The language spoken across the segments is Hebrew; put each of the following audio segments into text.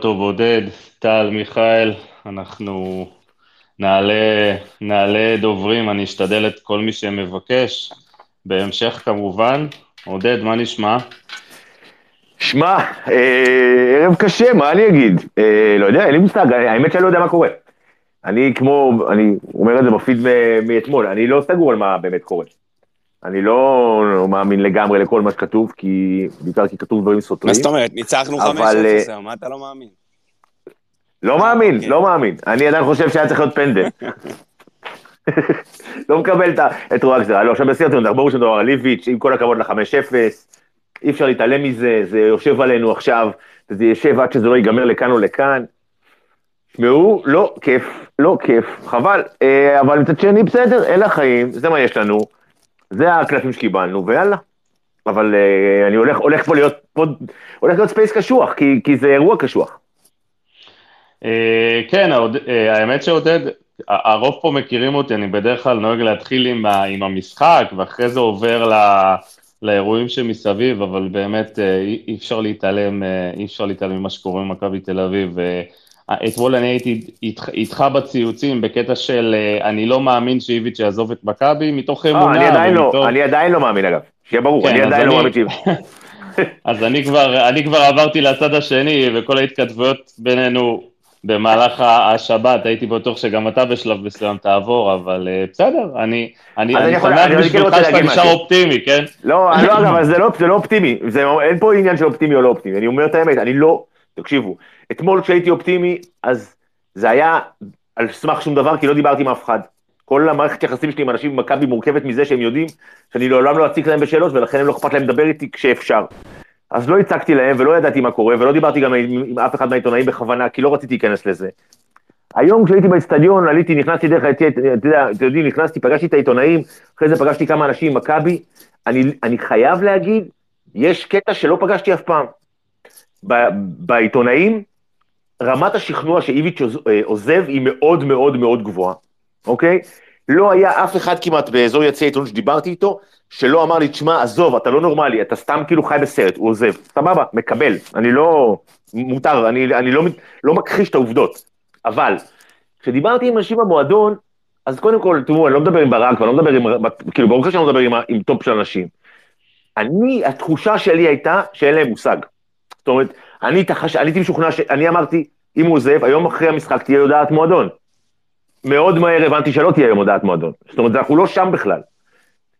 טוב עודד, טל, מיכאל, אנחנו נעלה, נעלה דוברים, אני אשתדל את כל מי שמבקש, בהמשך כמובן. עודד, מה נשמע? שמע, אה, ערב קשה, מה אני אגיד? אה, לא יודע, אין לי מושג, האמת שאני לא יודע מה קורה. אני כמו, אני אומר את זה בפיד מאתמול, אני לא סגור על מה באמת קורה. אני לא, מאמין לגמרי לכל מה שכתוב, כי בעיקר כי כתוב דברים סותרים. מה זאת אומרת? ניצחנו 5-0, אה, מה אתה לא מאמין? לא מאמין, אוקיי. לא מאמין. אני עדיין חושב שהיה צריך להיות פנדל. לא מקבל את רוע הגזירה. לא, עכשיו בשיא הרצינות, ברור שמדובר על ליביץ', עם כל הכבוד ל-5-0, אי אפשר להתעלם מזה, זה יושב עלינו עכשיו, זה יושב עד שזה לא ייגמר לכאן או לכאן. תשמעו, לא כיף, לא כיף, חבל, אה, אבל מצד שני, בסדר, אלה החיים, זה מה יש לנו, זה הקלפים שקיבלנו, ויאללה. אבל אה, אני הולך, הולך פה להיות, פה, הולך להיות space קשוח, כי, כי זה אירוע קשוח. אה, כן, העוד, אה, האמת שעודד, הרוב פה מכירים אותי, אני בדרך כלל נוהג להתחיל עם, ה, עם המשחק, ואחרי זה עובר ל, לאירועים שמסביב, אבל באמת אי אפשר להתעלם, אי אפשר להתעלם ממה שקורה במכבי תל אביב. אה, אתמול אני הייתי איתך בציוצים בקטע של אה, אני לא מאמין שאיביץ' יעזוב את מכבי, מתוך אה, אמונה. אני עדיין לא, אני עדיין לא מאמין אגב, שיהיה ברור, כן, אני עדיין לא מאמין שאיביץ'. אז אני כבר, אני כבר עברתי לצד השני, וכל ההתכתבויות בינינו במהלך השבת, הייתי בטוח שגם אתה בשלב מסוים תעבור, אבל אה, בסדר, אני, אני, אני שמח בשבילך שאתה נשאר אופטימי, כן? לא, לא, אגב, זה לא, זה לא אופטימי, זה, אין פה עניין של אופטימי או לא אופטימי, אני אומר את האמת, אני לא, תקשיבו, אתמול כשהייתי אופטימי, אז זה היה על סמך שום דבר, כי לא דיברתי עם אף אחד. כל המערכת יחסים שלי עם אנשים במכבי מורכבת מזה שהם יודעים שאני לעולם לא אציג להם בשאלות, ולכן הם לא אכפת להם לדבר איתי כשאפשר. אז לא הצגתי להם ולא ידעתי מה קורה, ולא דיברתי גם עם, עם אף אחד מהעיתונאים בכוונה, כי לא רציתי להיכנס לזה. היום כשהייתי באצטדיון, עליתי, נכנסתי דרך, אתה יודע, אתם יודעים, נכנסתי, פגשתי את העיתונאים, אחרי זה פגשתי כמה אנשים עם מכבי, אני, אני חייב להגיד, יש קטע שלא פגשתי אף פעם. בעיתונאים, רמת השכנוע שאיביץ' אה, עוזב היא מאוד מאוד מאוד גבוהה, אוקיי? לא היה אף אחד כמעט באזור יציע העיתונות שדיברתי איתו, שלא אמר לי, תשמע, עזוב, אתה לא נורמלי, אתה סתם כאילו חי בסרט, הוא עוזב. סבבה, מקבל, אני לא... מותר, אני, אני לא, לא מכחיש את העובדות. אבל, כשדיברתי עם אנשים במועדון, אז קודם כל, תראו, אני לא מדבר עם ברק, ואני לא מדבר עם... כאילו, ברור שאני לא מדבר עם, עם top של אנשים. אני, התחושה שלי הייתה שאין להם מושג. אומרת, אני הייתי משוכנע, אני אמרתי, אם הוא עוזב, היום אחרי המשחק תהיה הודעת מועדון. מאוד מהר הבנתי שלא תהיה היום הודעת מועדון. זאת אומרת, אנחנו לא שם בכלל.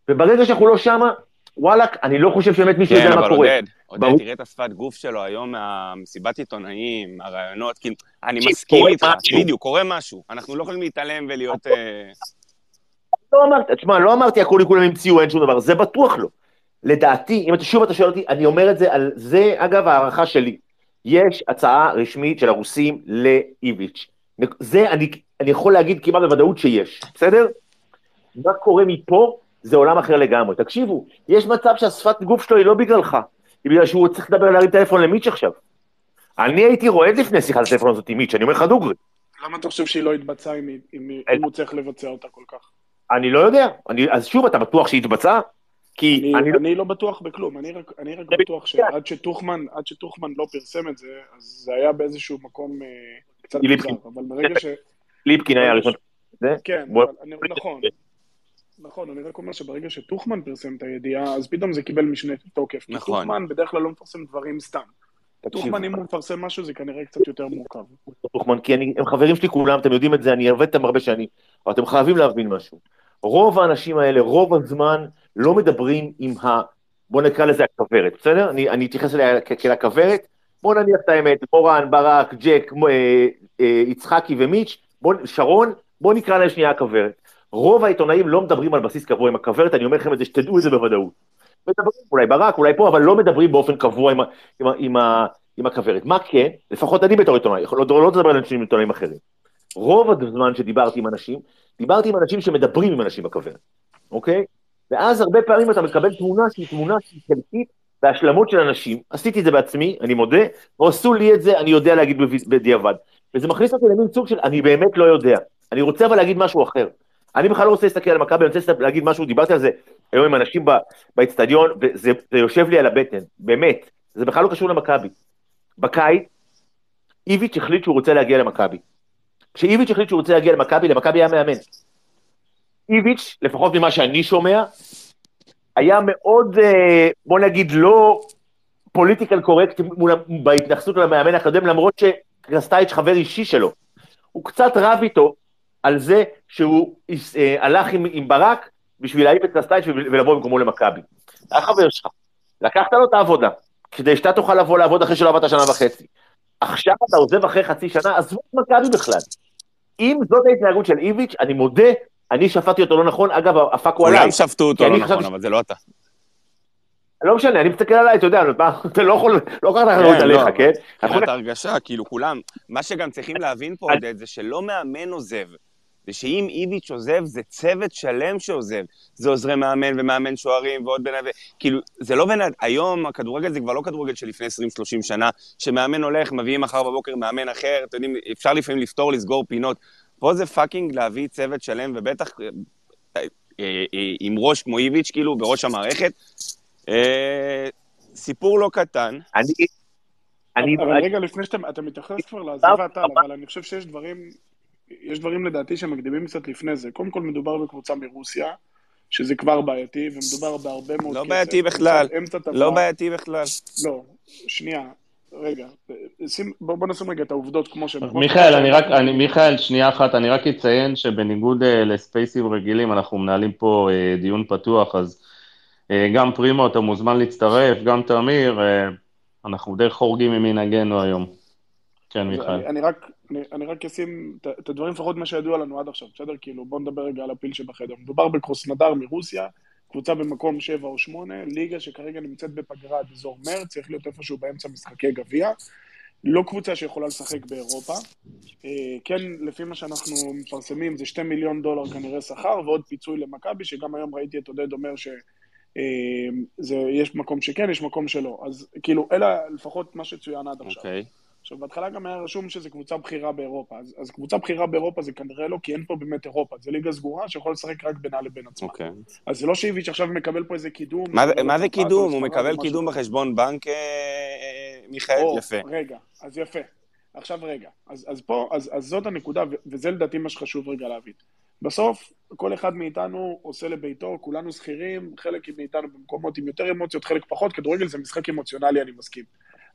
וברגע שאנחנו לא שמה, וואלאק, אני לא חושב שבאמת מישהו יודע מה קורה. כן, אבל עודד, עודד, תראה את השפת גוף שלו היום מהמסיבת עיתונאים, הרעיונות, כאילו, אני מסכים איתך, בדיוק, קורה משהו. אנחנו לא יכולים להתעלם ולהיות... אה, לא אמרתי, תשמע, לא אמרתי הכול כולם המציאו, אין שום דבר, זה בטוח לא. לדעתי, אם אתה שוב אתה שואל אותי, אני אומר את זה על זה, אגב, הערכה שלי. יש הצעה רשמית של הרוסים לאיביץ'. זה אני, אני יכול להגיד כמעט בוודאות שיש, בסדר? מה קורה מפה זה עולם אחר לגמרי. תקשיבו, יש מצב שהשפת גוף שלו היא לא בגללך, היא בגלל שהוא צריך לדבר להרים טלפון למיץ' עכשיו. אני הייי רועד לפני שיחת הטלפון הזאת עם מיץ', אני אומר לך דוגרי. למה אתה חושב שהיא לא התבצעה אם, אם, אם הוא צריך לבצע אותה כל כך? אני לא יודע. אני, אז שוב, אתה בטוח שהיא התבצעה? כי אני, אני, לא- אני לא בטוח בכלום, אני רק, אני רק בטוח שעד שטוחמן, עד שטוחמן לא פרסם את זה, אז זה היה באיזשהו מקום אה, קצת מוזר, אבל ברגע ש... ליפקין היה ראשון. כן, אבל אני, נכון. נכון, אני רק אומר שברגע שטוחמן פרסם את הידיעה, אז פתאום זה קיבל משנה תוקף. נכון. טוחמן בדרך כלל לא מפרסם דברים סתם. טוחמן, אם הוא מפרסם משהו, זה כנראה קצת יותר מורכב. טוחמן, כי אני, הם חברים שלי כולם, אתם יודעים את זה, אני עובד איתם הרבה שנים, אבל אתם חייבים להבין משהו. רוב האנשים האלה, רוב הזמן, לא מדברים עם ה... בוא נקרא לזה הכוורת, בסדר? אני, אני אתייחס אליה כאל הכוורת. בוא נניח את האמת, מורן, ברק, ג'ק, אה, אה, יצחקי ומיץ', בוא, שרון, בוא נקרא להם שנייה הכוורת. רוב העיתונאים לא מדברים על בסיס קבוע עם הכוורת, אני אומר לכם את זה, שתדעו את זה בוודאות. מדברים, אולי ברק, אולי פה, אבל לא מדברים באופן קבוע עם, עם, עם, עם הכוורת. מה כן? לפחות אני בתור עיתונאי, לא, לא לדבר על אנשים עם עיתונאים אחרים. רוב הזמן שדיברתי עם אנשים, דיברתי עם אנשים שמדברים עם אנשים בכוורת, אוקיי? ואז הרבה פעמים אתה מקבל תמונה שהיא תמונה שהיא חלקית בהשלמות של אנשים, עשיתי את זה בעצמי, אני מודה, או עשו לי את זה, אני יודע להגיד בדיעבד. וזה מכניס אותי למין סוג של אני באמת לא יודע. אני רוצה אבל להגיד משהו אחר. אני בכלל לא רוצה להסתכל על מכבי, אני רוצה להגיד משהו, דיברתי על זה היום עם אנשים באצטדיון, וזה יושב לי על הבטן, באמת, זה בכלל לא קשור למכבי. בקיץ, איביץ' החליט שהוא רוצה להגיע למכבי. כשאיביץ' החליט שהוא רוצה להגיע למכבי, למכבי היה מאמן. איביץ', לפחות ממה שאני שומע, היה מאוד, אה, בוא נגיד, לא פוליטיקל קורקט בהתייחסות למאמן הקודם, למרות שקרסטייץ' חבר אישי שלו. הוא קצת רב איתו על זה שהוא אה, הלך עם, עם ברק בשביל להעיף את קרסטייץ' ולבוא במקומו למכבי. היה חבר שלך, לקחת לו את העבודה, כדי שאתה תוכל לבוא לעבוד אחרי שלא עבדת שנה וחצי. עכשיו אתה עוזב אחרי חצי שנה, עזבו את מכבי בכלל. אם זאת ההתנהגות של איביץ', אני מודה, אני שפטתי אותו לא נכון, אגב, הפאקו עליי. כולם שפטו אותו לא נכון, אבל זה לא אתה. לא משנה, אני מסתכל עליי, אתה יודע, אתה לא יכול, לא קראת אחריות כן, עליך, לא. כן? מבחינת הרגשה, כאילו כולם, מה שגם צריכים להבין פה, עודד, זה שלא מאמן עוזב. זה שאם איביץ' עוזב, זה צוות שלם שעוזב. זה עוזרי מאמן ומאמן שוערים ועוד בן... כאילו, זה לא בן... היום הכדורגל זה כבר לא כדורגל של לפני 20-30 שנה, שמאמן הולך, מביאים מחר בבוקר מאמן אחר, אתם יודעים, אפשר לפעמים לפתור, לסגור פינות. פה זה fucking להביא צוות שלם, ובטח אה, אה, אה, עם ראש כמו איביץ', כאילו, בראש המערכת. סיפור לא קטן. אני... אני... אבל רגע, לפני שאתה מתייחס כבר לעזיבת טל, אבל אני חושב שיש דברים יש דברים לדעתי שמקדימים קצת לפני זה. קודם כל מדובר בקבוצה מרוסיה, שזה כבר בעייתי, ומדובר בהרבה מאוד לא כסף. לא בעייתי בכלל. לא בעייתי בכלל. לא, שנייה, רגע, שים, בוא, בוא נשים רגע את העובדות כמו שהן. מיכאל, אני רק, אני, מיכאל, שנייה אחת, אני רק אציין שבניגוד uh, לספייסים רגילים, אנחנו מנהלים פה uh, דיון פתוח, אז uh, גם פרימו, אתה מוזמן להצטרף, גם תמיר, uh, אנחנו די חורגים ממנהגנו היום. כן, מיכאל. אני, אני רק, אני, אני רק אשים את הדברים, לפחות מה שידוע לנו עד עכשיו, בסדר? כאילו, בוא נדבר רגע על הפיל שבחדר. מדובר בקרוסנדר מרוסיה, קבוצה במקום 7 או 8, ליגה שכרגע נמצאת בפגרה עד אזור מרץ, צריך להיות איפשהו באמצע משחקי גביע. לא קבוצה שיכולה לשחק באירופה. אה, כן, לפי מה שאנחנו מפרסמים, זה 2 מיליון דולר כנראה שכר, ועוד פיצוי למכבי, שגם היום ראיתי את עודד אומר ש... אה, זה, יש מקום שכן, יש מקום שלא. אז כאילו, אלה לפחות מה שצוין עד עכשיו. Okay. אוקיי. עכשיו, בהתחלה גם היה רשום שזה קבוצה בכירה באירופה, אז, אז קבוצה בכירה באירופה זה כנראה לא, כי אין פה באמת אירופה, זה ליגה סגורה שיכול לשחק רק בינה לבין עצמה. Okay. אוקיי. אז זה לא שאיביץ' עכשיו מקבל פה איזה קידום. מה, מה זה קידום? הוא מקבל קידום בחשבון בנק, אה, אה, מיכאל, או, יפה. רגע, אז יפה. עכשיו רגע, אז, אז פה, אז, אז זאת הנקודה, וזה לדעתי מה שחשוב רגע להבין. בסוף, כל אחד מאיתנו עושה לביתו, כולנו שכירים, חלק מאיתנו במקומות עם יותר אמוציות, חלק פחות, כדורגל זה משחק אמוציונלי, אני מסכים.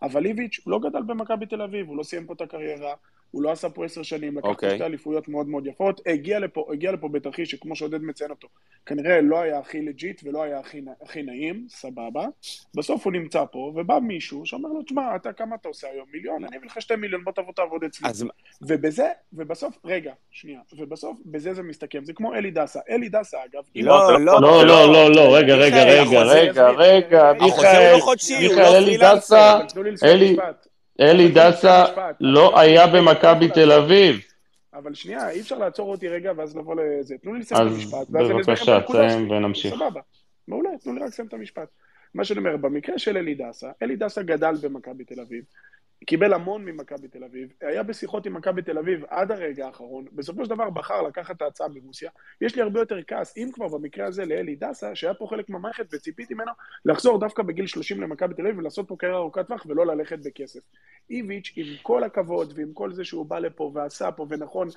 אבל איביץ' לא גדל במכבי תל אביב, הוא לא סיים פה את הקריירה, הוא לא עשה פה עשר שנים, לקח okay. אוקיי. שתי אליפויות מאוד מאוד יפות, הגיע לפה, הגיע לפה בתרחיש שכמו שעודד מציין אותו, כנראה לא היה הכי לג'יט ולא היה הכי, הכי נעים, סבבה, בסוף הוא נמצא פה, ובא מישהו שאומר לו, תשמע, אתה כמה אתה עושה היום? מיליון? אני אביא לך שתי מיליון, בוא תבוא תעבוד אצלי. אז... ובזה, ובסוף, רגע, שנייה, ובסוף, בזה זה מסתכם, זה כמו אלי דסה. אלי דסה, אגב, לא, לא, לא, לא, לא, לא, רגע, רגע, רגע, רגע, רגע, מיכאל, מיכאל, אלי דסה, אלי... אלי דסה לא היה במכבי תל אביב. אבל שנייה, אי אפשר לעצור אותי רגע ואז לבוא לזה. תנו לי לסיים את המשפט. אז בבקשה, תסיים ונמשיך. סבבה, מעולה, תנו לי רק לסיים את המשפט. מה שאני אומר, במקרה של אלי דסה, אלי דסה גדל במכבי תל אביב. קיבל המון ממכבי תל אביב, היה בשיחות עם מכבי תל אביב עד הרגע האחרון, בסופו של דבר בחר לקחת את ההצעה מרוסיה. יש לי הרבה יותר כעס, אם כבר במקרה הזה לאלי דסה, שהיה פה חלק מהמערכת וציפיתי ממנו לחזור דווקא בגיל 30 למכבי תל אביב ולעשות פה קריירה ארוכת טווח ולא ללכת בכסף. איביץ', עם כל הכבוד ועם כל זה שהוא בא לפה ועשה פה, ונכון,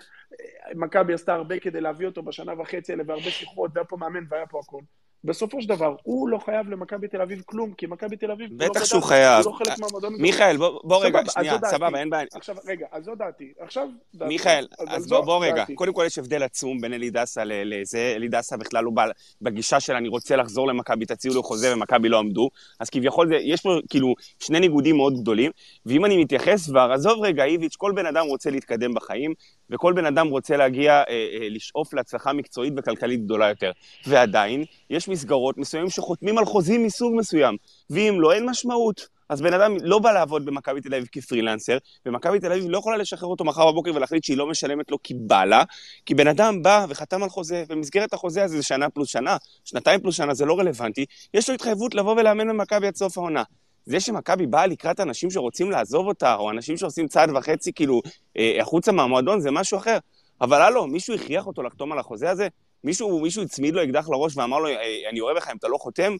מכבי עשתה הרבה כדי להביא אותו בשנה וחצי האלה והרבה שיחות, והיה פה מאמן והיה פה הכל. בסופו של דבר, הוא לא חייב למכבי תל אביב כלום, כי מכבי תל אביב... לא בטח שהוא חייב. הוא לא חלק מהמועדון. מיכאל, בוא רגע, שנייה, סבבה, אין בעיה. עכשיו, רגע, אז זו דעתי. עכשיו, דעתי. מיכאל, אז בוא רגע. קודם כל יש הבדל עצום בין אלי דסה לזה. אלי דסה בכלל הוא בגישה של אני רוצה לחזור למכבי, תציעו לו חוזה ומכבי לא עמדו. אז כביכול יש פה כאילו שני ניגודים מאוד גדולים. ואם אני מתייחס כבר, עזוב רגע, איביץ', כל בן אדם רוצה להתקדם בחיים, וכל בן אדם רוצה להגיע, אה, אה, לשאוף להצלחה מקצועית וכלכלית גדולה יותר. ועדיין, יש מסגרות מסוימים שחותמים על חוזים מסוג מסוים, ואם לא, אין משמעות. אז בן אדם לא בא לעבוד במכבי תל אביב כפרילנסר, ומכבי תל אביב לא יכולה לשחרר אותו מחר בבוקר ולהחליט שהיא לא משלמת לו כי בא לה, כי בן אדם בא וחתם על חוזה, במסגרת החוזה הזה זה שנה פלוס שנה, שנתיים פלוס שנה זה לא רלוונטי, יש לו התחייבות לבוא ולאמן במכבי עד סוף העונה. זה שמכבי באה לקראת אנשים שרוצים לעזוב אותה, או אנשים שעושים צעד וחצי כאילו אה, החוצה מהמועדון, זה משהו אחר. אבל הלו, מישהו הכריח אותו לחתום על החוזה הזה? מישהו, מישהו הצמיד לו אקדח לראש ואמר לו, אה, אני אוהב לך אם אתה לא חותם?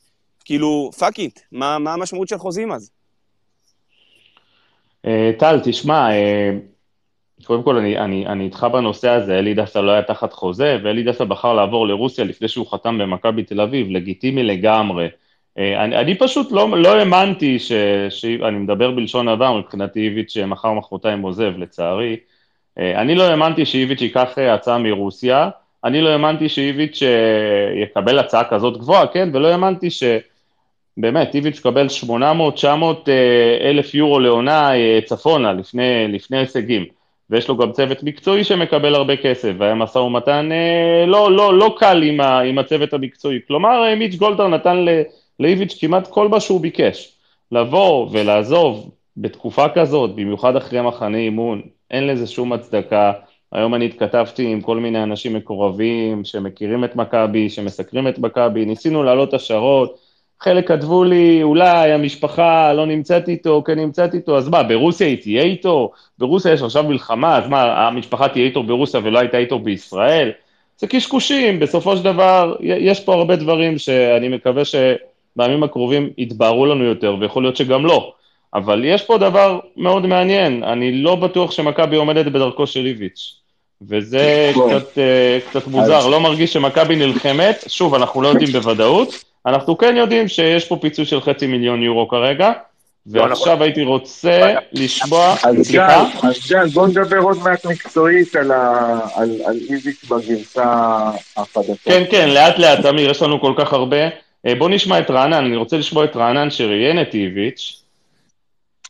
כאילו, fuck it, מה, מה המשמעות של חוזים אז? טל, תשמע, קודם כל אני, אני, אני איתך בנושא הזה, אלי דסה לא היה תחת חוזה, ואלי דסה בחר לעבור לרוסיה לפני שהוא חתם במכבי תל אביב, לגיטימי לגמרי. אני, אני פשוט לא, לא האמנתי, ש, ש, אני מדבר בלשון עבר, מבחינתי איביץ' מחר מחרתיים עוזב, לצערי. אני לא האמנתי שאיביץ' ייקח הצעה מרוסיה, אני לא האמנתי שאיביץ' יקבל הצעה כזאת גבוהה, כן, ולא האמנתי ש... באמת, איביץ' קבל 800-900 אלף יורו לעונה צפונה, לפני, לפני הישגים. ויש לו גם צוות מקצועי שמקבל הרבה כסף, והיה משא ומתן אה, לא, לא, לא קל עם, ה, עם הצוות המקצועי. כלומר, אה, מיץ' גולדהר נתן לאיביץ' כמעט כל מה שהוא ביקש. לבוא ולעזוב בתקופה כזאת, במיוחד אחרי מחנה אימון, אין לזה שום הצדקה. היום אני התכתבתי עם כל מיני אנשים מקורבים שמכירים את מכבי, שמסקרים את מכבי, ניסינו להעלות השערות, חלק כתבו לי, אולי המשפחה לא נמצאת איתו, כן נמצאת איתו, אז מה, ברוסיה היא תהיה איתו? ברוסיה יש עכשיו מלחמה, אז מה, המשפחה תהיה איתו ברוסיה ולא הייתה איתו בישראל? זה קשקושים, בסופו של דבר, יש פה הרבה דברים שאני מקווה שבימים הקרובים יתבהרו לנו יותר, ויכול להיות שגם לא. אבל יש פה דבר מאוד מעניין, אני לא בטוח שמכבי עומדת בדרכו של איביץ'. וזה קצת, אה, קצת מוזר, לא מרגיש שמכבי נלחמת, שוב, אנחנו לא יודעים בוודאות, אנחנו כן יודעים שיש פה פיצוי של חצי מיליון יורו כרגע, ועכשיו הייתי רוצה לשמוע, סליחה? אז גל, בוא נדבר עוד מעט מקצועית על איביץ' בגרסה החדשה. כן, כן, לאט לאט, אמיר, יש לנו כל כך הרבה. אה, בוא נשמע את רענן, אני רוצה לשמוע את רענן שראיין את איביץ'.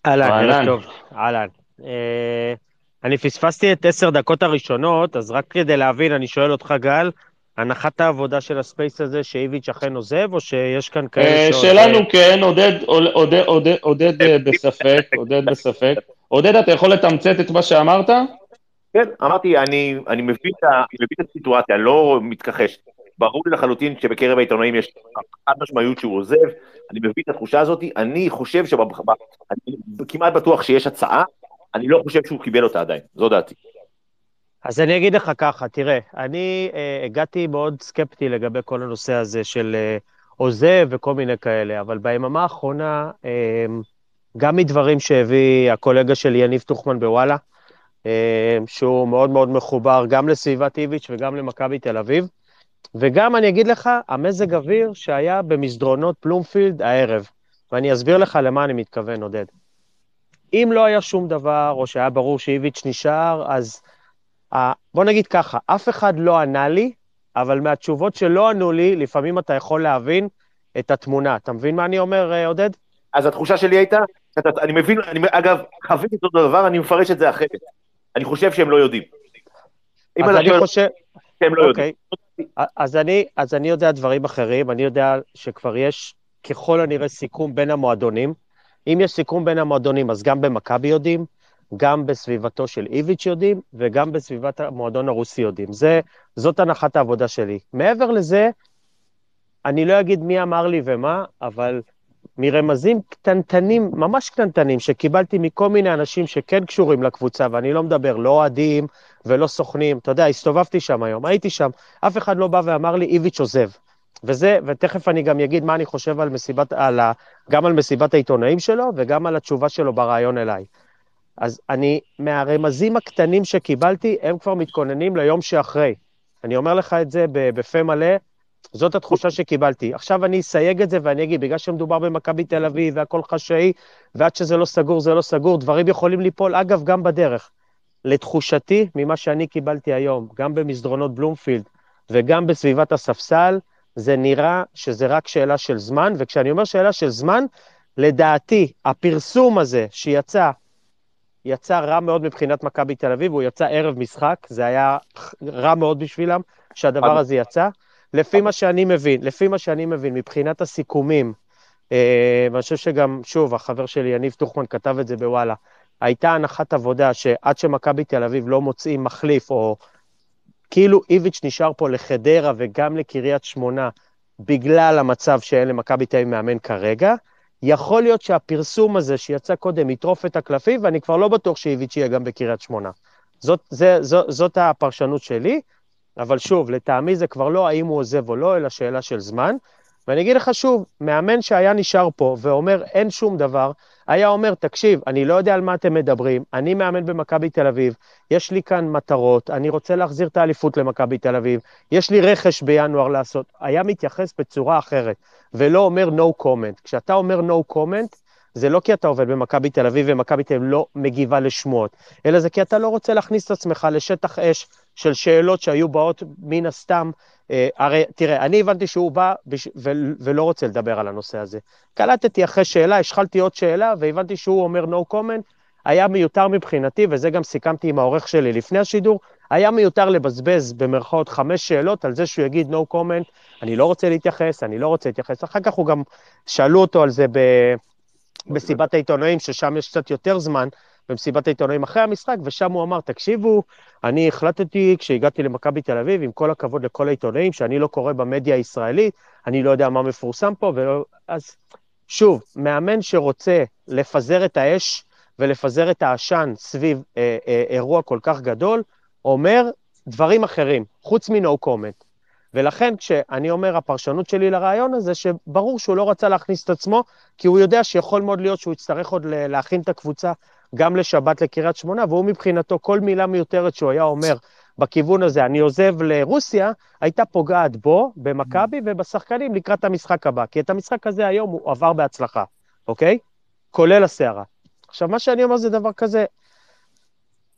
אהלן, ערב טוב, אהלן. אה, אני פספסתי את עשר דקות הראשונות, אז רק כדי להבין, אני שואל אותך, גל, הנחת העבודה של הספייס הזה שאיביץ' אכן עוזב, או שיש כאן כאלה אה, שעוזב? שלנו כן, עודד אה, בספק, עודד בספק. עודד, אתה יכול לתמצת את מה שאמרת? כן, אמרתי, אני מבין את הסיטואציה, אני לא מתכחש. ברור לי לחלוטין שבקרב העיתונאים יש חד משמעיות שהוא עוזב, אני מבין את התחושה הזאת, אני חושב אני כמעט בטוח שיש הצעה, אני לא חושב שהוא קיבל אותה עדיין, זו דעתי. אז אני אגיד לך ככה, תראה, אני אה, הגעתי מאוד סקפטי לגבי כל הנושא הזה של אה, עוזב וכל מיני כאלה, אבל ביממה האחרונה, אה, גם מדברים שהביא הקולגה של יניב טוחמן בוואלה, אה, שהוא מאוד מאוד מחובר גם לסביבת איביץ' וגם למכבי תל אביב, וגם, אני אגיד לך, המזג אוויר שהיה במסדרונות פלומפילד הערב, ואני אסביר לך למה אני מתכוון, עודד. אם לא היה שום דבר, או שהיה ברור שאיביץ' נשאר, אז בוא נגיד ככה, אף אחד לא ענה לי, אבל מהתשובות שלא ענו לי, לפעמים אתה יכול להבין את התמונה. אתה מבין מה אני אומר, אה, עודד? אז התחושה שלי הייתה, אני מבין, אני, אגב, חוויתי את אותו דבר, אני מפרש את זה אחרת. אני חושב שהם לא יודעים. אז אני חושב... שהם לא יודעים. אוקיי. אז אני, אז אני יודע דברים אחרים, אני יודע שכבר יש ככל הנראה סיכום בין המועדונים. אם יש סיכום בין המועדונים, אז גם במכבי יודעים, גם בסביבתו של איביץ' יודעים, וגם בסביבת המועדון הרוסי יודעים. זה, זאת הנחת העבודה שלי. מעבר לזה, אני לא אגיד מי אמר לי ומה, אבל מרמזים קטנטנים, ממש קטנטנים, שקיבלתי מכל מיני אנשים שכן קשורים לקבוצה, ואני לא מדבר, לא אוהדים ולא סוכנים. אתה יודע, הסתובבתי שם היום, הייתי שם, אף אחד לא בא ואמר לי, איביץ' עוזב. וזה, ותכף אני גם אגיד מה אני חושב על מסיבת, על ה, גם על מסיבת העיתונאים שלו וגם על התשובה שלו בריאיון אליי. אז אני, מהרמזים הקטנים שקיבלתי, הם כבר מתכוננים ליום שאחרי. אני אומר לך את זה בפה מלא, זאת התחושה שקיבלתי. עכשיו אני אסייג את זה ואני אגיד, בגלל שמדובר במכבי תל אביב והכל חשאי, ועד שזה לא סגור זה לא סגור, דברים יכולים ליפול, אגב, גם בדרך. לתחושתי, ממה שאני קיבלתי היום, גם במסדרונות בלומפילד וגם בסביבת הספסל, זה נראה שזה רק שאלה של זמן, וכשאני אומר שאלה של זמן, לדעתי, הפרסום הזה שיצא יצא רע מאוד מבחינת מכבי תל אביב, הוא יצא ערב משחק, זה היה רע מאוד בשבילם שהדבר הזה יצא. לפי מה שאני מבין, לפי מה שאני מבין, מבחינת הסיכומים, אה, ואני חושב שגם, שוב, החבר שלי, יניב טוחמן, כתב את זה בוואלה, הייתה הנחת עבודה שעד שמכבי תל אביב לא מוצאים מחליף, או כאילו איביץ' נשאר פה לחדרה וגם לקריית שמונה, בגלל המצב שאין למכבי תל אביב מאמן כרגע, יכול להיות שהפרסום הזה שיצא קודם יטרוף את הקלפים, ואני כבר לא בטוח שאיביץ' יהיה גם בקריית שמונה. זאת, זה, זאת, זאת הפרשנות שלי, אבל שוב, לטעמי זה כבר לא האם הוא עוזב או לא, אלא שאלה של זמן. ואני אגיד לך שוב, מאמן שהיה נשאר פה ואומר אין שום דבר, היה אומר, תקשיב, אני לא יודע על מה אתם מדברים, אני מאמן במכבי תל אביב, יש לי כאן מטרות, אני רוצה להחזיר את האליפות למכבי תל אביב, יש לי רכש בינואר לעשות. היה מתייחס בצורה אחרת, ולא אומר no comment. כשאתה אומר no comment, זה לא כי אתה עובד במכבי תל אביב ומכבי תל אביב לא מגיבה לשמועות, אלא זה כי אתה לא רוצה להכניס את עצמך לשטח אש של שאלות שהיו באות מן הסתם. אה, הרי תראה, אני הבנתי שהוא בא בש... ו... ולא רוצה לדבר על הנושא הזה. קלטתי אחרי שאלה, השחלתי עוד שאלה, והבנתי שהוא אומר no comment, היה מיותר מבחינתי, וזה גם סיכמתי עם העורך שלי לפני השידור, היה מיותר לבזבז במרכאות חמש שאלות על זה שהוא יגיד no comment, אני לא רוצה להתייחס, אני לא רוצה להתייחס. אחר כך הוא גם, שאלו אותו על זה ב... מסיבת העיתונאים, ששם יש קצת יותר זמן, במסיבת העיתונאים אחרי המשחק, ושם הוא אמר, תקשיבו, אני החלטתי כשהגעתי למכבי תל אביב, עם כל הכבוד לכל העיתונאים, שאני לא קורא במדיה הישראלית, אני לא יודע מה מפורסם פה, ולא... אז שוב, מאמן שרוצה לפזר את האש ולפזר את העשן סביב אה, אה, אירוע כל כך גדול, אומר דברים אחרים, חוץ מ-no comment. ולכן כשאני אומר, הפרשנות שלי לרעיון הזה, שברור שהוא לא רצה להכניס את עצמו, כי הוא יודע שיכול מאוד להיות שהוא יצטרך עוד להכין את הקבוצה גם לשבת לקריית שמונה, והוא מבחינתו, כל מילה מיותרת שהוא היה אומר בכיוון הזה, אני עוזב לרוסיה, הייתה פוגעת בו, במכבי ובשחקנים לקראת המשחק הבא. כי את המשחק הזה היום הוא עבר בהצלחה, אוקיי? כולל הסערה. עכשיו, מה שאני אומר זה דבר כזה,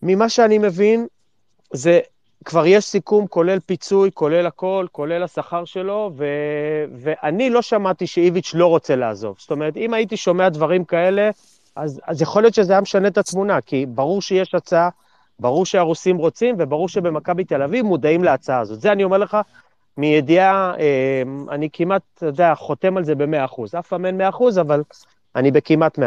ממה שאני מבין, זה כבר יש סיכום, כולל פיצוי, כולל הכל, כולל השכר שלו, ו... ואני לא שמעתי שאיביץ' לא רוצה לעזוב. זאת אומרת, אם הייתי שומע דברים כאלה, אז, אז יכול להיות שזה היה משנה את התמונה, כי ברור שיש הצעה, ברור שהרוסים רוצים, וברור שבמכבי תל אביב מודעים להצעה הזאת. זה אני אומר לך מידיעה, אה, אני כמעט, אתה יודע, חותם על זה ב-100%. אף פעם אין 100%, אבל אני בכמעט 100%.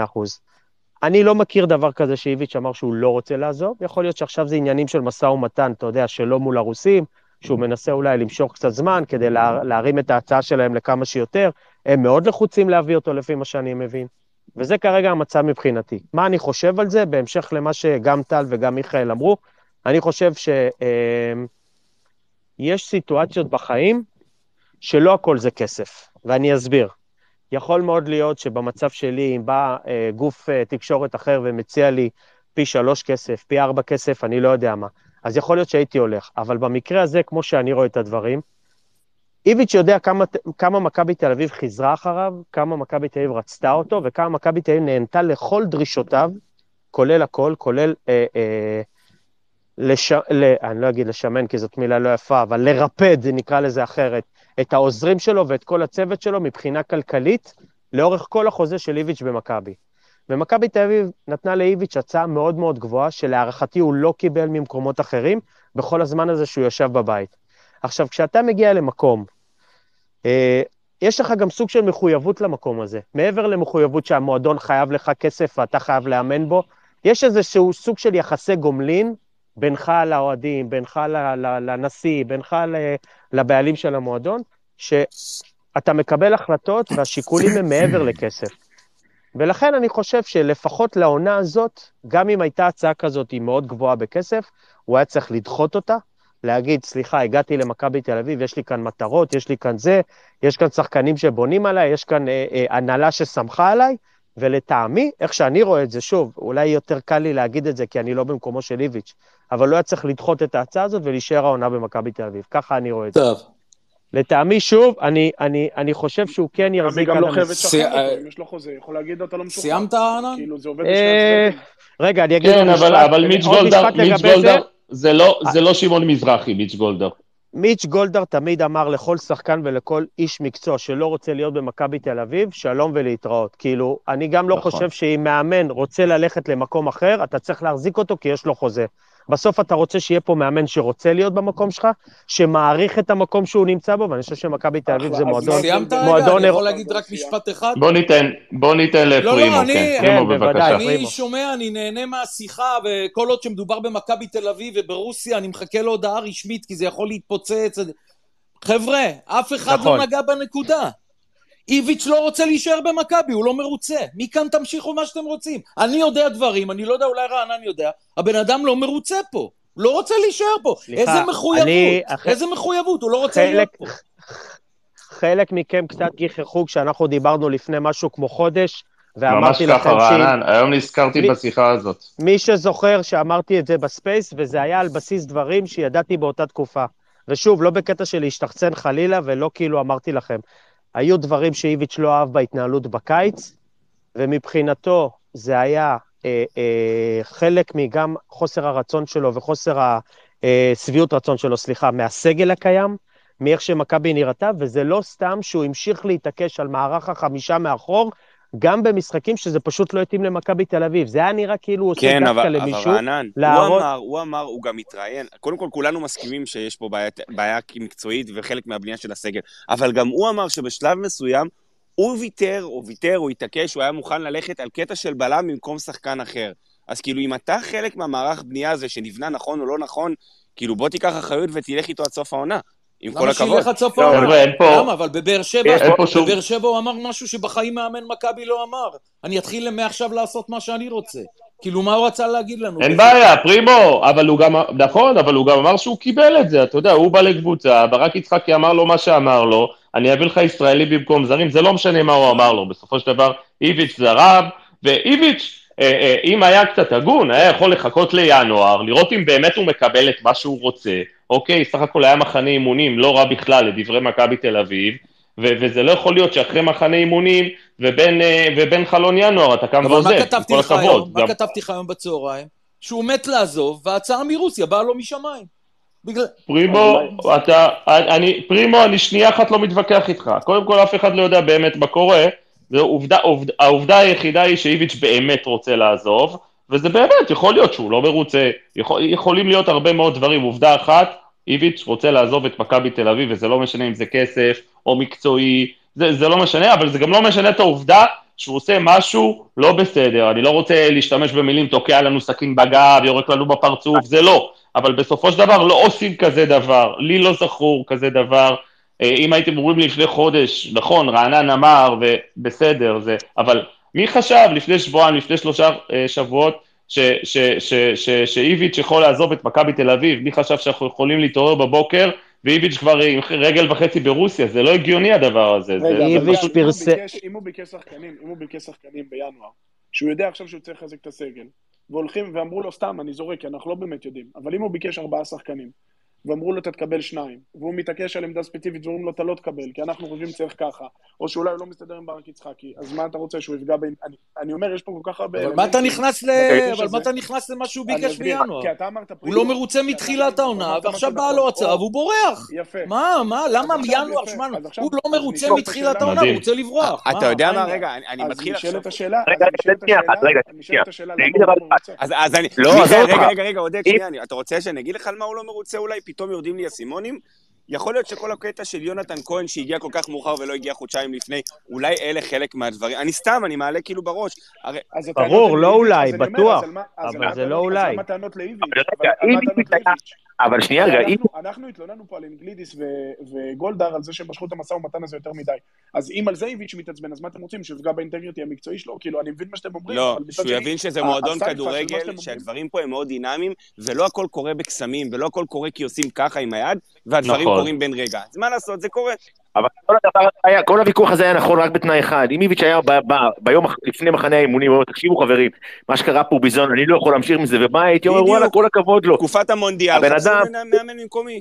אני לא מכיר דבר כזה שאיביץ' אמר שהוא לא רוצה לעזוב, יכול להיות שעכשיו זה עניינים של משא ומתן, אתה יודע, שלא מול הרוסים, שהוא מנסה אולי למשוך קצת זמן כדי לה, להרים את ההצעה שלהם לכמה שיותר, הם מאוד לחוצים להביא אותו לפי מה שאני מבין. וזה כרגע המצב מבחינתי. מה אני חושב על זה, בהמשך למה שגם טל וגם מיכאל אמרו, אני חושב שיש אה, סיטואציות בחיים שלא הכל זה כסף, ואני אסביר. יכול מאוד להיות שבמצב שלי, אם בא אה, גוף אה, תקשורת אחר ומציע לי פי שלוש כסף, פי ארבע כסף, אני לא יודע מה, אז יכול להיות שהייתי הולך. אבל במקרה הזה, כמו שאני רואה את הדברים, איביץ' יודע כמה, כמה מכבי תל אביב חיזרה אחריו, כמה מכבי תל אביב רצתה אותו, וכמה מכבי תל אביב נהנתה לכל דרישותיו, כולל הכל, כולל, אה, אה, לש... ל... אני לא אגיד לשמן כי זאת מילה לא יפה, אבל לרפד, נקרא לזה אחרת, את העוזרים שלו ואת כל הצוות שלו מבחינה כלכלית, לאורך כל החוזה של איביץ' במכבי. ומכבי תל אביב נתנה לאיביץ' הצעה מאוד מאוד גבוהה, שלהערכתי הוא לא קיבל ממקומות אחרים, בכל הזמן הזה שהוא ישב בבית. עכשיו, כשאתה מגיע למקום, אה, יש לך גם סוג של מחויבות למקום הזה. מעבר למחויבות שהמועדון חייב לך כסף ואתה חייב לאמן בו, יש איזשהו סוג של יחסי גומלין בינך לאוהדים, בינך לנשיא, בינך לבעלים של המועדון, שאתה מקבל החלטות והשיקולים הם מעבר לכסף. ולכן אני חושב שלפחות לעונה הזאת, גם אם הייתה הצעה כזאת היא מאוד גבוהה בכסף, הוא היה צריך לדחות אותה, להגיד, סליחה, הגעתי למכבי תל אביב, יש לי כאן מטרות, יש לי כאן זה, יש כאן שחקנים שבונים עליי, יש כאן אה, אה, הנהלה עליי, ולטעמי, איך שאני רואה את זה, שוב, אולי יותר קל לי להגיד את זה כי אני לא במקומו של איביץ', אבל לא היה צריך לדחות את ההצעה הזאת ולהישאר העונה במכבי תל אביב. ככה אני רואה את זה. טוב. לטעמי, שוב, אני, אני, אני חושב שהוא כן יחזיק על... אני גם לא חייב לשחרר אותו, אם יש לו חוזה, יכול להגיד, אתה לא משוחרר. סיימת, אנן? כאילו, זה עובד בשני אה, הצדדים. רגע, אני אגיד כן, אבל מיץ' גולדהר, זה לא שמעון מזרחי, מיץ' גולדהר. מיץ' גולדהר תמיד אמר לכל שחקן ולכל איש מקצוע שלא רוצה להיות במכבי תל אביב, שלום ולהתראות. כאילו, אני גם לא נכון. חושב שאם מאמן רוצה ללכת למקום אחר, אתה צריך להחזיק אותו כי יש לו חוזה. בסוף אתה רוצה שיהיה פה מאמן שרוצה להיות במקום שלך, שמעריך את המקום שהוא נמצא בו, ואני חושב שמכבי תל אביב זה מועדון... סיימת רגע? אני יכול להגיד רק משפט אחד? בוא ניתן, בוא ניתן לפרימו, לא, לא, אני, כן, בוודאי. אני שומע, אני נהנה מהשיחה, וכל עוד שמדובר במכבי תל אביב וברוסיה, אני מחכה להודעה רשמית, כי זה יכול להתפוצץ. חבר'ה, אף אחד לא נכון. לא נגע בנקודה. איביץ' לא רוצה להישאר במכבי, הוא לא מרוצה. מכאן תמשיכו מה שאתם רוצים. אני יודע דברים, אני לא יודע, אולי רענן יודע, הבן אדם לא מרוצה פה. הוא לא רוצה להישאר פה. סליחה, איזה מחויבות, אני... איזה מחויבות, הוא לא רוצה חלק, להיות פה. חלק מכם קצת גיחכו כשאנחנו דיברנו לפני משהו כמו חודש ואמרתי לכם ש... ממש ככה, רענן, היום נזכרתי מי... בשיחה הזאת. מי שזוכר שאמרתי את זה ב space, וזה היה על בסיס דברים שידעתי באותה תקופה. ושוב, לא בקטע של להשתחצן חלילה, ולא כאילו אמרתי לכם. היו דברים שאיביץ' לא אהב בהתנהלות בקיץ, ומבחינתו זה היה אה, אה, חלק מגם חוסר הרצון שלו וחוסר השביעות אה, רצון שלו, סליחה, מהסגל הקיים, מאיך שמכבי נראתה, וזה לא סתם שהוא המשיך להתעקש על מערך החמישה מאחור, גם במשחקים שזה פשוט לא התאים למכבי תל אביב. זה היה נראה כאילו הוא עושה כן, דווקא למישהו. כן, אבל רענן, להראות... הוא אמר, הוא אמר, הוא גם התראיין. קודם כל, כולנו מסכימים שיש פה בעיה, בעיה מקצועית וחלק מהבנייה של הסגל, אבל גם הוא אמר שבשלב מסוים הוא ויתר, או ויתר, הוא התעקש, הוא היה מוכן ללכת על קטע של בלם במקום שחקן אחר. אז כאילו, אם אתה חלק מהמערך בנייה הזה שנבנה נכון או לא נכון, כאילו, בוא תיקח אחריות ותלך איתו עד סוף העונה. עם כל הכבוד. למה שילך עד סוף לא, העונה? למה? אבל בבאר שבע, בבאר שבע הוא אמר משהו שבחיים מאמן מכבי לא אמר. אני אתחיל מעכשיו לעשות מה שאני רוצה. כאילו, מה הוא רצה להגיד לנו? אין בעיה, פרימו, אבל הוא גם, נכון, אבל הוא גם אמר שהוא קיבל את זה, אתה יודע, הוא בא לקבוצה, ברק יצחקי אמר לו מה שאמר לו, אני אביא לך ישראלי במקום זרים, זה לא משנה מה הוא אמר לו, בסופו של דבר, איביץ' זרם, ואיביץ', אם היה קצת הגון, היה יכול לחכות לינואר, לראות אם באמת הוא מקבל את מה שהוא רוצה, אוקיי, סך הכל היה מחנה אימונים לא רע בכלל לדברי מכבי תל אביב, ו- וזה לא יכול להיות שאחרי מחנה אימונים ובין, אה, ובין חלון ינואר אתה קם ועוזב, עם כל הכבוד. מה כתבתי לך היום בצהריים? שהוא מת לעזוב, וההצעה מרוסיה באה לו משמיים. בגלל... פרימו, אתה, אני, פרימו, אני שנייה אחת לא מתווכח איתך. קודם כל, אף אחד לא יודע באמת מה קורה. זה עובדה, עובד, העובדה היחידה היא שאיביץ' באמת רוצה לעזוב, וזה באמת, יכול להיות שהוא לא מרוצה, יכול, יכולים להיות הרבה מאוד דברים. עובדה אחת, איביץ' רוצה לעזוב את מכבי תל אביב, וזה לא משנה אם זה כסף או מקצועי, זה, זה לא משנה, אבל זה גם לא משנה את העובדה שהוא עושה משהו לא בסדר. אני לא רוצה להשתמש במילים, תוקע לנו סכין בגב, יורק לנו בפרצוף, זה לא. אבל בסופו של דבר לא עושים כזה דבר, לי לא זכור כזה דבר. אה, אם הייתם אומרים לי לפני חודש, נכון, רענן אמר, ובסדר, זה, אבל מי חשב לפני שבועיים, לפני שלושה אה, שבועות, שאיביץ' יכול לעזוב את מכבי תל אביב, מי חשב שאנחנו יכולים להתעורר בבוקר ואיביץ' כבר עם רגל וחצי ברוסיה, זה לא הגיוני הדבר הזה. רגע, איביץ' פרסם... אם הוא ביקש שחקנים, אם הוא ביקש שחקנים בינואר, שהוא יודע עכשיו שהוא צריך לחזק את הסגל, והולכים ואמרו לו סתם, אני זורק, כי אנחנו לא באמת יודעים, אבל אם הוא ביקש ארבעה שחקנים, ואמרו לו אתה תקבל שניים, והוא מתעקש על עמדה ספציפית ואומרים לו אתה לא תקבל, כי אנחנו חושבים שצריך ככה, או שאולי הוא לא מסתדר עם ברק יצחקי, אז מה אתה רוצה שהוא יפגע ב... אני, אני אומר, יש פה כל כך הרבה... אבל מה אתה נכנס ל... אבל מה אתה נכנס למה שהוא ביקש בינואר? כי אתה אמרת... הוא לא מרוצה מתחילת העונה, ועכשיו בא לו הצעה והוא בורח. יפה. מה, מה, למה ינואר, שמע, הוא לא מרוצה מתחילת העונה, הוא רוצה לברוח. אתה יודע מה, רגע, אני מתחיל עכשיו... אז נשאלת השאלה, רגע, רגע, נשאלת השאלה, למה הוא לא מרוצה. אז אני... לא, רגע, רגע, רגע, עודד, שנייה, אתה רוצה שאני אגיד לך על מה הוא לא מרוצה? אולי? פתאום יורדים לי אסימונים, יכול להיות שכל הקטע של יונתן כהן שהגיע כל כך מאוחר ולא הגיע חודשיים לפני, אולי אלה חלק מהדברים. אני סתם, אני מעלה כאילו בראש. הרי... ברור, לא אולי, בטוח. אבל זה לא אולי. אז למה טענות לאיביץ'? אבל שנייה, רגע, אם... אנחנו התלוננו פה על אינגלידיס וגולדהר על זה שהם משכו את המשא ומתן הזה יותר מדי. אז אם על זה איביץ' מתעצבן, אז מה אתם רוצים? שהוא יפגע באינטגריטי המקצועי שלו? כאילו, אני מבין מה שאתם אומרים, לא, שהוא יבין שזה מועדון כדורגל, שהדברים פה הם מאוד דינמיים, ולא הכל קורה בקסמים, ולא הכל קורה כי עושים ככה עם היד, והדברים נכון. קורים בין רגע. אז מה לעשות, זה קורה. אבל כל הדבר היה, כל הוויכוח הזה היה נכון רק בתנאי אחד. אם איביץ' היה ב, ב, ביום לפני מחנה האימונים, הוא אומר, תקשיבו חברים, מה שקרה פה ביזון, אני לא יכול להמשיך מזה, ומה הייתי אומר, וואלה, כל הכבוד לו. תקופת המונדיאל, חפשו מאמן במקומי.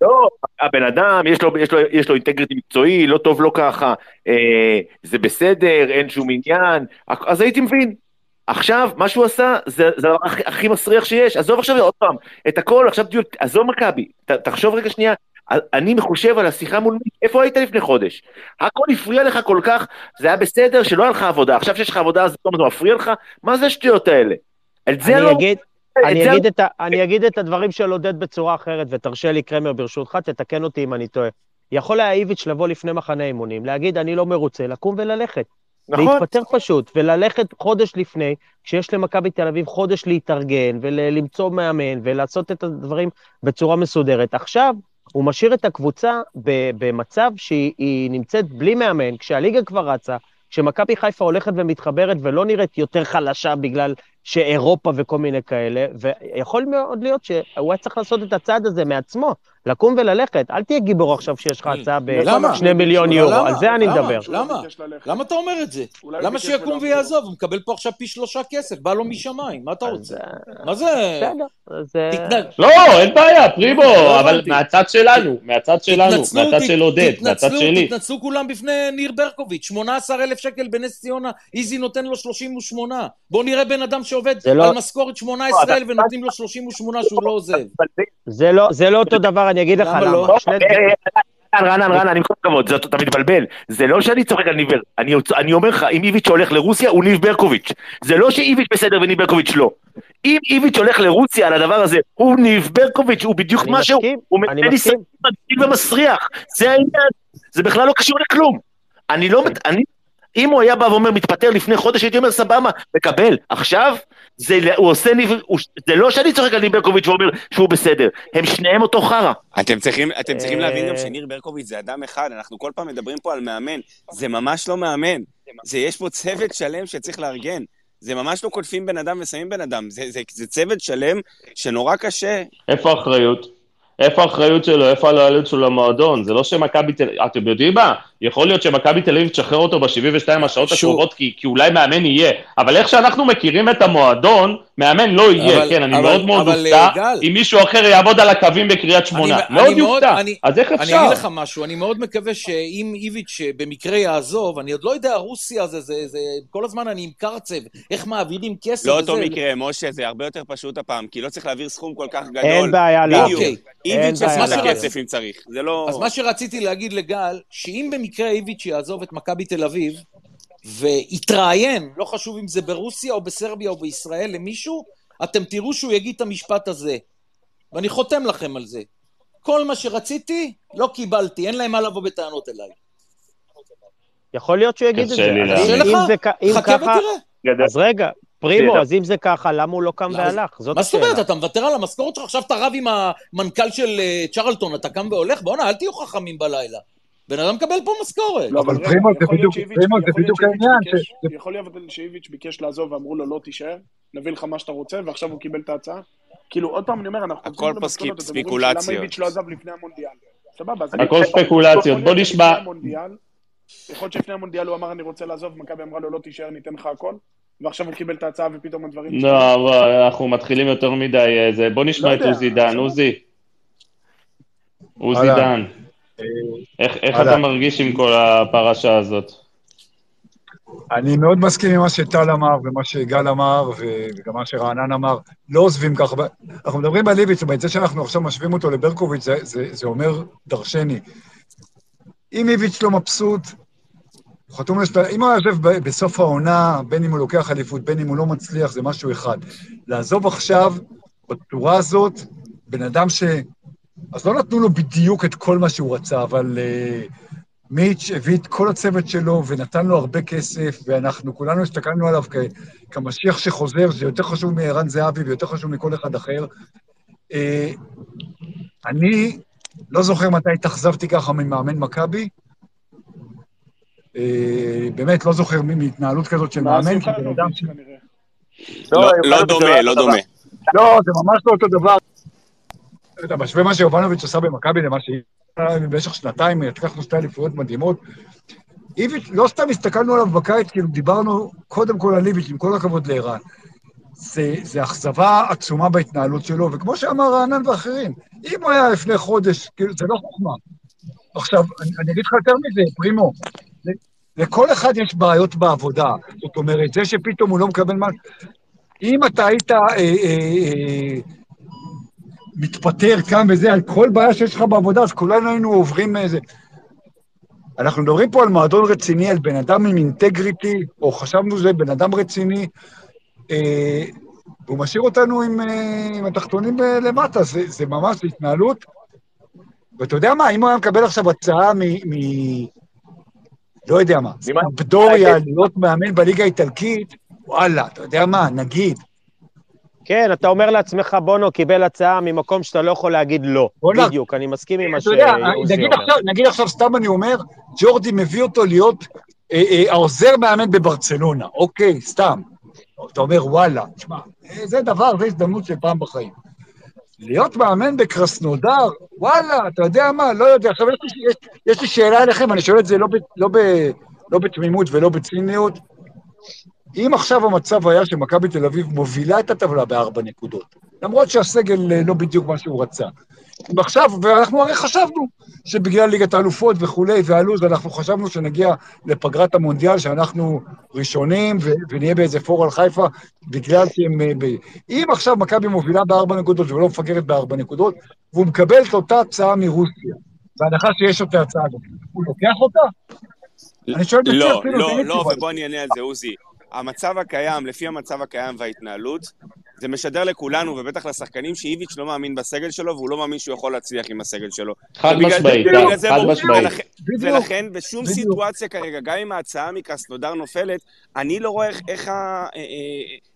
לא, הבן אדם, יש לו, יש לו, יש לו אינטגריטי מקצועי, לא טוב, לא ככה, אה, זה בסדר, אין שום עניין, אז הייתי מבין. עכשיו, מה שהוא עשה, זה הדבר הכי, הכי מסריח שיש. עזוב עכשיו עוד פעם, את הכל, עכשיו עזוב מכבי, תחשוב רגע שנייה, אני מחושב על השיחה מול מי, איפה היית לפני חודש? הכל הפריע לך כל כך, זה היה בסדר שלא היה לך עבודה, עכשיו שיש לך עבודה אז זה מפריע לך? מה זה השטויות האלה? את זה לא... אגיד, אני, אגיד את ה, אני אגיד את הדברים של עודד בצורה אחרת, ותרשה לי, קרמר, ברשותך, תתקן אותי אם אני טועה. יכול היה איביץ' לבוא לפני מחנה אימונים, להגיד, אני לא מרוצה, לקום וללכת. נכון. להתפטר פשוט, וללכת חודש לפני, כשיש למכבי תל אביב חודש להתארגן, ולמצוא מאמן, ולעשות את הדברים בצורה מסודרת. עכשיו, הוא משאיר את הקבוצה במצב שהיא נמצאת בלי מאמן, כשהליגה כבר רצה, כשמכבי חיפה הולכת ומתחברת ולא נראית יותר חלשה בגלל שאירופה וכל מיני כאלה, ויכול מאוד להיות שהוא היה צריך לעשות את הצעד הזה מעצמו, לקום וללכת. אל תהיה גיבור עכשיו שיש לך הצעה בשני מיליון יורו, על זה אני מדבר. למה? למה אתה אומר את זה? למה שיקום ויעזוב? הוא מקבל פה עכשיו פי שלושה כסף, בא לו משמיים, מה אתה רוצה? מה זה? בסדר, לא, אין בעיה, פרימו, לא אבל מהצד שלנו, מהצד שלנו, מהצד של עודד, מהצד שלי. תתנצלו כולם בפני ניר ברקוביץ', 18,000 שקל בנס ציונה, איזי נותן לו 38. בוא נראה בן אדם שעובד לא- על משכורת 18,000 ונותנים לו 38 שהוא לא עוזב. זה לא אותו דבר, אני אגיד לך למה. לא? רענן, רענן, אני עם כל הכבוד, אתה מתבלבל. זה לא שאני צוחק על ניב אני אומר לך, אם איביץ' הולך לרוסיה, הוא ניב ברקוביץ'. זה לא שאיביץ' בסדר וניב ברקוביץ' לא. אם איביץ' הולך לרוסיה על הדבר הזה, הוא ניב ברקוביץ', הוא בדיוק מה שהוא. הוא מנהל ניסיון מגדיל ומסריח. זה העניין. זה בכלל לא קשור לכלום. אני לא... אני... אם הוא היה בא ואומר מתפטר לפני חודש, הייתי אומר סבבה, מקבל. עכשיו, זה, הוא עושה, הוא, זה לא שאני צוחק על ניר ברקוביץ' ואומר שהוא בסדר, הם שניהם אותו חרא. אתם צריכים, אתם צריכים להבין גם אה. שניר ברקוביץ' זה אדם אחד, אנחנו כל פעם מדברים פה על מאמן, זה ממש לא מאמן, זה יש פה צוות שלם שצריך לארגן. זה ממש לא קוטפים בן אדם ושמים בן אדם, זה, זה, זה צוות שלם שנורא קשה. איפה האחריות? איפה האחריות שלו, איפה הלויאליות שלו למועדון? זה לא שמכבי תל אביב, אתם יודעים מה? יכול להיות שמכבי תל אביב תשחרר אותו ב-72 השעות הקרובות, כי, כי אולי מאמן יהיה, אבל איך שאנחנו מכירים את המועדון, מאמן לא יהיה, אבל, כן, אני אבל, מאוד מאוד אופתע, אם מישהו אחר יעבוד על הקווים בקריית שמונה, אני, מאוד יופתע, אז איך אפשר? אני אגיד לך משהו, אני מאוד מקווה שאם איביץ' במקרה יעזוב, אני עוד לא יודע, רוסיה זה, זה, זה, כל הזמן אני עם קרצב, איך מעבירים כסף לא אותו מקרה, משה, זה הרבה יותר פשוט הפעם, כי לא צריך להעביר סכום כל כך גדול. אין בעיה להעביר. איביץ' יעשה את הכסף אם צריך, זה לא... אז מה שרציתי להגיד לגל, שאם במקרה איביץ' יעזוב את מכבי תל אביב, ויתראיין, לא חשוב אם זה ברוסיה או בסרביה או בישראל, למישהו, אתם תראו שהוא יגיד את המשפט הזה. ואני חותם לכם על זה. כל מה שרציתי, לא קיבלתי, אין להם מה לבוא בטענות אליי. יכול להיות שהוא יגיד את זה. קשה לך? חכה ותראה. אז רגע, פרימו, אז אם זה ככה, למה הוא לא קם והלך? זאת השאלה. מה זאת אומרת? אתה מוותר על המשכורת שלך, עכשיו אתה רב עם המנכ"ל של אה, צ'רלטון, אתה קם והולך? בואנה, אל תהיו חכמים בלילה. בן אדם מקבל פה משכורת. לא, אבל פרימו זה בדיוק העניין. יכול להיות שאיביץ' ביקש לעזוב ואמרו לו לא תישאר, נביא לך מה שאתה רוצה, ועכשיו הוא קיבל את ההצעה. כאילו, עוד פעם אני אומר, אנחנו... הכל פה ספקולציות. למה איביץ' לא עזב לפני המונדיאל? סבבה, הכל ספקולציות, בוא נשמע. יכול להיות שלפני המונדיאל הוא אמר אני רוצה לעזוב, מכבי אמרה לו לא תישאר, ניתן לך הכל. ועכשיו הוא קיבל את ההצעה ופתאום הדברים... לא, אנחנו מתחילים יותר מדי, בוא נשמע את עוזי דן, עוזי. עוזי דן. איך, איך אתה מרגיש עם כל הפרשה הזאת? אני מאוד מסכים עם מה שטל אמר ומה שגל אמר וגם מה שרענן אמר. לא עוזבים ככה. אנחנו מדברים על איביץ', זאת אומרת, זה שאנחנו עכשיו משווים אותו לברקוביץ', זה, זה, זה אומר דרשני. אם איביץ' לא מבסוט, חתום לשת... אם הוא יושב בסוף העונה, בין אם הוא לוקח אליפות, בין אם הוא לא מצליח, זה משהו אחד. לעזוב עכשיו, בצורה הזאת, בן אדם ש... אז לא נתנו לו בדיוק את כל מה שהוא רצה, אבל uh, מיץ' הביא את כל הצוות שלו ונתן לו הרבה כסף, ואנחנו כולנו הסתכלנו עליו כ- כמשיח שחוזר, זה יותר חשוב מערן זהבי ויותר חשוב מכל אחד אחר. Uh, אני לא זוכר מתי התאכזבתי ככה ממאמן מכבי. Uh, באמת, לא זוכר מהתנהלות כזאת של מאמן, כי בן אדם ש... לא, לא דומה, לא דומה. לא, זה ממש לא אותו דבר. אתה משווה מה שיובנוביץ' עשה במכבי למה שהיא במשך שנתיים, לקחנו שתי אליפויות מדהימות. איביץ', לא סתם הסתכלנו עליו בקיץ, כאילו דיברנו קודם כל על איביץ', עם כל הכבוד לערן. זה, זה אכזבה עצומה בהתנהלות שלו, וכמו שאמר רענן ואחרים, אם הוא היה לפני חודש, כאילו, זה לא חוכמה. עכשיו, אני, אני אגיד לך יותר מזה, פרימו, לכל אחד יש בעיות בעבודה. זאת אומרת, זה שפתאום הוא לא מקבל מה... אם אתה היית אה, אה, אה, מתפטר כאן וזה, על כל בעיה שיש לך בעבודה, אז כולנו היינו עוברים איזה... אנחנו מדברים פה על מועדון רציני, על בן אדם עם אינטגריטי, או חשבנו שזה בן אדם רציני, אה, והוא משאיר אותנו עם, אה, עם התחתונים למטה, זה, זה ממש התנהלות. ואתה יודע מה, אם הוא היה מקבל עכשיו הצעה מ... מ לא יודע מה, סמפדוריה, להיות מאמן בליגה האיטלקית, וואלה, אתה יודע מה, נגיד, כן, אתה אומר לעצמך, בונו קיבל הצעה ממקום שאתה לא יכול להגיד לא. בדיוק, אני מסכים עם מה אומר. נגיד עכשיו, סתם אני אומר, ג'ורדי מביא אותו להיות אה, אה, העוזר מאמן בברצלונה, אוקיי, סתם. אתה אומר, וואלה, תשמע, זה דבר, זו הזדמנות של פעם בחיים. להיות מאמן בקרסנודר, וואלה, אתה יודע מה, לא יודע. עכשיו, יש יש, יש לי שאלה אליכם, אני שואל את זה לא, ב, לא, ב, לא בתמימות ולא בציניות. אם עכשיו המצב היה שמכבי תל אביב מובילה את הטבלה בארבע נקודות, למרות שהסגל אה, לא בדיוק מה שהוא רצה, ועכשיו, ואנחנו הרי חשבנו שבגלל ליגת האלופות וכולי, והלו"ז, אנחנו חשבנו שנגיע לפגרת המונדיאל, שאנחנו ראשונים ו- ונהיה באיזה פור על חיפה, בגלל שהם... אה, ב- אם עכשיו מכבי מובילה בארבע נקודות ולא מפגרת בארבע נקודות, והוא מקבל את אותה הצעה מרוסיה, בהנחה שיש אותה הצעה הוא לוקח אותה? אני שואל לא, לא, לא, ובוא אני אענה על זה, עוזי. המצב הקיים, לפי המצב הקיים וההתנהלות, זה משדר לכולנו, ובטח לשחקנים, שאיביץ' לא מאמין בסגל שלו, והוא לא מאמין שהוא יכול להצליח עם הסגל שלו. חד משמעית, חד משמעית. ולכן, בשום סיטואציה כרגע, גם אם ההצעה מקרסנודר נופלת, אני לא רואה איך אה, אה,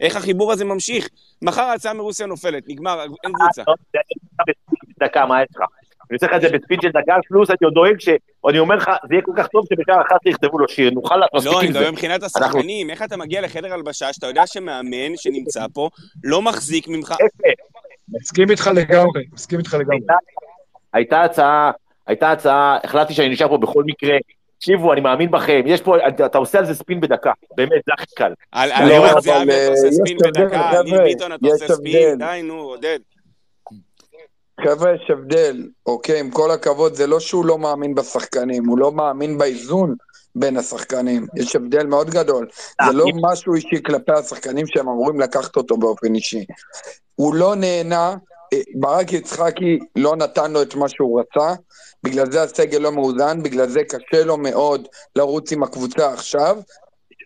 איך החיבור הזה ממשיך. מחר ההצעה מרוסיה נופלת, נגמר, אין קבוצה. דקה, מה יש לך? אני עושה לך את זה בספיד של דקה פלוס, אני עוד דואג שאני אומר לך, זה יהיה כל כך טוב שבשעה אחת יכתבו לו שיר, נוכל לעשות לא, אני מדבר מבחינת השחקנים, איך אתה מגיע לחדר הלבשה שאתה יודע שמאמן שנמצא פה לא מחזיק ממך... מסכים איתך לגמרי, מסכים איתך לגמרי. הייתה הצעה, הייתה הצעה, החלטתי שאני נשאר פה בכל מקרה. תקשיבו, אני מאמין בכם, יש פה, אתה עושה על זה ספין בדקה, באמת, זה הכי קל. על יורם זהבי אתה עושה ספין בדקה, ניר ביטון אתה עושה ספין, די נו, עודד. חבר'ה, יש הבדל, אוקיי? עם כל הכבוד, זה לא שהוא לא מאמין בשחקנים, הוא לא מאמין באיזון בין השחקנים. יש הבדל מאוד גדול. זה לא משהו אישי כלפי השחקנים שהם אמורים לקחת אותו באופן אישי. הוא לא נהנה, אה, ברק יצחקי לא נתן לו את מה שהוא רצה, בגלל זה הסגל לא מאוזן, בגלל זה קשה לו מאוד לרוץ עם הקבוצה עכשיו.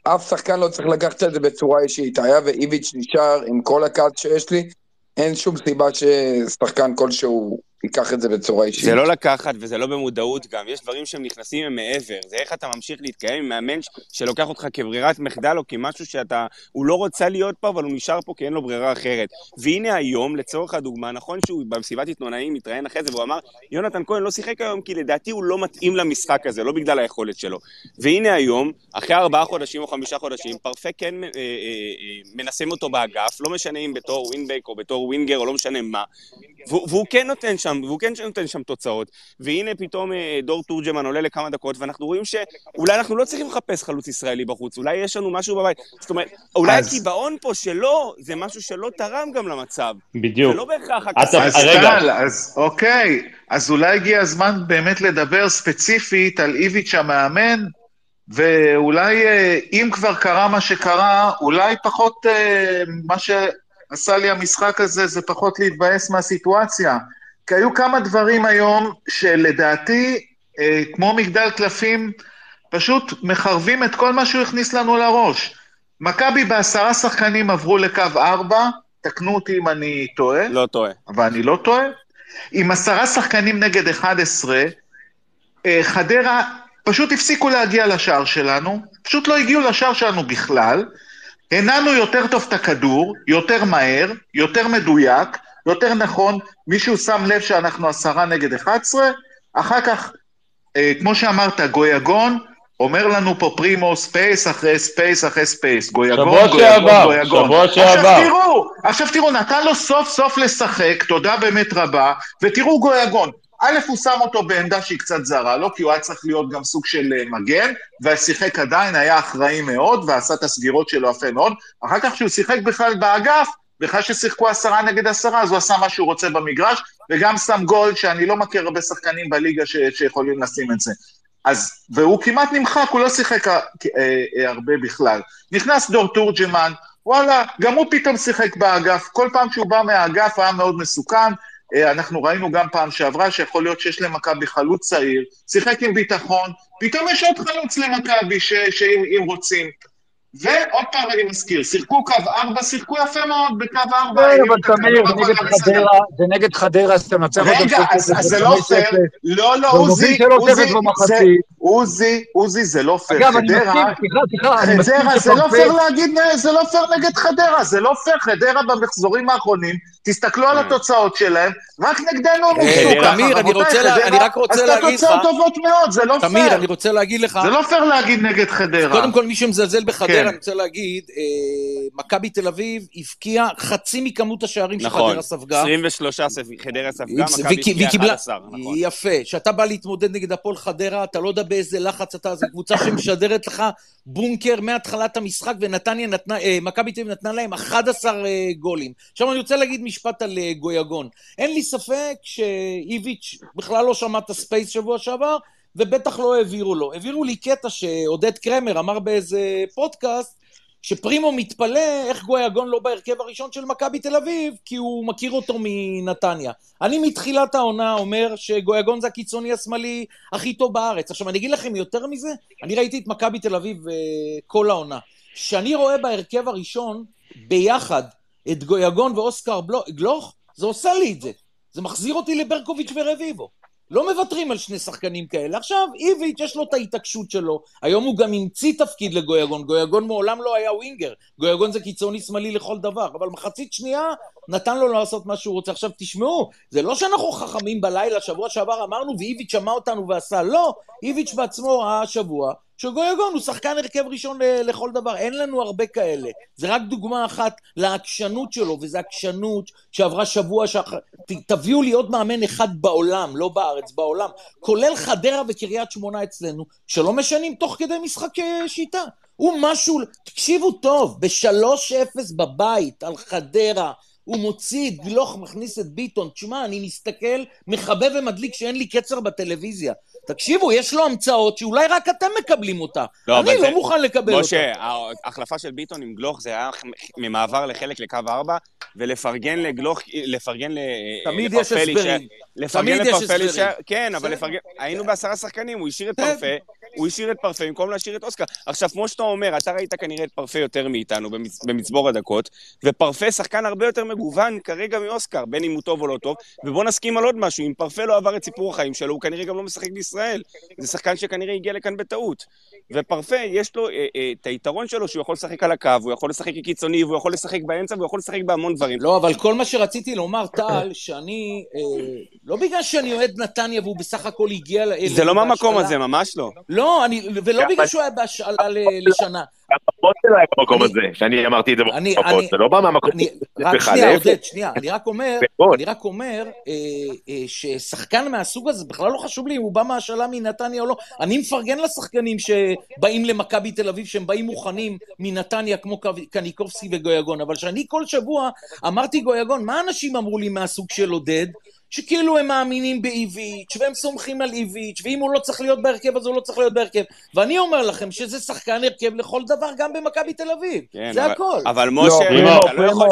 אף שחקן לא צריך לקחת את זה בצורה אישית. היה ואיביץ' נשאר עם כל הכעס שיש לי, אין שום סיבה ששחקן כלשהו ייקח את זה בצורה אישית. זה לא לקחת וזה לא במודעות גם, יש דברים שהם נכנסים מעבר, זה איך אתה ממשיך להתקיים עם מאמן שלוקח אותך כברירת מחדל או כמשהו שאתה, הוא לא רוצה להיות פה אבל הוא נשאר פה כי אין לו ברירה אחרת. והנה היום, לצורך הדוגמה, נכון שהוא במסיבת עיתונאים מתראיין אחרי זה והוא אמר, יונתן כהן לא שיחק היום כי לדעתי הוא לא מתאים למשחק הזה, לא בגלל היכולת שלו. והנה היום, אחרי ארבעה חודשים או חמישה חודשים, פרפה כן אה, אה, אה, מנסים אותו באגף, לא משנה אם בתור ווינבק או בתור ווינגר או לא משנה מה, והוא כן נותן שם, והוא כן נותן שם תוצאות, והנה פתאום אה, דור תורג'מן עולה לכמה דקות, ואנחנו רואים שאולי אנחנו לא צריכים לחפש חלוץ ישראלי בחוץ, אולי יש לנו משהו בבית, זאת אומרת, אולי אז... הקיבעון פה שלו, זה משהו שלא תרם גם למצב. בדיוק. זה לא בהכרח הכסף. אז טל, אז אוקיי, אז אולי הגיע הזמן באמת לדבר ספציפית על איביץ' המאמן, ואולי אה, אם כבר קרה מה שקרה, אולי פחות אה, מה ש... עשה לי המשחק הזה זה פחות להתבאס מהסיטואציה. כי היו כמה דברים היום שלדעתי, אה, כמו מגדל קלפים, פשוט מחרבים את כל מה שהוא הכניס לנו לראש. מכבי בעשרה שחקנים עברו לקו ארבע, תקנו אותי אם אני טועה. לא טועה. אבל אני לא טועה. עם עשרה שחקנים נגד 11, אה, חדרה פשוט הפסיקו להגיע לשער שלנו, פשוט לא הגיעו לשער שלנו בכלל, הנענו יותר טוב את הכדור, יותר מהר, יותר מדויק, יותר נכון, מישהו שם לב שאנחנו עשרה נגד 11, אחר כך, אה, כמו שאמרת, גויגון, אומר לנו פה פרימו space אחרי space אחרי space, גויגון, גויגון, שעבר, גויגון. שבוע שעבר. עכשיו תראו, עכשיו תראו, נתן לו סוף סוף לשחק, תודה באמת רבה, ותראו גויגון, א', הוא שם אותו בעמדה שהיא קצת זרה לו, כי הוא היה צריך להיות גם סוג של אה, מגן, ושיחק עדיין, היה אחראי מאוד, ועשה את הסגירות שלו יפה מאוד. אחר כך כשהוא שיחק בכלל באגף, בכלל ששיחקו עשרה נגד עשרה, אז הוא עשה מה שהוא רוצה במגרש, וגם שם גול, שאני לא מכיר הרבה שחקנים בליגה ש- שיכולים לשים את זה. אז, והוא כמעט נמחק, הוא לא שיחק אה, אה, הרבה בכלל. נכנס דור תורג'מן, וואלה, גם הוא פתאום שיחק באגף, כל פעם שהוא בא מהאגף היה מאוד מסוכן, אה, אנחנו ראינו גם פעם שעברה שיכול להיות שיש למכבי חלוץ צעיר, שיחק עם ביטחון, פתאום יש עוד חלוץ למכבי שאם רוצים. ועוד פעם אני מזכיר, שיחקו קו ארבע, שיחקו יפה מאוד בקו ארבע. כן, אבל תמיר, זה נגד חדרה, זה נגד חדרה, אז אתה מנצח אותם. רגע, אז זה לא פייר. לא, לא, עוזי, עוזי, עוזי זה לא פייר. אגב, אני מסכים, סליחה, סליחה, חדרה, זה לא פייר להגיד, זה לא פייר נגד חדרה, זה לא פייר, חדרה במחזורים האחרונים, תסתכלו על התוצאות שלהם, רק נגדנו הם הופסו ככה, תמיר, אני רק רוצה להגיד לך... עשתה תוצאות טובות מאוד, זה לא פייר. תמיר, אני רוצה להגיד לך... זה לא פייר להגיד נגד חדרה. קודם כל, מי שמזלזל בחדרה, אני רוצה להגיד, מכבי תל אביב הבקיעה חצי מכמות השערים שחדרה ספגה. נכון, 23 חדרה ספגה, מכבי הבקיעה 11, נכון. יפה, כשאתה בא להתמודד נגד הפועל חדרה, אתה לא יודע באיזה לחץ אתה, זו קבוצה שמשדרת לך בונקר מהתחלת המשחק, ונתניה נתנה, אה, מכבי תל אביב נתנה להם 11 אה, גולים. עכשיו אני רוצה להגיד משפט על אה, גויגון. אין לי ספק שאיביץ' בכלל לא שמע את הספייס שבוע שעבר, ובטח לא העבירו לו. העבירו לי קטע שעודד קרמר אמר באיזה פודקאסט, שפרימו מתפלא איך גויגון לא בהרכב הראשון של מכבי תל אביב, כי הוא מכיר אותו מנתניה. אני מתחילת העונה אומר שגויגון זה הקיצוני השמאלי הכי טוב בארץ. עכשיו, אני אגיד לכם יותר מזה, אני ראיתי את מכבי תל אביב uh, כל העונה. כשאני רואה בהרכב הראשון, ביחד, את גויגון ואוסקר גלוך, זה עושה לי את זה. זה מחזיר אותי לברקוביץ' ורביבו. לא מוותרים על שני שחקנים כאלה. עכשיו, איביץ' יש לו את ההתעקשות שלו. היום הוא גם המציא תפקיד לגויגון. גויגון מעולם לא היה ווינגר. גויגון זה קיצוני שמאלי לכל דבר. אבל מחצית שנייה נתן לו לעשות מה שהוא רוצה. עכשיו, תשמעו, זה לא שאנחנו חכמים בלילה, שבוע שעבר אמרנו ואיביץ' שמע אותנו ועשה. לא, איביץ' בעצמו ראה השבוע שגויגון הוא שחקן הרכב ראשון לכל דבר, אין לנו הרבה כאלה. זה רק דוגמה אחת לעקשנות שלו, וזו עקשנות שעברה שבוע שאחר... תביאו לי עוד מאמן אחד בעולם, לא בארץ, בעולם, כולל חדרה וקריית שמונה אצלנו, שלא משנים תוך כדי משחק שיטה. הוא משהו, תקשיבו טוב, בשלוש אפס בבית על חדרה, הוא מוציא את גלוך, מכניס את ביטון. תשמע, אני מסתכל, מכבה ומדליק שאין לי קצר בטלוויזיה. תקשיבו, יש לו המצאות שאולי רק אתם מקבלים אותה. לא, אני לא זה... מוכן לקבל משה, אותה. משה, ההחלפה של ביטון עם גלוך זה היה ממעבר לחלק לקו 4, ולפרגן לגלוך, לפרגן תמיד יש הסברים. לפרגן לפרפה, ש... כן, אבל לפרגן... היינו בעשרה שחקנים, הוא השאיר את כן. פרפה, הוא השאיר את פרפה במקום להשאיר את אוסקר. עכשיו, כמו שאתה אומר, אתה ראית כנראה את פרפה יותר מאיתנו במצבור הדקות, ופרפה שחקן הרבה יותר מגוון כרגע מאוסקר, בין אם הוא טוב או לא טוב, ובוא נסכים על עוד משהו, אם פרפה לא עבר את סיפור החיים שלו, הוא כנראה גם לא משחק בישראל. זה שחקן שכנראה הגיע לכאן בטעות. ופרפה, יש לו אה, אה, את היתרון שלו שהוא יכול לשחק על הקו, הוא יכול לשחק כקיצוני, והוא יכול לשחק באמצע, והוא יכול לשחק בהמון דברים. לא, אבל כל מה שרציתי לומר, טל, שאני, אה, לא בגלל שאני אוהד נתניה והוא בסך הכל הגיע... זה לא מהמקום הזה, ממש לא. לא, אני, ולא בגלל שהוא היה בהשאלה לשנה. הפחות שלו היה במקום הזה, שאני אמרתי את זה בפחות, זה לא בא מהמקום. רק שנייה, עודד, שנייה, אני רק אומר, אני רק אומר אה, אה, ששחקן מהסוג הזה, בכלל לא חשוב לי אם הוא בא מהשאלה מנתניה או לא, אני מפרגן לשחקנים שבאים למכבי תל אביב, שהם באים מוכנים מנתניה, כמו קניקובסקי וגויגון, אבל שאני כל שבוע אמרתי גויגון, מה אנשים אמרו לי מהסוג של עודד? שכאילו הם מאמינים באיביץ', והם סומכים על איביץ', ואם הוא לא צריך להיות בהרכב אז הוא לא צריך להיות בהרכב. ואני אומר לכם שזה שחקן הרכב לכל דבר, גם במכבי תל אביב. כן, זה אבל, הכל. אבל משה, לא, אתה לא יכול...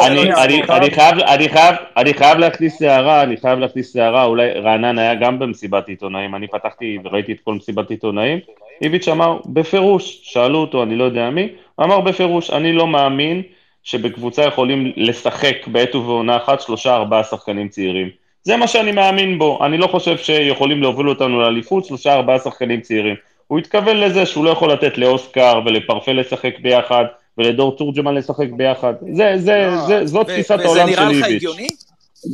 אני חייב להכניס הערה, אני חייב להכניס הערה, אולי רענן היה גם במסיבת עיתונאים, אני פתחתי וראיתי את כל מסיבת עיתונאים, איביץ' אמר בפירוש, שאלו אותו, אני לא יודע מי, אמר בפירוש, אני לא מאמין שבקבוצה יכולים לשחק בעת ובעונה אחת שלושה ארבעה שחקנים צעירים. זה מה שאני מאמין בו, אני לא חושב שיכולים להוביל אותנו לאליפות שלושה ארבעה שחקנים צעירים. הוא התכוון לזה שהוא לא יכול לתת לאוסקר ולפרפה לשחק ביחד ולדור תורג'מן לשחק ביחד. זה, זה, לא. זה, זאת תפיסת העולם של איביץ'. וזה נראה לך הגיוני?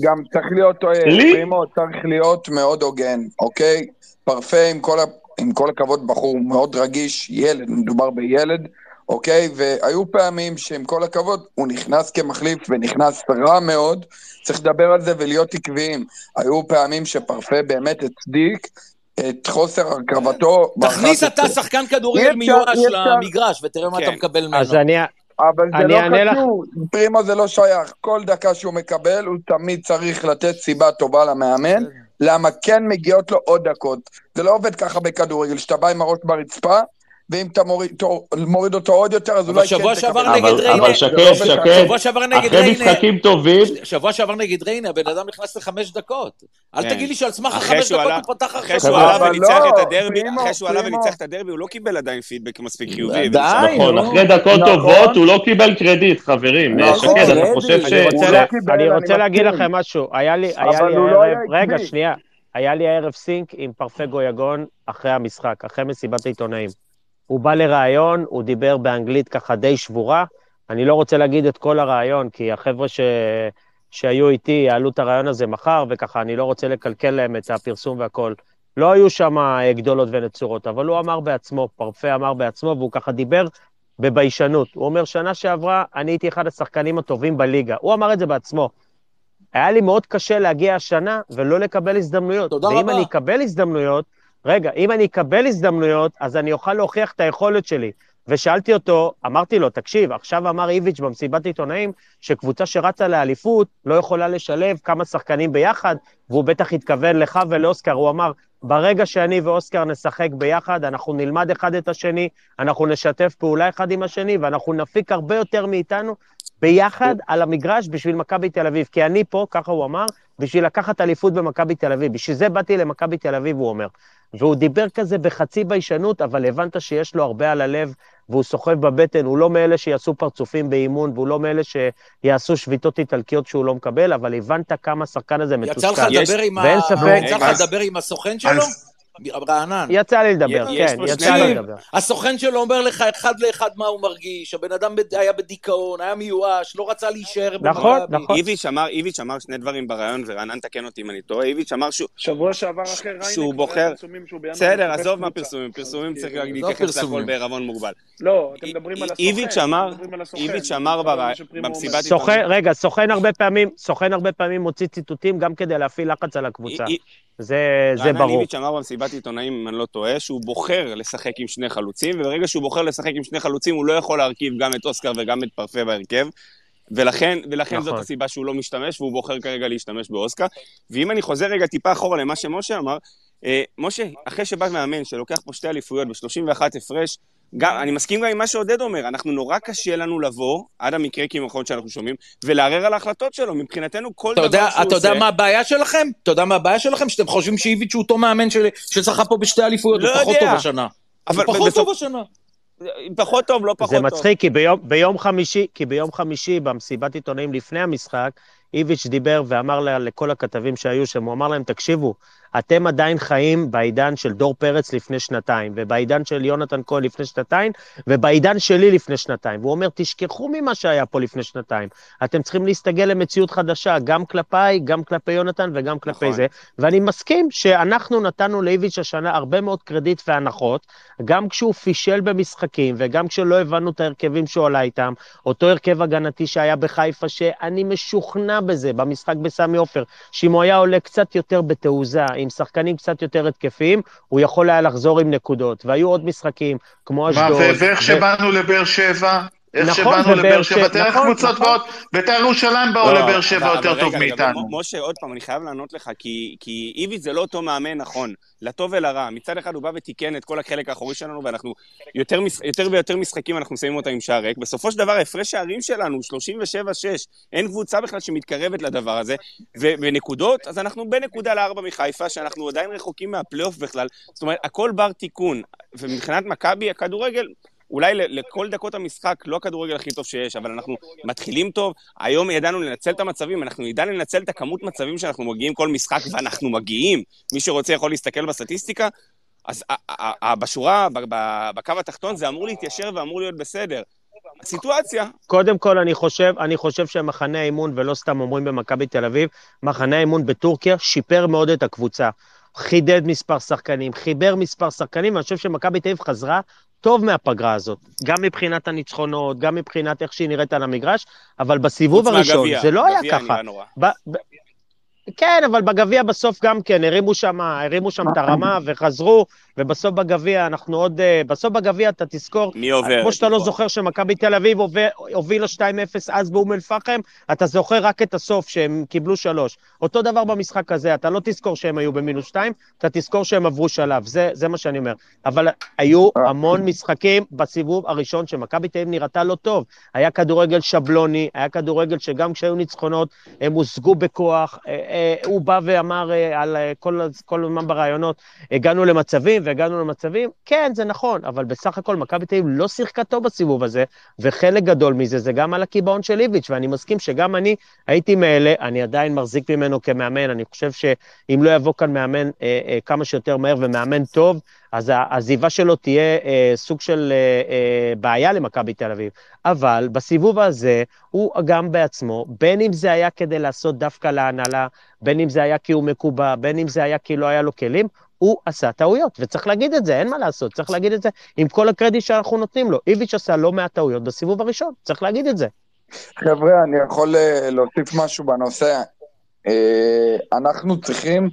גם צריך להיות, אה, לי? פרימו צריך להיות מאוד הוגן, אוקיי? פרפה עם כל, ה, עם כל הכבוד בחור מאוד רגיש, ילד, מדובר בילד, אוקיי? והיו פעמים שעם כל הכבוד, הוא נכנס כמחליף ונכנס רע מאוד, צריך לדבר על זה ולהיות עקביים. היו פעמים שפרפה באמת הצדיק את חוסר הרכבתו. תכניס אתה שחקן כדורגל מיואש למגרש ותראה מה אתה כן. מקבל ממנו. אז אני... אבל זה לא קשור, פרימו זה לא שייך. כל דקה שהוא מקבל, הוא תמיד צריך לתת סיבה טובה למאמן, למה כן מגיעות לו עוד דקות. זה לא עובד ככה בכדורגל, שאתה בא עם הראש ברצפה, ואם אתה מוריד, מוריד אותו עוד יותר, אז אולי כן... שבוע שעבר נגד ריינה... אבל שקד, שקד, שבוע שעבר נגד ריינה... אחרי משחקים טובים... שבוע שעבר נגד ריינה, הבן אדם נכנס לחמש דקות. אל כן. תגיד לי שעל סמך החמש דקות הוא פתח אחרי שהוא עלה וניצח את הדרבי, אחרי שהוא עלה וניצח את הדרבי, הוא לא קיבל עדיין פידבק מספיק חיובי. נכון, אחרי דקות נכון. טובות הוא לא קיבל קרדיט, חברים. נכון. שקד, אתה חושב ש... אני רוצה להגיד לכם משהו. היה לי... רגע, שנייה. היה לי הערב סינק עם פרפגו יגון אחרי המשחק, אחרי מסיבת העיתונאים. הוא בא לראיון, הוא דיבר באנגלית ככה די שבורה. אני לא רוצה להגיד את כל הראיון, כי החבר'ה ש... שהיו איתי יעלו את הראיון הזה מחר, וככה אני לא רוצה לקלקל להם את הפרסום והכול. לא היו שם אה, גדולות ונצורות, אבל הוא אמר בעצמו, פרפה אמר בעצמו, והוא ככה דיבר בביישנות. הוא אומר, שנה שעברה אני הייתי אחד השחקנים הטובים בליגה. הוא אמר את זה בעצמו. היה לי מאוד קשה להגיע השנה ולא לקבל הזדמנויות. תודה ואם רבה. אני אקבל הזדמנויות, רגע, אם אני אקבל הזדמנויות, אז אני אוכל להוכיח את היכולת שלי. ושאלתי אותו, אמרתי לו, תקשיב, עכשיו אמר איביץ' במסיבת עיתונאים, שקבוצה שרצה לאליפות לא יכולה לשלב כמה שחקנים ביחד, והוא בטח התכוון לך ולאוסקר, הוא אמר, ברגע שאני ואוסקר נשחק ביחד, אנחנו נלמד אחד את השני, אנחנו נשתף פעולה אחד עם השני, ואנחנו נפיק הרבה יותר מאיתנו ביחד על המגרש בשביל מכבי תל אביב. כי אני פה, ככה הוא אמר, בשביל לקחת אליפות במכבי תל אביב. בשביל זה באתי למכבי תל אביב, הוא אומר. והוא דיבר כזה בחצי ביישנות, אבל הבנת שיש לו הרבה על הלב, והוא סוחב בבטן, הוא לא מאלה שיעשו פרצופים באימון, והוא לא מאלה שיעשו שביתות איטלקיות שהוא לא מקבל, אבל הבנת כמה השחקן הזה מתוסכל. יצא לך לדבר עם ה... ספק... הסוכן שלו? רענן. יצא לי לדבר, כן, יצא לי לדבר. הסוכן שלו אומר לך אחד לאחד מה הוא מרגיש, הבן אדם היה בדיכאון, היה מיואש, לא רצה להישאר נכון. נכון. איביץ' אמר, איביץ' אמר שני דברים בריאיון, ורענן תקן אותי אם אני טועה, איביץ' אמר שהוא, שבוע שעבר אחרי ריינה, שהוא בוחר- פרסומים בסדר, עזוב קבוצה. מהפרסומים, פרסומים צריך כאילו, להתייחס פרסומים. בערבון מוגבל. לא, אתם מדברים על הסוכן. איביץ' אמר- מה. במסיבת סוכן, רגע, סוכן הרבה פעמים, סוכן הרבה פעמים מוציא ציטוטים גם כדי להפעיל לחץ על הקבוצה. זה, זה רענן ברור. איביץ' אמר במסיבת עיתונאים, אם אני לא טועה, שהוא בוחר לשחק עם שני חלוצים, וברגע שהוא בוחר לשחק עם שני חלוצים, הוא לא יכול להרכיב גם את אוסקר וגם את פרפה בהרכב, ולכן, ולכן נכון. זאת הסיבה שהוא לא משתמש, והוא בוחר כרגע להשתמש באוסקר. ואם אני חוזר רגע טיפה אחורה למה שמשה אמר, אה, משה, אחרי שבא מאמן שלוקח פה שתי אליפויות ב-31 הפרש, גם, אני מסכים גם עם מה שעודד אומר, אנחנו נורא קשה לנו לבוא, עד המקרה כמעט שאנחנו שומעים, ולערער על ההחלטות שלו. מבחינתנו, כל דבר יודע, שהוא אתה יודע עושה... מה הבעיה שלכם? אתה יודע מה הבעיה שלכם? שאתם חושבים שאיביץ' הוא אותו מאמן של- שזכה פה בשתי אליפויות, לא הוא פחות יודע. טוב השנה. אבל הוא פחות בסוף- טוב השנה. פחות טוב, לא פחות זה טוב. מצחיק, כי ביום, ביום חמישי, כי ביום חמישי, במסיבת עיתונאים לפני המשחק, איביץ' דיבר ואמר לה, לכל הכתבים שהיו שם, הוא אמר להם, תקשיבו, אתם עדיין חיים בעידן של דור פרץ לפני שנתיים, ובעידן של יונתן כהן לפני שנתיים, ובעידן שלי לפני שנתיים. והוא אומר, תשכחו ממה שהיה פה לפני שנתיים. אתם צריכים להסתגל למציאות חדשה, גם כלפיי, גם כלפי יונתן וגם כלפי נכון. זה. ואני מסכים שאנחנו נתנו לאיביץ' השנה הרבה מאוד קרדיט והנחות, גם כשהוא פישל במשחקים, וגם כשלא הבנו את ההרכבים שהוא עלה איתם, אותו הרכב הגנתי שהיה בחיפה, שאני משוכנע בזה, במשחק בסמי עופר, שאם הוא היה עולה קצת יותר בתעוזה, עם שחקנים קצת יותר התקפיים, הוא יכול היה לחזור עם נקודות. והיו עוד משחקים, כמו אשדוד. ואיך שבאנו לבאר שבע, איך נכון, שבאנו לבאר שבע, תראה איך נכון, קבוצות נכון. באות, בית"ר ירושלים באו לא, לבאר שבע אבל- יותר טוב מאיתנו. משה, עוד פעם, אני חייב לענות לך, כי, כי איביץ' זה לא אותו מאמן נכון, לטוב ולרע. מצד אחד הוא בא ותיקן את כל החלק האחורי שלנו, ואנחנו, יותר, יותר ויותר משחקים אנחנו מסיימים אותם עם שער ריק. בסופו של דבר, הפרש שערים שלנו, 37-6, אין קבוצה בכלל שמתקרבת לדבר הזה. ו- ונקודות, אז אנחנו בנקודה לארבע מחיפה, שאנחנו עדיין רחוקים מהפלייאוף בכלל. זאת אומרת, הכל בר תיקון. ומבחינת מכבי, הכדורגל... אולי לכל דקות המשחק, לא הכדורגל הכי טוב שיש, אבל אנחנו מתחילים טוב. היום ידענו לנצל את המצבים, אנחנו נדע לנצל את הכמות מצבים שאנחנו מגיעים כל משחק, ואנחנו מגיעים. מי שרוצה יכול להסתכל בסטטיסטיקה. אז בשורה, בקו התחתון, זה אמור להתיישר ואמור להיות בסדר. הסיטואציה, קודם כל, אני חושב, אני חושב שמחנה האימון, ולא סתם אומרים במכבי תל אביב, מחנה האימון בטורקיה שיפר מאוד את הקבוצה. חידד מספר שחקנים, חיבר מספר שחקנים, ואני חושב שמכבי תל אביב חזרה טוב מהפגרה הזאת. גם מבחינת הניצחונות, גם מבחינת איך שהיא נראית על המגרש, אבל בסיבוב הראשון מהגביע. זה לא היה ככה. ב- ב- כן, אבל בגביע בסוף גם כן, הרימו שם, הרימו שם את הרמה וחזרו, ובסוף בגביע אנחנו עוד... אה, בסוף בגביע אתה תזכור, מי עובר? כמו שאתה לא. זוכר שמכבי תל אביב הוביל- הובילה 2-0 אז באום אל-פחם, אתה זוכר רק את הסוף, שהם קיבלו שלוש. אותו דבר במשחק הזה, אתה לא תזכור שהם היו במינוס 2, אתה תזכור שהם עברו שלב, זה, זה מה שאני אומר. אבל היו המון משחקים בסיבוב הראשון שמכבי תל אביב נראתה לא טוב. היה כדורגל שבלוני, היה כדורגל שגם כשהיו ניצחונות, הם הושגו בכוח. אה, אה, הוא בא ואמר על כל הזמן בראיונות, הגענו למצבים, והגענו למצבים, כן, זה נכון, אבל בסך הכל מכבי תל אביב לא שיחקה טוב בסיבוב הזה, וחלק גדול מזה זה גם על הקיבעון של איביץ', ואני מסכים שגם אני הייתי מאלה, אני עדיין מחזיק ממנו כמאמן, אני חושב שאם לא יבוא כאן מאמן אה, אה, כמה שיותר מהר ומאמן טוב, אז העזיבה שלו תהיה אה, סוג של אה, אה, בעיה למכבי תל אביב. אבל בסיבוב הזה, הוא גם בעצמו, בין אם זה היה כדי לעשות דווקא להנהלה, בין אם זה היה כי הוא מקובע, בין אם זה היה כי לא היה לו כלים, הוא עשה טעויות, וצריך להגיד את זה, אין מה לעשות, צריך להגיד את זה עם כל הקרדיט שאנחנו נותנים לו. איביץ' עשה לא מעט טעויות בסיבוב הראשון, צריך להגיד את זה. חבר'ה, אני יכול אה, להוסיף משהו בנושא. אה, אנחנו צריכים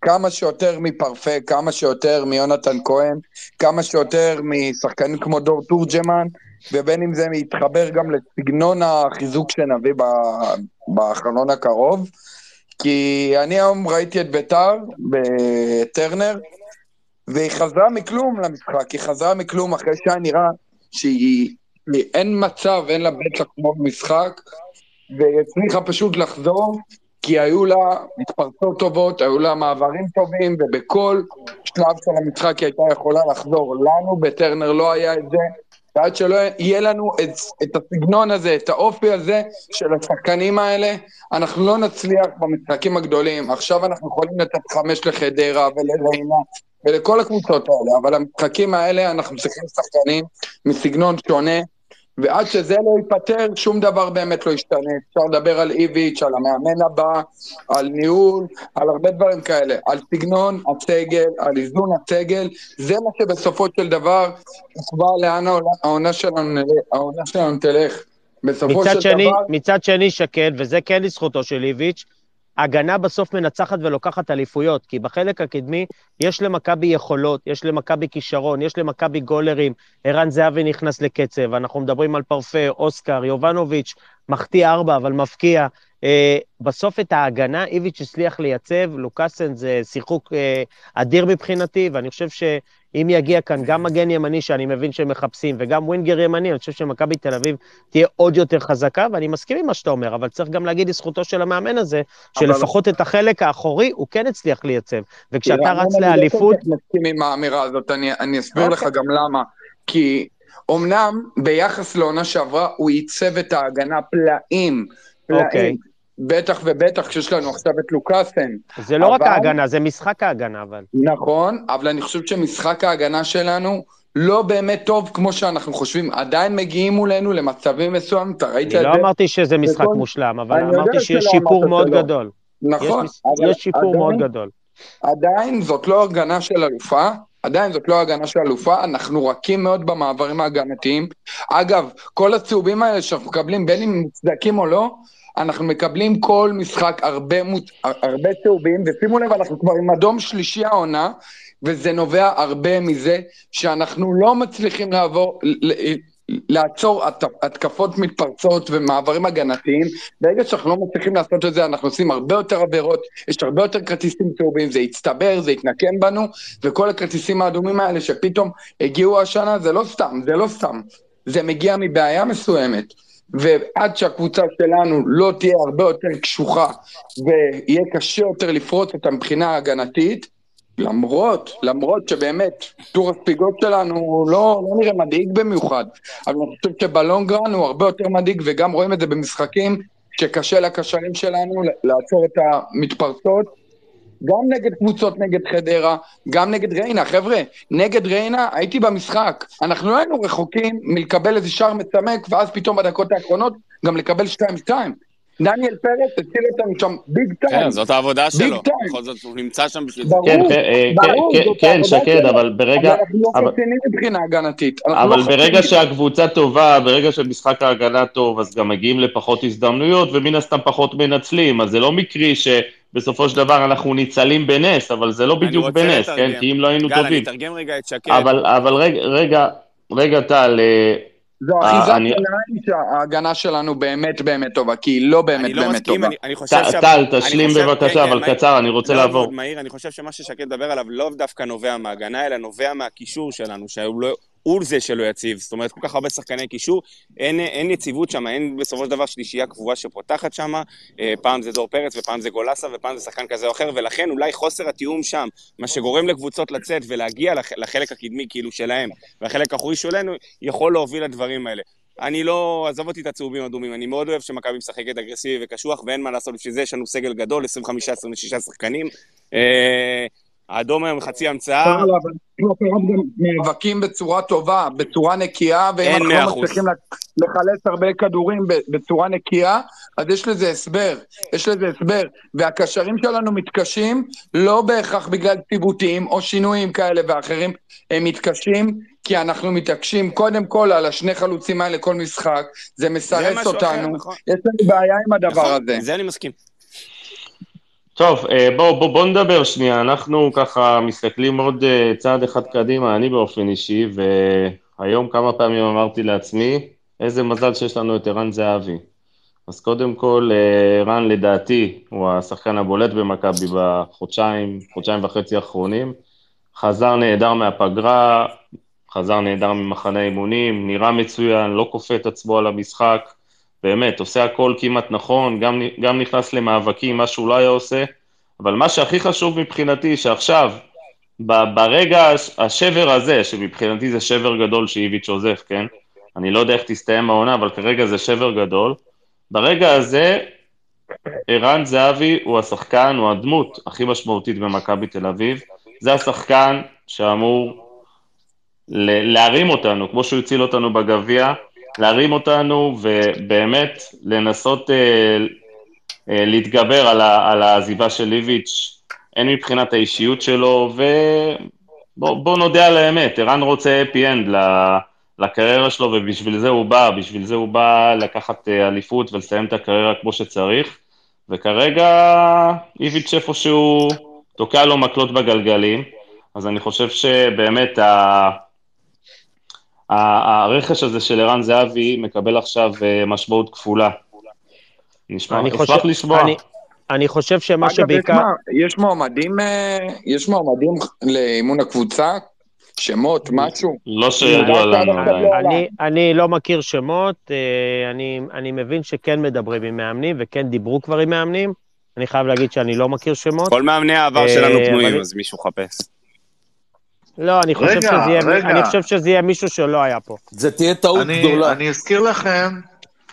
כמה שיותר מפרפה, כמה שיותר מיונתן כהן, כמה שיותר משחקנים כמו דור תורג'מן, ובין אם זה מתחבר גם לסגנון החיזוק שנביא בחלון הקרוב. כי אני היום ראיתי את ביתר בטרנר, והיא חזרה מכלום למשחק, היא חזרה מכלום אחרי שהיה נראה שהיא, אין מצב, אין לה בטח כמו במשחק, והיא הצליחה פשוט לחזור, כי היו לה מתפרצות טובות, היו לה מעברים טובים, ובכל שלב של המשחק היא הייתה יכולה לחזור. לנו בטרנר לא היה את זה, ועד שלא יהיה לנו את, את הסגנון הזה, את האופי הזה של השחקנים האלה, אנחנו לא נצליח במשחקים הגדולים. עכשיו אנחנו יכולים לתת חמש לחדרה ולריינה ולכל הקבוצות האלה, אבל המשחקים האלה אנחנו צריכים שחקנים מסגנון שונה, ועד שזה לא ייפתר, שום דבר באמת לא ישתנה. אפשר לדבר על איביץ', על המאמן הבא, על ניהול, על הרבה דברים כאלה. על סגנון הסגל, על איזון הסגל, זה מה שבסופו של דבר יקבע לאן העונה שלנו, העונה שלנו תלך. בסופו של שני, דבר... מצד שני, שקד, וזה כן לזכותו של איביץ', הגנה בסוף מנצחת ולוקחת אליפויות, כי בחלק הקדמי יש למכבי יכולות, יש למכבי כישרון, יש למכבי גולרים, ערן זהבי נכנס לקצב, אנחנו מדברים על פרפה, אוסקר, יובנוביץ', מחטיא ארבע, אבל מפקיע. אה, בסוף את ההגנה איביץ' הצליח לייצב, לוקאסן זה שיחוק אה, אדיר מבחינתי, ואני חושב שאם יגיע כאן גם מגן ימני שאני מבין שהם מחפשים, וגם ווינגר ימני, אני חושב שמכבי תל אביב תהיה עוד יותר חזקה, ואני מסכים עם מה שאתה אומר, אבל צריך גם להגיד לזכותו של המאמן הזה, שלפחות את החלק האחורי הוא כן הצליח לייצב. וכשאתה רץ לאליפות... אני לא מסכים עם האמירה הזאת, אני, אני אסביר לך. גם למה. כי אמנם ביחס לעונה שעברה הוא ייצב את ההגנה פלאים. פלאים. אוקיי. בטח ובטח כשיש לנו עכשיו את לוקאסן. זה לא אבל... רק ההגנה, זה משחק ההגנה אבל. נכון, אבל אני חושב שמשחק ההגנה שלנו לא באמת טוב כמו שאנחנו חושבים. עדיין מגיעים מולנו למצבים מסוימים, אתה ראית את זה? אני לא אמרתי שזה משחק וכל... מושלם, אבל אמרתי שיש שיפור מאוד לא. גדול. נכון. יש, אבל יש שיפור עדיין, מאוד גדול. עדיין זאת לא הגנה של אלופה, עדיין זאת לא הגנה של אלופה, אנחנו רכים מאוד במעברים ההגנתיים. אגב, כל הצהובים האלה שאנחנו מקבלים, בין אם מוצדקים או לא, אנחנו מקבלים כל משחק הרבה, מות... הרבה צהובים, ושימו לב, אנחנו כבר עם אדום שלישי העונה, וזה נובע הרבה מזה שאנחנו לא מצליחים לעבור, לעצור התקפות מתפרצות ומעברים הגנתיים. ברגע שאנחנו לא מצליחים לעשות את זה, אנחנו עושים הרבה יותר עבירות, יש הרבה יותר כרטיסים צהובים, זה יצטבר, זה יתנקם בנו, וכל הכרטיסים האדומים האלה שפתאום הגיעו השנה, זה לא סתם, זה לא סתם. זה מגיע מבעיה מסוימת. ועד שהקבוצה שלנו לא תהיה הרבה יותר קשוחה ויהיה קשה יותר לפרוץ אותה מבחינה הגנתית, למרות, למרות שבאמת טור הספיגות שלנו לא, לא נראה מדאיג במיוחד, אבל אני חושב שבלונגרן הוא הרבה יותר מדאיג וגם רואים את זה במשחקים שקשה לקשרים שלנו לעצור את המתפרצות גם נגד קבוצות נגד חדרה, גם נגד ריינה. חבר'ה, נגד ריינה הייתי במשחק. אנחנו לא היינו רחוקים מלקבל איזה שער מצמק, ואז פתאום בדקות האחרונות גם לקבל 2-2. דניאל פרץ הציל אותנו שם ביג טיים. כן, זאת העבודה שלו. בכל זאת, הוא נמצא שם בשביל זה. כן, ברור, כן, כן, שקד, אבל ברגע... אבל אנחנו לא חסינים מבחינה הגנתית. אבל לא ברגע שהקבוצה טובה, ברגע שמשחק ההגנה טוב, אז גם מגיעים לפחות הזדמנויות, ומן הסתם פחות מנצלים. אז זה לא מקרי ש... בסופו של דבר אנחנו ניצלים בנס, אבל זה לא בדיוק בנס, כן? כי אם לא היינו טובים. גל, אני אתרגם רגע את שקד. אבל, אבל רגע, רגע, רגע, טל, אה, זו אחיזת עיניים שההגנה שלנו באמת באמת טובה, כי היא לא באמת לא באמת טובה. אני חושב ש... טל, תשלים בבקשה, כן, אבל כן, קצר, אני רוצה לעבור. מאוד מהיר, אני חושב שמה ששקד מדבר עליו לא דווקא נובע מההגנה, אלא נובע מהקישור שלנו, שהוא לא... הוא זה שלא יציב, זאת אומרת, כל כך הרבה שחקני קישור, אין, אין יציבות שם, אין בסופו של דבר שלישייה קבועה שפותחת שם, אה, פעם זה דור פרץ ופעם זה גולסה ופעם זה שחקן כזה או אחר, ולכן אולי חוסר התיאום שם, מה שגורם לקבוצות לצאת ולהגיע לח, לחלק הקדמי כאילו שלהם, והחלק האחורי שלנו, יכול להוביל לדברים האלה. אני לא, עזוב אותי את הצהובים האדומים, אני מאוד אוהב שמכבי משחקת אגרסיבי וקשוח, ואין מה לעשות בשביל זה, יש לנו סגל גדול, 25-26 שחקנים. האדום היום חצי המצאה. נאבקים בצורה טובה, בצורה נקייה, ואם אנחנו לא מצליחים לחלץ הרבה כדורים בצורה נקייה, אז יש לזה הסבר, יש לזה הסבר. והקשרים שלנו מתקשים, לא בהכרח בגלל ציוותים או שינויים כאלה ואחרים, הם מתקשים כי אנחנו מתעקשים קודם כל על השני חלוצים האלה כל משחק, זה מסרס אותנו, נכון. יש לנו בעיה עם הדבר נכון, הזה. זה אני מסכים. טוב, אה, בואו בוא, בוא נדבר שנייה, אנחנו ככה מסתכלים עוד אה, צעד אחד קדימה, אני באופן אישי, והיום כמה פעמים אמרתי לעצמי, איזה מזל שיש לנו את ערן זהבי. אז קודם כל, אה, ערן לדעתי הוא השחקן הבולט במכבי בחודשיים, חודשיים וחצי האחרונים. חזר נהדר מהפגרה, חזר נהדר ממחנה אימונים, נראה מצוין, לא כופה את עצמו על המשחק. באמת, עושה הכל כמעט נכון, גם, גם נכנס למאבקים, מה שהוא לא היה עושה, אבל מה שהכי חשוב מבחינתי, שעכשיו, ברגע השבר הזה, שמבחינתי זה שבר גדול שאיביץ' עוזב, כן? אני לא יודע איך תסתיים העונה, אבל כרגע זה שבר גדול. ברגע הזה, ערן זהבי הוא השחקן, הוא הדמות הכי משמעותית במכבי תל אביב. זה השחקן שאמור להרים אותנו, כמו שהוא הציל אותנו בגביע, להרים אותנו ובאמת לנסות אה, אה, להתגבר על, ה, על העזיבה של ליביץ', הן מבחינת האישיות שלו, ובוא נודה על האמת, ערן רוצה אפי אנד לקריירה שלו, ובשביל זה הוא בא, בשביל זה הוא בא לקחת אה, אליפות ולסיים את הקריירה כמו שצריך, וכרגע איביץ' איפשהו תוקע לו מקלות בגלגלים, אז אני חושב שבאמת ה... הרכש הזה של ערן זהבי מקבל עכשיו אה, משמעות כפולה. נשמע, נשמח לשמוע. אני, אני חושב שמה שבעיקר... אגב, יש מועמדים, אה, יש מועמדים לאימון הקבוצה? שמות, משהו? לא שידוע לנו אני, אני לא מכיר שמות, אה, אני, אני מבין שכן מדברים עם מאמנים וכן דיברו כבר עם מאמנים. אני חייב להגיד שאני לא מכיר שמות. כל מאמני העבר שלנו פנויים, אז מישהו חפש. לא, אני חושב, רגע, שזה יהיה, רגע. אני חושב שזה יהיה מישהו שלא היה פה. זה תהיה טעות אני, גדולה. אני אזכיר לכם,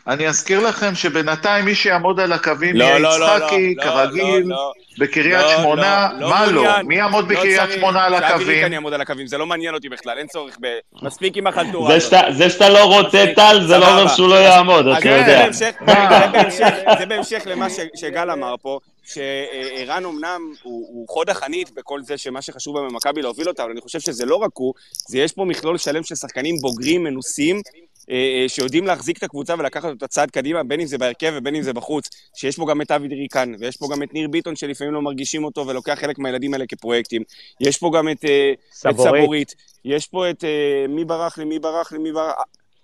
אני אזכיר לכם שבינתיים מי שיעמוד על הקווים לא, יהיה לא, לא, יצחקי, לא, כרגיל, לא, לא, בקריית לא, שמונה, לא, מה לא? מי יעמוד לא בקריית צריך, שמונה על הקווים? שאבי ריקן יעמוד על הקווים, זה לא מעניין אותי בכלל, אין צורך ב... מספיק עם החלטורה הזאת. זה שאתה לא רוצה טל, זה לא אומר שהוא לא יעמוד, אתה יודע. זה בהמשך למה שגל אמר פה, שערן אמנם הוא, הוא חוד החנית בכל זה שמה שחשוב במכבי להוביל אותה, אבל אני חושב שזה לא רק הוא, זה יש פה מכלול שלם של שחקנים בוגרים, מנוסים, אה, אה, שיודעים להחזיק את הקבוצה ולקחת אותה צעד קדימה, בין אם זה בהרכב ובין אם זה בחוץ, שיש פה גם את אבי ריקן, ויש פה גם את ניר ביטון שלפעמים לא מרגישים אותו ולוקח חלק מהילדים האלה כפרויקטים, יש פה גם את, אה, סבורית. את סבורית, יש פה את מי ברח לי, מי ברח לי, מי ברח...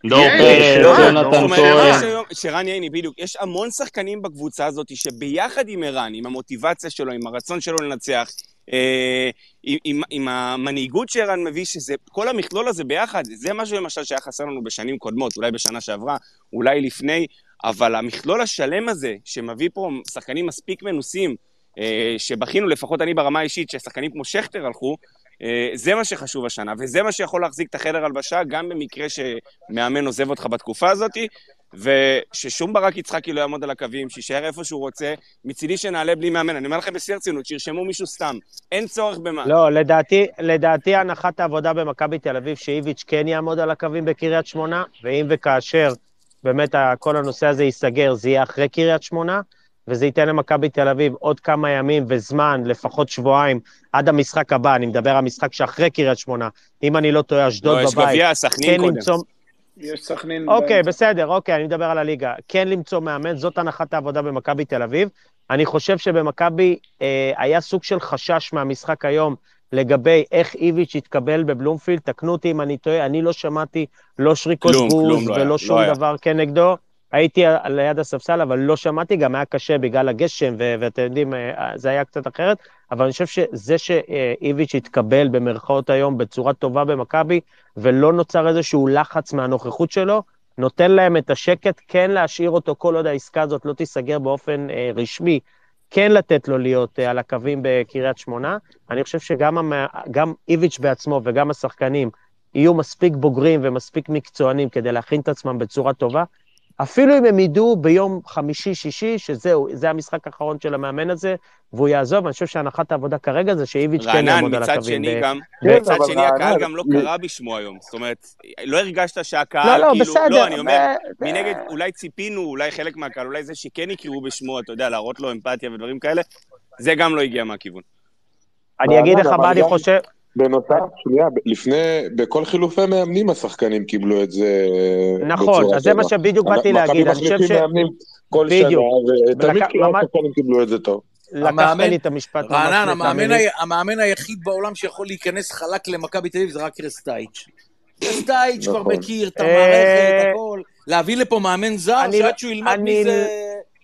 דור פרץ, יונתן כהן. שרן ייני, בדיוק. יש המון שחקנים בקבוצה הזאת שביחד עם ערן, עם המוטיבציה שלו, עם הרצון שלו לנצח, אה, עם, עם, עם המנהיגות שערן מביא, שזה, כל המכלול הזה ביחד, זה משהו למשל שהיה חסר לנו בשנים קודמות, אולי בשנה שעברה, אולי לפני, אבל המכלול השלם הזה, שמביא פה שחקנים מספיק מנוסים, אה, שבכינו, לפחות אני ברמה האישית, ששחקנים כמו שכטר הלכו, זה מה שחשוב השנה, וזה מה שיכול להחזיק את החדר הלבשה, גם במקרה שמאמן עוזב אותך בתקופה הזאת, וששום ברק יצחקי לא יעמוד על הקווים, שיישאר איפה שהוא רוצה, מצידי שנעלה בלי מאמן. אני אומר לכם בשיא הרצינות, שירשמו מישהו סתם. אין צורך במה. לא, לדעתי, לדעתי הנחת העבודה במכבי תל אביב, שאיביץ' כן יעמוד על הקווים בקריית שמונה, ואם וכאשר באמת כל הנושא הזה ייסגר, זה יהיה אחרי קריית שמונה. וזה ייתן למכבי תל אביב עוד כמה ימים וזמן, לפחות שבועיים, עד המשחק הבא, אני מדבר על המשחק שאחרי קריית שמונה. אם אני לא טועה, אשדוד בבית. לא, יש גביע, סכנין כן קודם. למצוא... יש סכנין... אוקיי, בסדר, אוקיי, אני מדבר על הליגה. כן למצוא מאמן, זאת הנחת העבודה במכבי תל אביב. אני חושב שבמכבי אה, היה סוג של חשש מהמשחק היום לגבי איך איביץ' התקבל בבלומפילד, תקנו אותי אם אני טועה, אני לא שמעתי לא שריקות בוז ולא לא שום לא דבר כנגדו. הייתי ליד הספסל, אבל לא שמעתי, גם היה קשה בגלל הגשם, ואתם יודעים, אה, זה היה קצת אחרת, אבל אני חושב שזה שאיביץ' התקבל במרכאות היום בצורה טובה במכבי, ולא נוצר איזשהו לחץ מהנוכחות שלו, נותן להם את השקט, כן להשאיר אותו כל עוד העסקה הזאת לא תיסגר באופן אה, רשמי, כן לתת לו להיות אה, על הקווים בקריית שמונה. אני חושב שגם גם איביץ' בעצמו וגם השחקנים יהיו מספיק בוגרים ומספיק מקצוענים כדי להכין את עצמם בצורה טובה, אפילו אם הם ידעו ביום חמישי-שישי, שזהו, זה המשחק האחרון של המאמן הזה, והוא יעזוב, אני חושב שהנחת העבודה כרגע זה שאיביץ' כן יעמוד על הקווים. רענן, מצד שני גם, כן, מצד שני הקהל גם לא קרא בשמו היום. זאת אומרת, לא הרגשת שהקהל, לא, לא, כאילו, בסדר. לא, אני אומר, מנגד, אולי ציפינו, אולי חלק מהקהל, אולי זה שכן יקראו בשמו, אתה יודע, להראות לו אמפתיה ודברים כאלה, זה גם לא הגיע מהכיוון. אני אגיד לך מה אני חושב... בנוסף, שנייה, לפני, בכל חילופי מאמנים השחקנים קיבלו את זה נכון, אז זה מה שבדיוק באתי להגיד, אני חושב ש... מכבי מחליפים מאמנים כל שנה, ותמיד השחקנים קיבלו את זה טוב. לקחת לי את המשפט. רענן, המאמן היחיד בעולם שיכול להיכנס חלק למכבי תל אביב זה רק קרסטייץ'. קרסטייץ' כבר נכון. מכיר את המערכת, אה, הכל. להביא לפה מאמן זר, שעד לא- שהוא ילמד מי זה...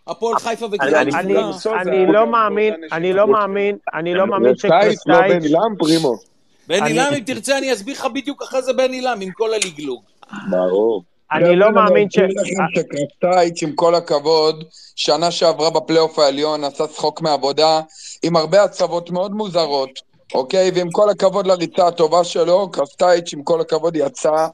הפועל חיפה וקריית שמונה. אני לא מאמין, אני לא מאמין, אני לא מאמין שקרסטייץ'... בן עילם, פרימו. בן עילם, אם תרצה, אני אסביר לך בדיוק אחרי זה בן עילם, עם כל הלגלוג. ברור. אני לא מאמין ש... שקרסטייץ', עם כל הכבוד, שנה שעברה בפלייאוף העליון, עשה צחוק מעבודה, עם הרבה הצבות מאוד מוזרות, אוקיי? ועם כל הכבוד לריצה הטובה שלו, קרסטייץ', עם כל הכבוד, יצא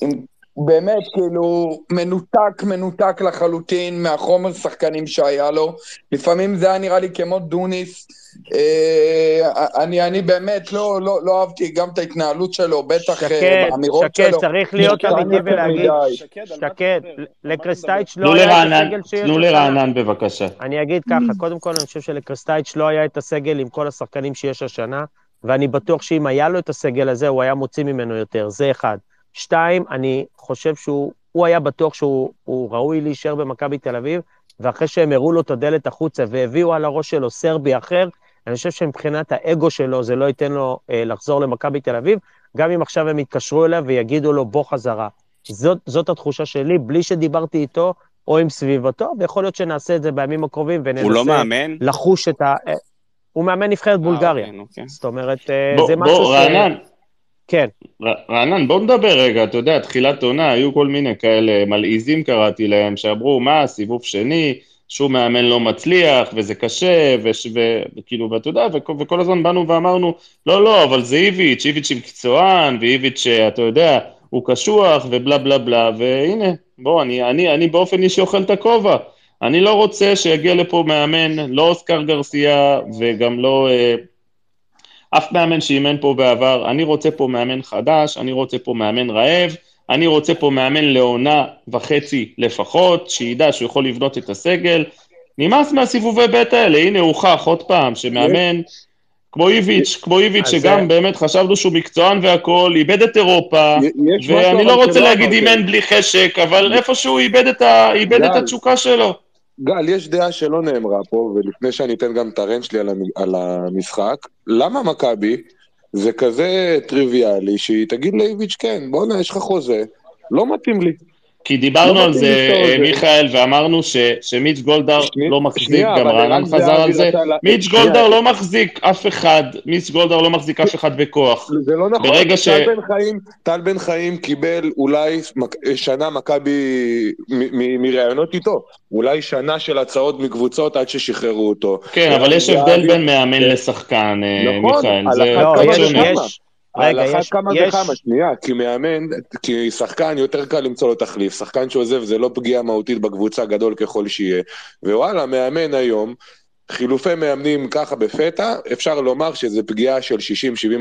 עם באמת, כאילו, מנותק, מנותק לחלוטין מהחומר שחקנים שהיה לו. לפעמים זה היה נראה לי כמו דוניס. אה, אני, אני באמת לא, לא, לא אהבתי גם את ההתנהלות שלו, בטח אה, באמירות שלו. שקד, צריך להיות אמיתי ולהגיד, שקד, לקריסטייץ' לא היה את הסגל שיש תנו לרענן בבקשה. אני אגיד ככה, קודם כל אני חושב שלקריסטייץ' לא היה את הסגל עם כל השחקנים שיש השנה, ואני בטוח שאם היה לו את הסגל הזה, הוא היה מוציא ממנו יותר, זה אחד. שתיים, אני חושב שהוא היה בטוח שהוא ראוי להישאר במכבי תל אביב, ואחרי שהם הראו לו את הדלת החוצה והביאו על הראש שלו סרבי אחר, אני חושב שמבחינת האגו שלו זה לא ייתן לו אה, לחזור למכבי תל אביב, גם אם עכשיו הם יתקשרו אליו ויגידו לו בוא חזרה. זאת, זאת התחושה שלי, בלי שדיברתי איתו או עם סביבתו, ויכול להיות שנעשה את זה בימים הקרובים וננסה הוא לא מאמן? לחוש את ה... אה, הוא מאמן נבחרת אה, בולגריה. אוקיי, אוקיי. זאת אומרת, אה, בוא, זה משהו בוא, ש... רענן, כן. רענן, בוא נדבר רגע, אתה יודע, תחילת עונה, היו כל מיני כאלה מלעיזים קראתי להם, שאמרו, מה, סיבוב שני, שום מאמן לא מצליח, וזה קשה, וכאילו, ואתה יודע, וכל הזמן באנו ואמרנו, לא, לא, אבל זה איביץ', איביץ' עם מקצוען, ואיביץ', אתה יודע, הוא קשוח, ובלה בלה בלה, והנה, בוא, אני, אני, אני באופן אישי אוכל את הכובע. אני לא רוצה שיגיע לפה מאמן, לא אוסקר גרסיה, וגם לא... אה, אף מאמן שאימן פה בעבר, אני רוצה פה מאמן חדש, אני רוצה פה מאמן רעב, אני רוצה פה מאמן לעונה וחצי לפחות, שידע שהוא יכול לבנות את הסגל. נמאס מהסיבובי בית האלה, הנה הוכח עוד פעם, שמאמן כמו איביץ', כמו איביץ', שגם באמת חשבנו שהוא מקצוען והכול, איבד את אירופה, ואני לא רוצה להגיד אימן בלי חשק, אבל איפשהו איבד את התשוקה שלו. גל, יש דעה שלא נאמרה פה, ולפני שאני אתן גם את הרנט שלי על המשחק, למה מכבי זה כזה טריוויאלי שהיא תגיד לאיביץ' כן, בואנה, יש לך חוזה, לא מתאים לי. כי דיברנו לא על זה, מיכאל, ואמרנו ש, שמיץ' גולדהר לא מחזיק, גם רענן חזר על זה. מיץ' גולדהר לא מחזיק אף אחד, מיץ' גולדהר לא מחזיק אף אחד בכוח. זה לא נכון, טל ש... בן חיים, טל בן חיים קיבל אולי שנה מכבי מראיונות איתו, אולי שנה של הצעות מקבוצות עד ששחררו אותו. כן, אבל יש הבדל בין מאמן לשחקן, אה, נכון, מיכאל. נכון, רגע, על אחת כמה יש... וכמה, שנייה, כי מאמן, כי שחקן יותר קל למצוא לו תחליף, שחקן שעוזב זה לא פגיעה מהותית בקבוצה גדול ככל שיהיה, ווואלה, מאמן היום, חילופי מאמנים ככה בפתע, אפשר לומר שזה פגיעה של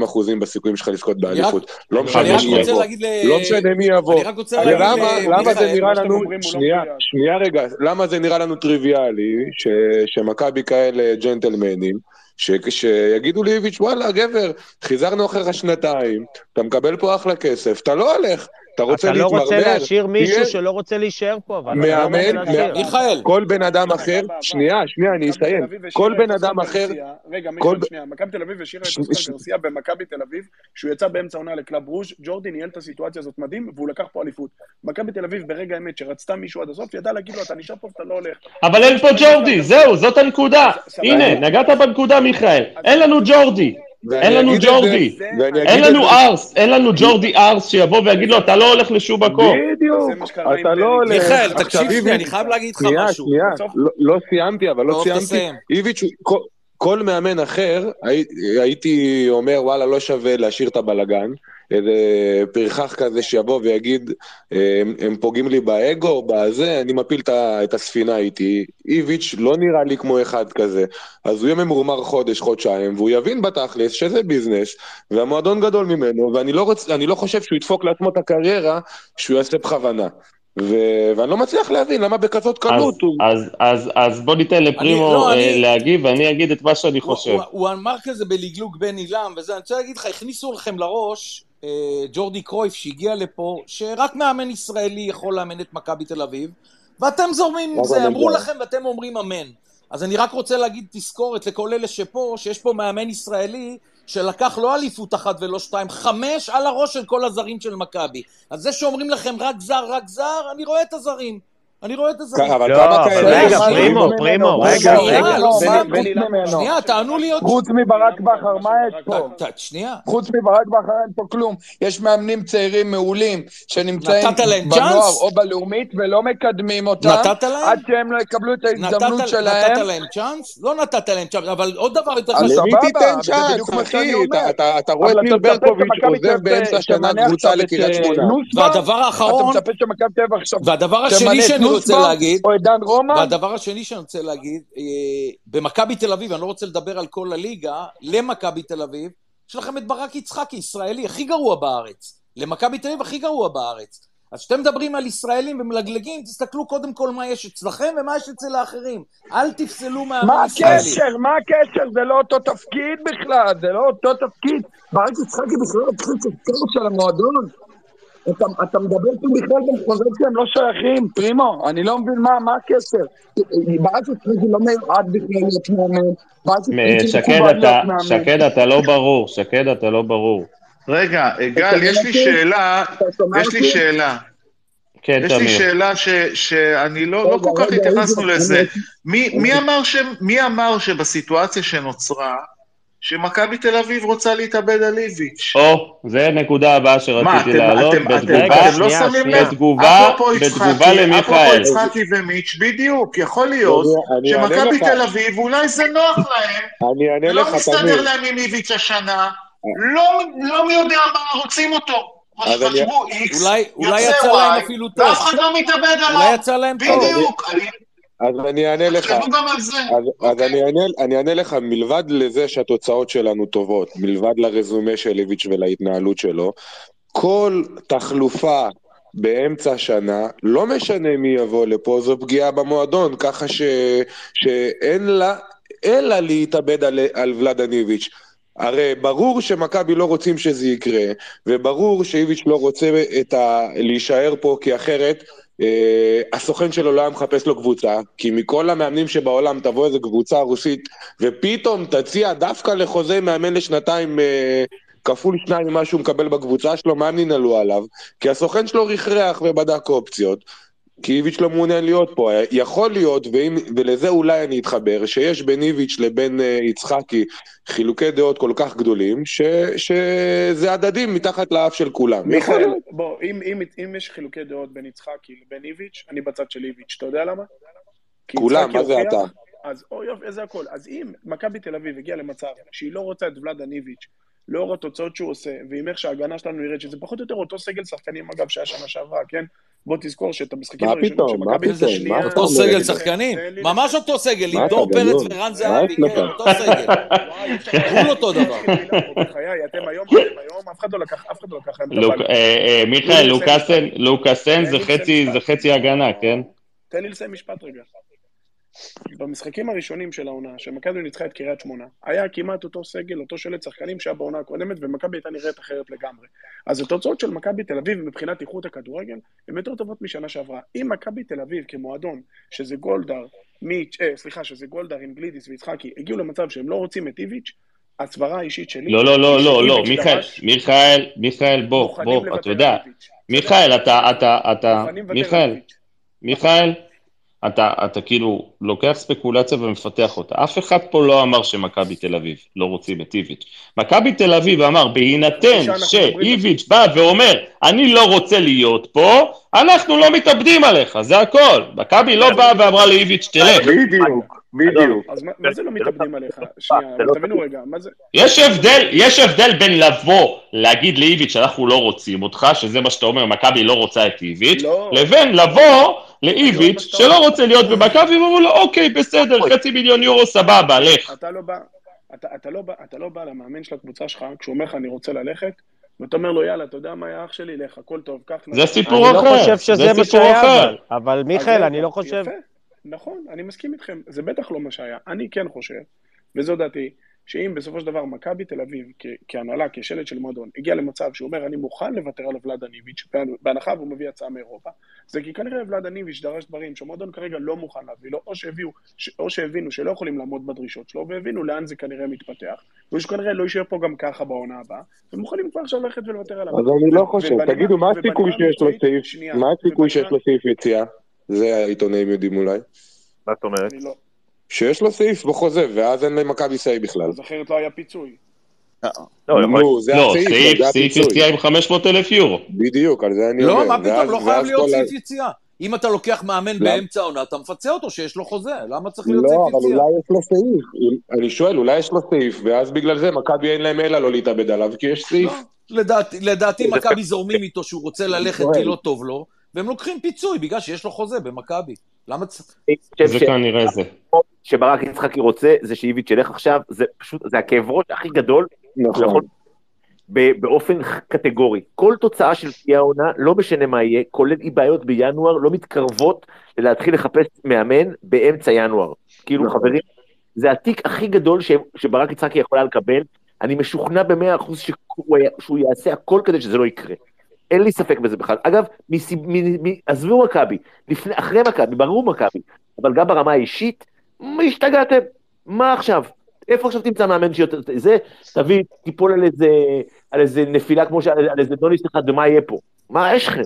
60-70 אחוזים בסיכויים שלך לזכות באליפות. לא משנה מי יבוא. לא משנה מי יבוא. למה זה נראה לנו, שנייה, שנייה רגע, למה זה נראה לנו טריוויאלי, שמכבי כאלה ג'נטלמנים, ש, שיגידו לאיביץ', וואלה, גבר, חיזרנו אחריך שנתיים, אתה מקבל פה אחלה כסף, אתה לא הולך, אתה רוצה להתמרמר. אתה לא רוצה להשאיר מישהו שלא רוצה להישאר פה, אבל... מאמן, מיכאל. כל בן אדם אחר, שנייה, שנייה, אני אסיים. כל בן אדם אחר... רגע, מיכאל, שנייה, מכבי תל אביב השאירה את אוסקר גרסיה במכבי תל אביב, שהוא יצא באמצע עונה לקלאב רוז', ג'ורדי ניהל את הסיטואציה הזאת מדהים, והוא לקח פה אליפות. מכבי תל אביב ברגע האמת שרצתה מישהו עד הסוף, ידע להגיד לו, אתה נשאר פה ואתה לא הולך. אבל אין פה ג'ורדי, זהו, זאת הנקודה. הנה, נגעת בנקודה, מיכאל. אין לנו ג'ורדי. אין לנו ג'ורדי, אין לנו ארס, אין לנו ג'ורדי ארס שיבוא ויגיד לו, אתה לא הולך לשום מקום. בדיוק, אתה לא הולך. מיכאל, תקשיב לי, אני חייב להגיד לך משהו. שנייה, שנייה, לא סיימתי, אבל לא סיימתי. איביץ', כל מאמן אחר, הייתי אומר, וואלה, לא שווה להשאיר את הבלגן. איזה פרחח כזה שיבוא ויגיד, הם, הם פוגעים לי באגו, בזה, אני מפיל את הספינה איתי. איביץ' לא נראה לי כמו אחד כזה. אז הוא יהיה ממורמר חודש, חודשיים, והוא יבין בתכלס שזה ביזנס, והמועדון גדול ממנו, ואני לא, רוצ, לא חושב שהוא ידפוק לעצמו את הקריירה שהוא יעשה בכוונה. ו- ואני לא מצליח להבין למה בכזאת קלות הוא... אז, אז, אז בוא ניתן לפרימו לא, אני... להגיב, ואני אגיד את מה שאני חושב. הוא, הוא, הוא אמר כזה בלגלוג בין עילם, וזה, אני רוצה להגיד לך, הכניסו לכם לראש אה, ג'ורדי קרויף שהגיע לפה, שרק מאמן ישראלי יכול לאמן את מכבי תל אביב, ואתם זורמים עם זה, אמרו לכם ואתם אומרים אמן. אז אני רק רוצה להגיד תזכורת לכל אלה שפה, שיש פה מאמן ישראלי שלקח לא אליפות אחת ולא שתיים, חמש על הראש של כל הזרים של מכבי. אז זה שאומרים לכם רק זר, רק זר, אני רואה את הזרים. אני רואה את הזרים. אבל כמה כאלה... רגע, פרימו, פרימו, רגע, רגע. שנייה, תענו לי עוד... חוץ מברק בכר, מה יש פה? שנייה. חוץ מברק בכר אין פה כלום. יש מאמנים צעירים מעולים שנמצאים בנוער או בלאומית ולא מקדמים אותם. נתת להם? עד שהם לא יקבלו את ההזדמנות שלהם. נתת להם צ'אנס? לא נתת להם צ'אנס, אבל עוד דבר יותר חשוב. למי תיתן צ'אנס, אחי? אתה רואה את ניר ברקוביץ' עוזב באמצע שנה קבוצה לקריית שמונה. והדבר האחרון... אתה מצפה שמכבי תל אביב עכשיו... והדבר השני רוצה להגיד, או את דן רומן. והדבר השני שאני רוצה להגיד, אה, במכבי תל אביב, אני לא רוצה לדבר על כל הליגה, למכבי תל אביב, יש לכם את ברק יצחקי, ישראלי הכי גרוע בארץ. למכבי תל אביב הכי גרוע בארץ. אז כשאתם מדברים על ישראלים ומלגלגים, תסתכלו קודם כל מה יש אצלכם ומה יש אצל האחרים. אל תפסלו מאמן ישראלי. מה הקשר? מה הקשר? זה לא אותו תפקיד בכלל, זה לא אותו תפקיד. ברק יצחקי בכלל לא תפקיד של המועדון. אתה, אתה מדבר פה בכלל במחוזות שהם לא שייכים, פרימו, אני לא מבין מה, מה הקשר. בארץ הצליחי לא מיועד בכלל להיות מאמן. שקד, אתה, שקד, אתה לא ברור, שקד, אתה לא ברור. רגע, גל, יש לי שאלה, יש לי שאלה. כן, יש לי שאלה ש, שאני לא, לא כל כך התייחסנו לזה. מי, מי, אמר ש, מי אמר שבסיטואציה שנוצרה, שמכבי תל אביב רוצה להתאבד על איביץ'. או, זה הנקודה הבאה שרציתי להעלות, בתגובה, אתם לא שמים לב, בתגובה, בתגובה למיכאל. אפרופו יצחקי ומיץ', בדיוק, יכול להיות שמכבי תל אביב, אולי זה נוח להם, לא מסתדר להם עם איביץ' השנה, לא, לא מי יודע מה רוצים אותו. חשבו איקס, יוצא וואי, ואף אחד לא מתאבד עליו. אולי יצא להם טוב. בדיוק. אז אני אענה לך, אז, אז אני, אענה, אני אענה לך, מלבד לזה שהתוצאות שלנו טובות, מלבד לרזומה של איביץ' ולהתנהלות שלו, כל תחלופה באמצע השנה, לא משנה מי יבוא לפה, זו פגיעה במועדון, ככה ש, שאין לה, אלא להתאבד על, על ולדניביץ'. הרי ברור שמכבי לא רוצים שזה יקרה, וברור שאיביץ' לא רוצה ה... להישאר פה, כי אחרת הסוכן שלו לא היה מחפש לו קבוצה, כי מכל המאמנים שבעולם תבוא איזה קבוצה רוסית, ופתאום תציע דווקא לחוזה מאמן לשנתיים אה, כפול שניים ממה שהוא מקבל בקבוצה שלו, מה הם ננעלו עליו? כי הסוכן שלו רכרח ובדק אופציות. כי איביץ' לא מעוניין להיות פה. יכול להיות, ואם, ולזה אולי אני אתחבר, שיש בין איביץ' לבין uh, יצחקי חילוקי דעות כל כך גדולים, ש, שזה הדדים מתחת לאף של כולם. מיכאל, בוא, אם, אם, אם יש חילוקי דעות בין יצחקי לבין איביץ', אני בצד של איביץ', אתה יודע למה? כולם, מה זה אתה? אז אוי יופי, איזה הכל. אז אם מכבי תל אביב הגיעה למצב שהיא לא רוצה את ולאדן איביץ', לאור התוצאות שהוא עושה, ועם איך שההגנה שלנו נראית, שזה פחות או יותר אותו סגל שחקנים, אגב, שהיה שנה שעברה, כן? בוא תזכור שאת המשחקים הראשונים של מכבי זה שנייה... אותו סגל שחקנים, ממש אותו סגל, עם דור פרץ ורן זהבי, כן, אותו סגל. כול אותו דבר. בחיי, אתם היום, אף אחד לא לקח, אף אחד לא לקח להם את אה, מיכאל, לוקאסן זה חצי הגנה, כן? תן לי לסיים משפט רגע. במשחקים הראשונים של העונה, שמכבי ניצחה את קריית שמונה, היה כמעט אותו סגל, אותו שלט שחקנים שהיה בעונה הקודמת, ומכבי הייתה נראית אחרת לגמרי. אז התוצאות של מכבי תל אביב מבחינת איכות הכדורגל, הן יותר טובות משנה שעברה. אם מכבי תל אביב כמועדון, שזה גולדהר, מיץ', אה, סליחה, שזה גולדהר עם גלידיס ויצחקי, הגיעו למצב שהם לא רוצים את איביץ', הסברה האישית שלי... לא, לא, לא, לא, לא, מיכאל, מיכאל, מיכאל, בוא, בוא, אתה יודע, מיכאל, אתה, אתה, אתה, מיכאל, מיכאל, אתה, אתה כאילו לוקח ספקולציה ומפתח אותה. אף אחד פה לא אמר שמכבי תל אביב לא רוצים את איביץ'. מכבי תל אביב אמר, בהינתן שאיביץ' בא ואומר, אני לא רוצה להיות פה, אנחנו לא מתאבדים עליך, זה הכל. מכבי לא באה ואמרה לאיביץ', תלך. בדיוק. בדיוק. אז מה זה לא מתאבדים עליך? שנייה, לא תבינו רגע, מה זה... יש הבדל, יש הבדל בין לבוא, להגיד לאיביץ' שאנחנו לא רוצים אותך, שזה מה שאתה אומר, מכבי לא רוצה את איביץ', לא. לבין לבוא לאיביץ' שלא רוצה להיות במכבי, ואומרים לו, אוקיי, בסדר, חצי מיליון יורו, סבבה, לך. אתה לא בא, אתה לא בא, אתה לא בא למאמן של הקבוצה שלך, כשהוא אומר לך, אני רוצה ללכת, ואתה אומר לו, יאללה, אתה יודע מה, היה אח שלי, לך, הכל טוב, קח... זה סיפור אחר. אני לא חושב שזה מה שהיה, אבל, אבל מיכאל, אני לא חושב... נכון, אני מסכים איתכם, זה בטח לא מה שהיה. אני כן חושב, וזו דעתי, שאם בסופו של דבר מכבי תל אביב, כהנהלה, כשלד של מועדון, הגיע למצב שהוא אומר, אני מוכן לוותר על ולאדה ניביץ', בהנחה והוא מביא הצעה מאירופה, זה כי כנראה ולאדה ניביץ' דרש דברים שהמועדון כרגע לא מוכן להביא לו, או, שהביאו, או שהבינו שלא יכולים לעמוד בדרישות שלו, והבינו לאן זה כנראה מתפתח, ושכנראה לא יישאר פה גם ככה בעונה הבאה, ומוכנים כבר עכשיו ללכת ולוותר עליו. אז אני לא חושב, תגידו, מה הסיכוי שיש לו סעיף, מה הסיכוי שיש לו סעיף יציאה? זה העיתונאים יודעים אולי. מה זאת אומרת? לא. שיש לו סעיף בחוזה, ואז אין למכבי סעי בכלל. אז אחרת לא היה פיצוי. לא, לא זה לא, הסעיף, סעיף יציאה עם 500 אלף יורו. בדיוק, על זה אני אומר. לא, מה פתאום, לא חייב להיות סעיף יציאה. אם אתה לוקח מאמן באמצע העונה, אתה מפצה אותו שיש לו חוזה, למה צריך להיות סעיף יציאה? לא, אבל אולי יש לו סעיף. אני שואל, אולי יש לו סעיף, ואז בגלל זה מכבי אין להם אלא לא להתאבד עליו, כי יש סעיף. לדעתי מכבי זורמים איתו שהוא רוצה ללכת כי לא טוב לו, והם לוקחים פיצוי בגלל שיש לו חוזה במכבי. למה צריך... זה כנראה זה. שברק יצחקי רוצה, זה שאיביץ' ילך עכשיו, זה פשוט, זה הכאב ראש הכי גדול. נכון. באופן קטגורי. כל תוצאה של תהיה העונה, לא משנה מה יהיה, כולל אי בעיות בינואר, לא מתקרבות להתחיל לחפש מאמן באמצע ינואר. כאילו, נכון. חברים, זה התיק הכי גדול שברק יצחקי יכולה לקבל. אני משוכנע במאה אחוז שהוא יעשה הכל כדי שזה לא יקרה. אין לי ספק בזה בכלל. אגב, עזבו מכבי, אחרי מכבי, ברור מכבי, אבל גם ברמה האישית, השתגעתם? מה עכשיו? איפה עכשיו תמצא מאמן שיותר... זה, תביא, תיפול על איזה, על איזה נפילה כמו ש... על איזה דוניס אחד, ומה יהיה פה? מה יש לכם?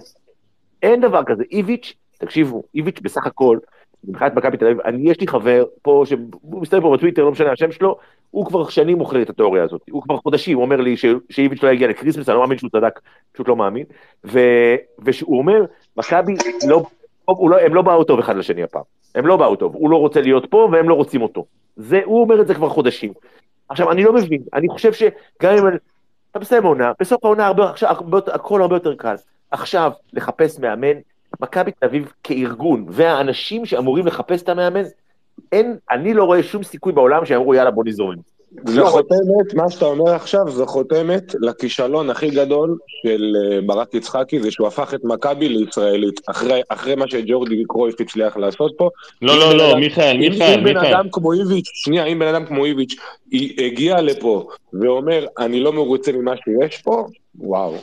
אין דבר כזה. איביץ', תקשיבו, איביץ' בסך הכל, מבחינת מכבי תל אביב, אני, יש לי חבר פה, שהוא מסתובב פה בטוויטר, לא משנה השם שלו, הוא כבר שנים מוכר את התיאוריה הזאת, הוא כבר חודשים, הוא אומר לי שאיביץ' לא יגיע ל Christmas, אני לא מאמין שהוא צדק, פשוט לא מאמין, ו, ושהוא אומר, מכבי לא, לא, הם לא באו טוב אחד לשני הפעם, הם לא באו טוב, הוא לא רוצה להיות פה והם לא רוצים אותו, זה, הוא אומר את זה כבר חודשים. עכשיו, אני לא מבין, אני חושב שגם אם אתה מסיים עונה, בסוף העונה הרבה, עכשיו, הכל הרבה יותר קל. עכשיו, לחפש מאמן, מכבי תל אביב כארגון, והאנשים שאמורים לחפש את המאמן, אין, אני לא רואה שום סיכוי בעולם שהם אמרו יאללה בוא נזורם. זו חותמת, מה שאתה אומר עכשיו, זו חותמת לכישלון הכי גדול של אה, ברק יצחקי, זה שהוא הפך את מכבי לישראלית, אחרי, אחרי מה שג'ורדי קרויף הצליח לעשות פה. לא, לא, לא, מיכאל, מיכאל, מיכאל. אם בן אדם כמו איביץ', שנייה, אם בן אדם כמו איביץ' הגיע לפה ואומר, אני לא מרוצה ממה שיש פה, וואו.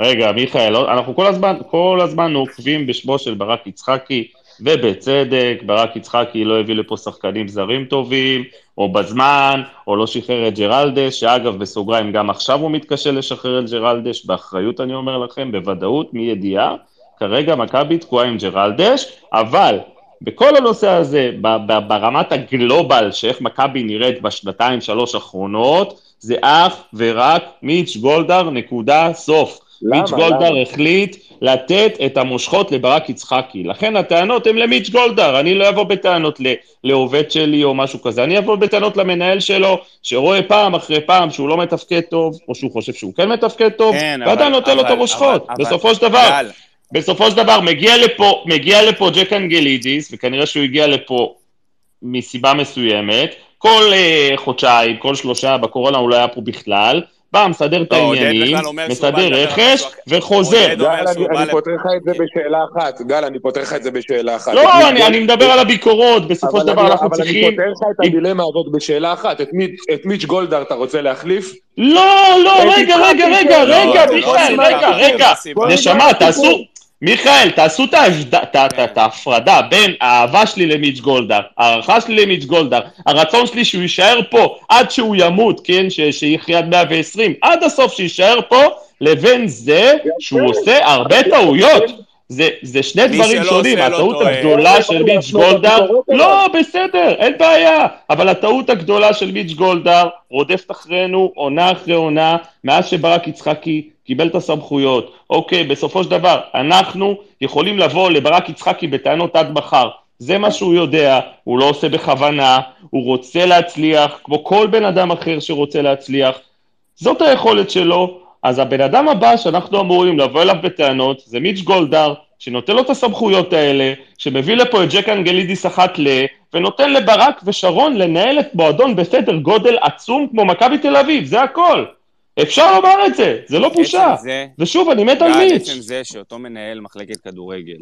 רגע, מיכאל, אנחנו כל הזמן, כל הזמן עוקבים בשמו של ברק יצחקי, ובצדק, ברק יצחקי לא הביא לפה שחקנים זרים טובים, או בזמן, או לא שחרר את ג'רלדש, שאגב, בסוגריים, גם עכשיו הוא מתקשה לשחרר את ג'רלדש, באחריות אני אומר לכם, בוודאות, מידיעה, כרגע מכבי תקועה עם ג'רלדש, אבל בכל הנושא הזה, ברמת הגלובל, שאיך מכבי נראית בשנתיים, שלוש האחרונות, זה אך ורק מיץ' גולדהר, נקודה, סוף. מיץ' גולדהר החליט לתת את המושכות לברק יצחקי. לכן הטענות הן למיץ' גולדהר, אני לא אבוא בטענות לעובד שלי או משהו כזה, אני אבוא בטענות למנהל שלו, שרואה פעם אחרי פעם שהוא לא מתפקד טוב, או שהוא חושב שהוא כן מתפקד טוב, כן, ואתה נותן לו את המושכות. בסופו של דבר, אבל... בסופו של דבר מגיע לפה, מגיע לפה ג'ק אנגלידיס, וכנראה שהוא הגיע לפה מסיבה מסוימת, כל uh, חודשיים, כל שלושה, בקורונה הוא לא היה פה בכלל, בא, מסדר את לא, העניינים, מסדר רכש, וחוזר. גל, אני פותר לך את זה בשאלה אחת. גל, אני פותר לך את זה בשאלה אחת. לא, אני מדבר על הביקורות, בסופו של דבר אנחנו צריכים... אבל אני פותר לך את הדילמה הזאת בשאלה אחת. את מיץ' גולדהר אתה רוצה להחליף? לא, לא, רגע, רגע, רגע, רגע, מיכאל, רגע, רגע. נשמה, תעשו... מיכאל, תעשו את ההפרדה בין האהבה שלי למיץ' גולדהר, הערכה שלי למיץ' גולדהר, הרצון שלי שהוא יישאר פה עד שהוא ימות, כן, שיחיה עד 120, עד הסוף שיישאר פה, לבין זה שהוא עושה הרבה טעויות. זה, זה שני דברים שונים, הטעות הגדולה של מיץ' גולדהר, לא, בסדר, אין בעיה, אבל הטעות הגדולה של מיץ' גולדהר רודפת אחרינו עונה אחרי עונה, מאז שברק יצחקי קיבל את הסמכויות. אוקיי, בסופו של דבר, אנחנו יכולים לבוא לברק יצחקי בטענות עד מחר. זה מה שהוא יודע, הוא לא עושה בכוונה, הוא רוצה להצליח, כמו כל בן אדם אחר שרוצה להצליח. זאת היכולת שלו, אז הבן אדם הבא שאנחנו אמורים לבוא אליו בטענות זה מיץ' גולדהר, שנותן לו את הסמכויות האלה, שמביא לפה את ג'ק אנגלידיס אחת ל... ונותן לברק ושרון לנהל את מועדון בסדר גודל עצום כמו מכבי תל אביב, זה הכל. אפשר לומר את זה, זה לא בושה. זה, ושוב, אני מת על מיץ'. עצם זה שאותו מנהל מחלקת כדורגל,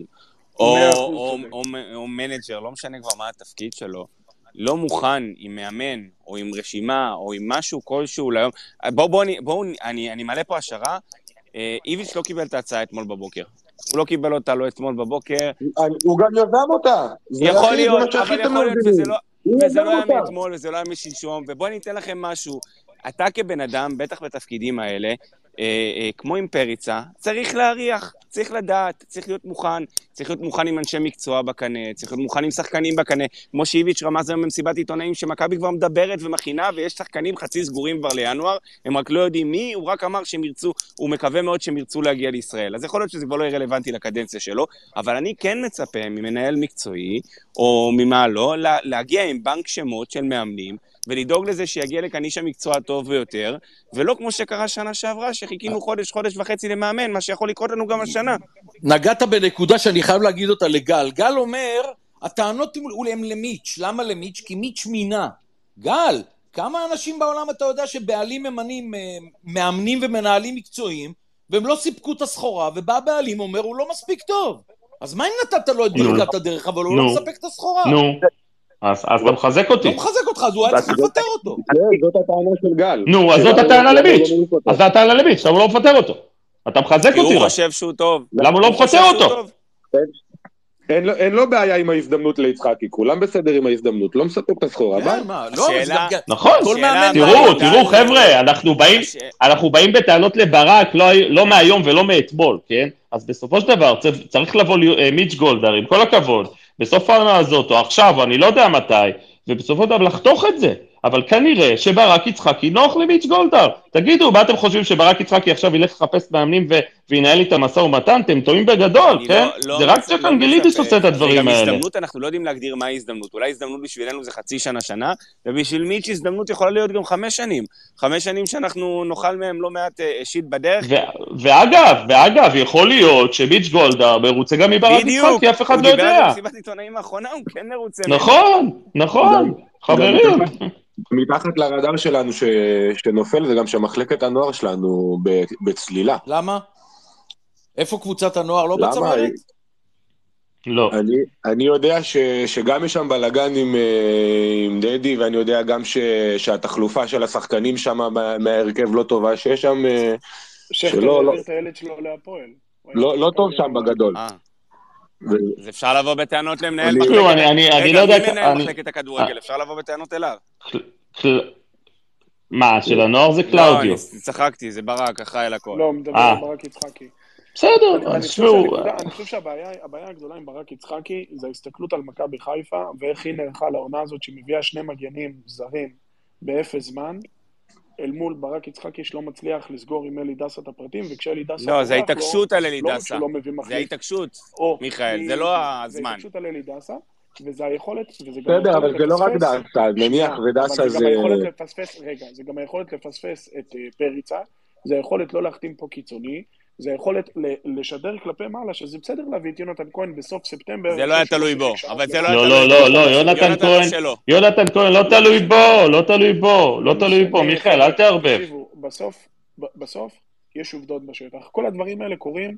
או, או, או, או, או מנג'ר, לא משנה כבר מה התפקיד שלו, לא מוכן עם מאמן, או עם רשימה, או עם משהו כלשהו ליום... בואו, בואו, בוא, אני, אני מעלה פה השערה. אה, איביץ' לא קיבל את ההצעה אתמול בבוקר. הוא לא קיבל אותה לא אתמול בבוקר. הוא גם יזם אותה. יכול להיות, אבל יכול להיות שזה לא... וזה לא היה מאתמול, וזה לא היה משלשום, ובואו אני אתן לכם משהו. אתה כבן אדם, בטח בתפקידים האלה, כמו עם פריצה, צריך להריח, צריך לדעת, צריך להיות מוכן, צריך להיות מוכן עם אנשי מקצוע בקנה, צריך להיות מוכן עם שחקנים בקנה, כמו שאיביץ' רמז היום במסיבת עיתונאים שמכבי כבר מדברת ומכינה, ויש שחקנים חצי סגורים כבר לינואר, הם רק לא יודעים מי, הוא רק אמר שהם ירצו, הוא מקווה מאוד שהם ירצו להגיע לישראל. אז יכול להיות שזה כבר לא יהיה רלוונטי לקדנציה שלו, אבל אני כן מצפה ממנהל מקצועי, או ממה לא, להגיע עם בנק שמות של מאמנים, ולדאוג לזה שיגיע לכאן איש המקצוע הטוב ביותר, ולא כמו שקרה שנה שעברה, שחיכינו חודש, חודש וחצי למאמן, מה שיכול לקרות לנו גם השנה. נגעת בנקודה שאני חייב להגיד אותה לגל. גל אומר, הטענות הן למיץ'. למה למיץ'? כי מיץ' מינה. גל, כמה אנשים בעולם אתה יודע שבעלים ממנים אה, מאמנים ומנהלים מקצועיים, והם לא סיפקו את הסחורה, ובא הבעלים ואומר, הוא לא מספיק טוב. אז מה אם נתת לו את ברכת הדרך, אבל הוא לא מספק את הסחורה? נו. אז, אז אתה מחזק אותי. לא מחזק אותך, אז הוא היה צריך לפטר אותו. זאת הטענה של גל. נו, אז זאת הטענה לביץ'. אז זאת הטענה לביץ', למה הוא לא מפטר אותו? אתה מחזק אותי. כי הוא חושב שהוא טוב. למה הוא לא מפטר אותו? אין לו, אין לו בעיה עם ההזדמנות ליצחקי, כולם בסדר עם ההזדמנות, לא מספק את הסחורה, כן, לא, נכון, תראו, תראו חבר'ה, אנחנו באים, אנחנו באים בטענות לברק, לא, לא מהיום ולא מאתמול, כן? אז בסופו של דבר צריך לבוא אה, מיץ' גולדהר, עם כל הכבוד, בסוף העונה הזאת, או עכשיו, או אני לא יודע מתי, ובסופו של דבר לחתוך את זה. אבל כנראה שברק יצחקי נוח למיץ' גולדהר. תגידו, מה אתם חושבים שברק יצחקי עכשיו ילך לחפש מאמנים ו- וינהל איתם משא ומתן? אתם טועים בגדול, כן? לא, לא זה רק צ'ק אנגלידיס עושה את הדברים האלה. גם הזדמנות, אנחנו לא יודעים להגדיר מהי הזדמנות. אולי הזדמנות בשבילנו זה חצי שנה, שנה, ובשביל מיץ' הזדמנות יכולה להיות גם חמש שנים. חמש שנים שאנחנו נאכל מהם לא מעט אה, שיט בדרך. ו- ואגב, ואגב, יכול להיות שמיץ' גולדהר מרוצה גם מברק יצחקי, אף אחד לא יודע. בדיוק, הוא דיבר במסיבת עיתונאים האחרונה, הוא כן מרוצה. נכון, נכון, חברים. מתחת לרדאר שלנו ש... שנופל זה גם שמחלקת הנוער שלנו בצלילה. למה? איפה קבוצת הנוער? לא בצמרת? לא. אני, אני יודע ש, שגם יש שם בלאגן עם, אה, עם דדי, ואני יודע גם ש, שהתחלופה של השחקנים שם מההרכב לא טובה, שיש שם... אה, שכטר לא, את הילד שלו להפועל. לא, לא טוב שם בגדול. אה. אז אפשר לבוא בטענות למנהל מחלקת הכדורגל? אפשר לבוא בטענות אליו. מה, של הנוער זה קלאודיו. לא, צחקתי, זה ברק, אחראי על הכל. לא, מדבר על ברק יצחקי. בסדר, אז תשמעו. אני חושב שהבעיה הגדולה עם ברק יצחקי זה ההסתכלות על מכבי חיפה ואיך היא נערכה לעונה הזאת שמביאה שני מגנים זרים באפס זמן, אל מול ברק יצחקי שלא מצליח לסגור עם אלי דסה את הפרטים, וכשאלי דסה... לא, זה ההתעקשות על אלי דסה. זה ההתעקשות, מיכאל, זה לא הזמן. זה ההתעקשות על אלי דסה, וזה היכולת, וזה גם... בסדר, אבל זה לא רק דסה, נניח ודסה זה... אבל זה גם היכולת לפספס, רגע, זה גם היכולת לפספס את אה, פריצה, זה היכולת לא להחתים פה קיצוני, זה היכולת לשדר כלפי מעלה, שזה בסדר להביא את יונתן כהן בסוף ספטמבר. זה לא היה תלוי בו, אבל זה לא היה תלוי בו. לא, לא, לא, לא, יונתן כהן, יונתן כהן לא תלוי בו, לא תלוי בו, לא תלוי בו, מיכאל, אל תערבב. בסוף, בסוף יש עובדות בשטח. כל הדברים האלה קורים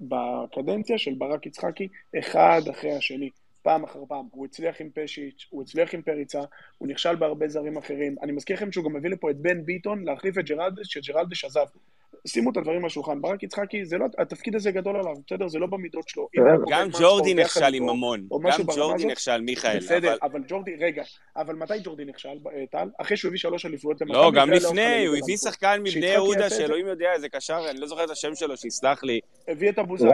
בקדנציה של ברק יצחקי, אחד אחרי השני. פעם אחר פעם. הוא הצליח עם פשיץ', הוא הצליח עם פריצה, הוא נכשל בהרבה זרים אחרים. אני מזכיר לכם שהוא גם מביא לפה את בן ביטון להחליף את ג'רלדש, שג'רלדש עזב. שימו את הדברים על השולחן. ברק יצחקי, זה לא, התפקיד הזה גדול עליו, בסדר? זה לא במידות שלו. גם ג'ורדי נכשל עם ממון. גם ג'ורדי נכשל, מיכאל. בסדר, אבל ג'ורדי, רגע, אבל מתי ג'ורדי נכשל, אה, טל? אחרי שהוא הביא שלוש אליפויות למכבי? לא, גם לפני, הוא הביא שחקן מבני יהודה, שאלוהים יודע איזה קשר, אני לא זוכר את השם שלו, שיסלח לי. הביא את אבו זייד.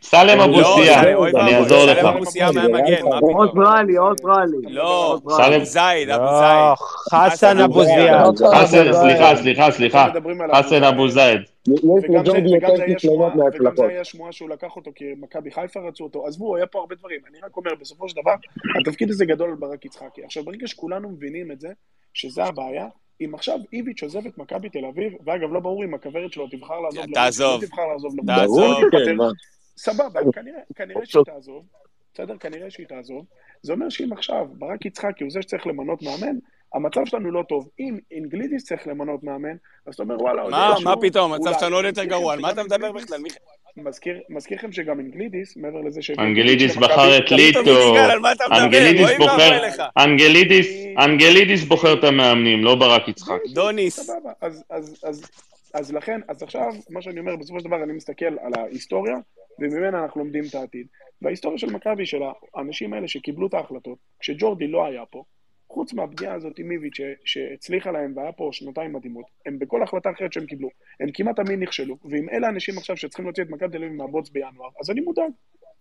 סלם אבו סייה, אני אעזור לך. סלם אבו סייה מהמגן, מה פתאום? אוסטרלי, אוסטרלי. לא, אבו זייד, אבו זייד. חסן אבו זייד. סליחה, סליחה, סליחה. חסן אבו זייד. וגם זה היה שמועה שהוא לקח אותו כי מכבי חיפה רצו אותו. עזבו, היה פה הרבה דברים. אני רק אומר, בסופו של דבר, התפקיד הזה גדול על ברק יצחקי. עכשיו, ברגע שכולנו מבינים את זה, שזה הבעיה, אם עכשיו איביץ' עוזב את מכבי תל אביב, ואגב, לא ברור אם הכוורת שלו תבחר לעזוב, תעזוב, לעזוב, תעזוב, סבבה, כנראה שהיא תעזוב, בסדר? כנראה שהיא תעזוב. זה אומר שאם עכשיו ברק יצחקי הוא זה שצריך למנות מאמן, המצב שלנו לא טוב. אם אנגלידיס צריך למנות מאמן, אז אתה אומר, וואלה, מה, מה פתאום, המצב שלנו עוד יותר גרוע, על מה אתה מדבר בכלל, מיכאל? מזכיר לכם שגם אנגלידיס, מעבר לזה ש... אנגלידיס בחר את ליטו, אנגלידיס בוחר את המאמנים, לא ברק יצחק. דוניס. סבבה, אז לכן, אז עכשיו, מה שאני אומר, בסופו של דבר אני מסתכל על ההיסטוריה, וממנה אנחנו לומדים את העתיד. וההיסטוריה של מכבי, של האנשים האלה שקיבלו את ההחלטות, כשג'ורדי לא היה פה, חוץ מהפגיעה הזאת עם איביץ' שהצליחה להם והיה פה שנתיים מדהימות, הם בכל החלטה אחרת שהם קיבלו, הם כמעט תמיד נכשלו, ואם אלה האנשים עכשיו שצריכים להוציא את מכבי תל אביב מהבוץ בינואר, אז אני מודאג.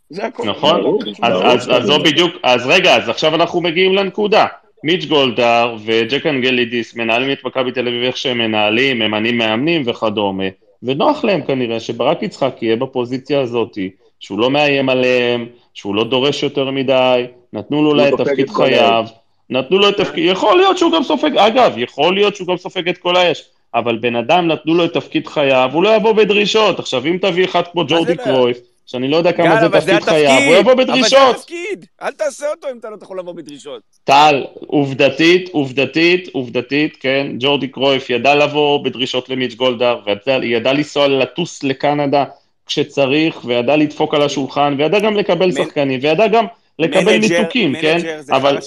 זה הכל. נכון, אז זו בדיוק, אז רגע, אז עכשיו אנחנו מגיעים לנקודה. מיץ' גולדהר וג'ק אנגלידיס מנהלים את מכבי תל אביב איך שהם מנהלים, ממנים מאמנים וכדומה, ונוח להם כנראה שברק יצחק יהיה בפוזיציה הזאתי, שהוא לא מאיים עליהם, שהוא לא דורש יותר מדי, נתנו לו אולי את תפקיד חייו. נתנו לו את תפקיד, יכול להיות שהוא גם סופג, אגב, יכול להיות שהוא גם סופג את כל האש, אבל בן אדם נתנו לו את תפקיד חייו, הוא לא יבוא בדרישות. עכשיו, אם תביא אחד כמו ג'ורדי קרויף, שאני לא יודע כמה זה תפקיד חייו, הוא יבוא בדרישות. אבל זה התפקיד, אל תעשה אותו אם אתה לא יכול לבוא בדרישות. טל, עובדתית, עובדתית, עובדתית, כן, ג'ורדי קרויף ידע לבוא בדרישות למיץ' גולדהר, וידע לנסוע לטוס לקנדה כשצריך, וידע לדפוק על השולחן, וידע גם לקבל שחקנים, וידע גם... לקבל ניתוקים, כן? אבל,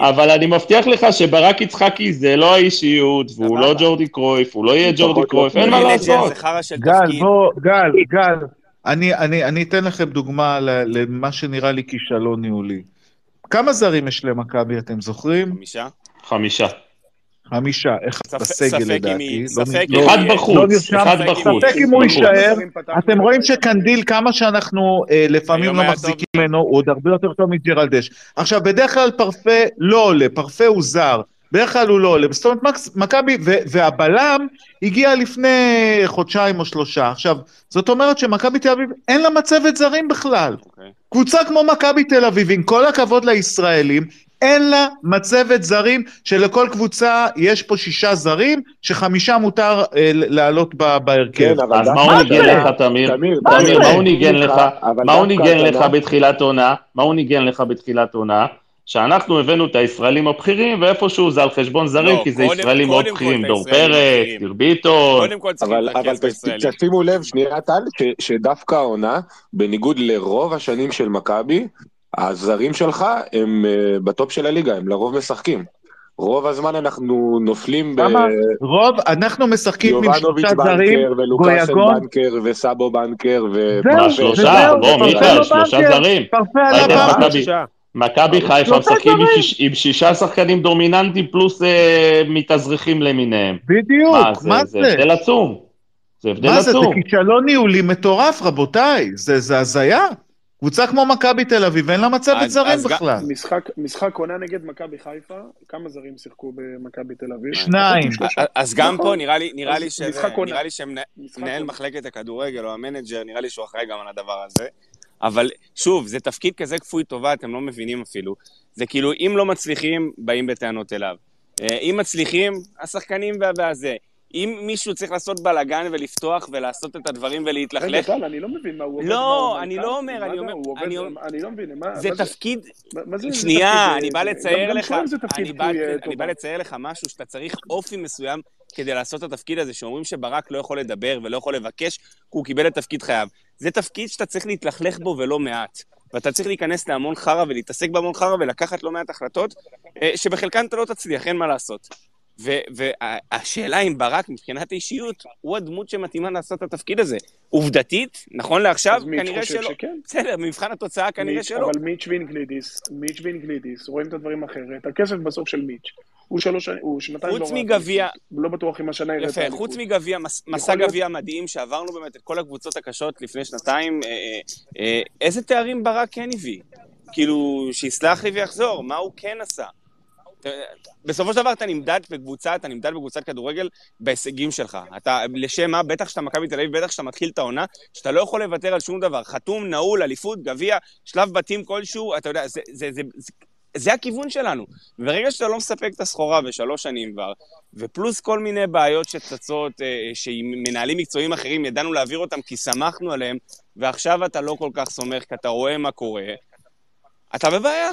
אבל אני מבטיח לך שברק יצחקי זה לא האישיות, והוא לא ג'ורדי קרויף, הוא לא יהיה ג'ורדי קרויף, אין מה לעשות. גל, בוא, גל, גל, אני, אני, אני אתן לכם דוגמה למה שנראה לי כישלון ניהולי. כמה זרים יש למכבי, אתם זוכרים? חמישה. חמישה. חמישה, אחד בסגל לדעתי. לא- אחד בחוץ, אחד בחוץ. ספק אם הוא יישאר. אתם רואים שקנדיל, כמה שאנחנו אה, לפעמים לא מחזיקים ממנו, הוא עוד הרבה יותר טוב מג'רלדש. עכשיו, בדרך כלל פרפה לא עולה, פרפה הוא זר. בדרך כלל הוא לא עולה. זאת אומרת, מכבי, והבלם הגיע לפני חודשיים או שלושה. עכשיו, זאת אומרת שמכבי תל אביב, אין לה מצבת זרים בכלל. Okay. אוקיי. קבוצה כמו מכבי תל אביב, עם כל הכבוד לישראלים, אין לה מצבת זרים שלכל קבוצה יש פה שישה זרים, שחמישה מותר אה, לעלות בהרכב. כן, אז מה הוא ניגן לך, תמיר? תמיר, מה הוא ניגן לך? מה הוא ניגן לך בתחילת עונה? מה הוא ניגן לך בתחילת עונה? שאנחנו הבאנו את הישראלים הבכירים, ואיפשהו זה על חשבון זרים, לא, כי זה ישראלים מאוד בכירים, דור פרץ, דיר ביטון. אבל תשימו לב, שנייה טל, שדווקא העונה, בניגוד לרוב השנים של מכבי, הזרים שלך הם uh, בטופ של הליגה, הם לרוב משחקים. רוב הזמן אנחנו נופלים ב... רוב, אנחנו משחקים עם שלושה זרים, גויגון. בנקר וסאבו בנקר ו... שלושה, בוא מיכאל, שלושה זרים. מכבי חיפה משחקים עם שישה שחקנים דומיננטיים פלוס אה, מתאזרחים למיניהם. בדיוק, מה זה? זה הבדל עצום. זה הבדל עצום. מה זה, זה כישלון ניהולי מטורף, רבותיי. זה הזיה. קבוצה כמו מכבי תל אביב, אין לה מצבת זרים בכלל. משחק, משחק עונה נגד מכבי חיפה, כמה זרים שיחקו במכבי תל אביב? שניים. אז גם פה נראה לי, נראה לי, שזה, נראה לי שמנהל מחלקת הכדורגל או המנג'ר, נראה לי שהוא אחראי גם על הדבר הזה. אבל שוב, זה תפקיד כזה כפוי טובה, אתם לא מבינים אפילו. זה כאילו, אם לא מצליחים, באים בטענות אליו. אה, אם מצליחים, השחקנים והזה. אם מישהו צריך לעשות בלאגן ולפתוח ולעשות את הדברים ולהתלכלך... רגע, טל, אני לא מבין מה הוא עובד. לא, אני לא אומר, אני אומר... אני לא מבין, מה זה תפקיד... שנייה, אני בא לצייר לך... אני בא לצייר לך משהו שאתה צריך אופי מסוים כדי לעשות את התפקיד הזה, שאומרים שברק לא יכול לדבר ולא יכול לבקש, הוא קיבל את תפקיד חייו. זה תפקיד שאתה צריך להתלכלך בו ולא מעט. ואתה צריך להיכנס להמון חרא ולהתעסק בהמון חרא ולקחת לא מעט החלטות, אה, שבחלקן אתה לא תצליח, אין מה לעשות. והשאלה אם ברק, מבחינת האישיות, הוא הדמות שמתאימה לעשות את התפקיד הזה. עובדתית, נכון לעכשיו, כנראה שלא. שכן. בסדר, במבחן התוצאה כנראה שלא. אבל מיץ' ואנגלידיס, מיץ' ואנגלידיס, רואים את הדברים אחרת. הכסף בסוף של מיץ'. הוא שלוש, הוא שנתיים לא... חוץ מגביע... לא בטוח אם השנה יראה את האליפות. יפה, חוץ מגביע, מסע גביע מדהים, שעברנו באמת את כל הקבוצות הקשות לפני שנתיים, אה, אה, אה, איזה תארים ברק כן הביא? כאילו, שיסלח לי ויחזור, מה הוא כן עשה? בסופו של דבר אתה נמדד בקבוצה, אתה נמדד בקבוצת כדורגל בהישגים שלך. אתה, לשם מה, בטח שאתה מכבי תל אביב, בטח שאתה מתחיל את העונה, שאתה לא יכול לוותר על שום דבר. חתום, נעול, אליפות, גביע, שלב בתים כלשהו, אתה יודע, זה, זה, זה, זה, זה הכיוון שלנו. ברגע שאתה לא מספק את הסחורה בשלוש שנים כבר, ופלוס כל מיני בעיות שצצות, אה, שמנהלים מקצועיים אחרים ידענו להעביר אותם כי שמחנו עליהם, ועכשיו אתה לא כל כך סומך כי אתה רואה מה קורה, אתה בבעיה.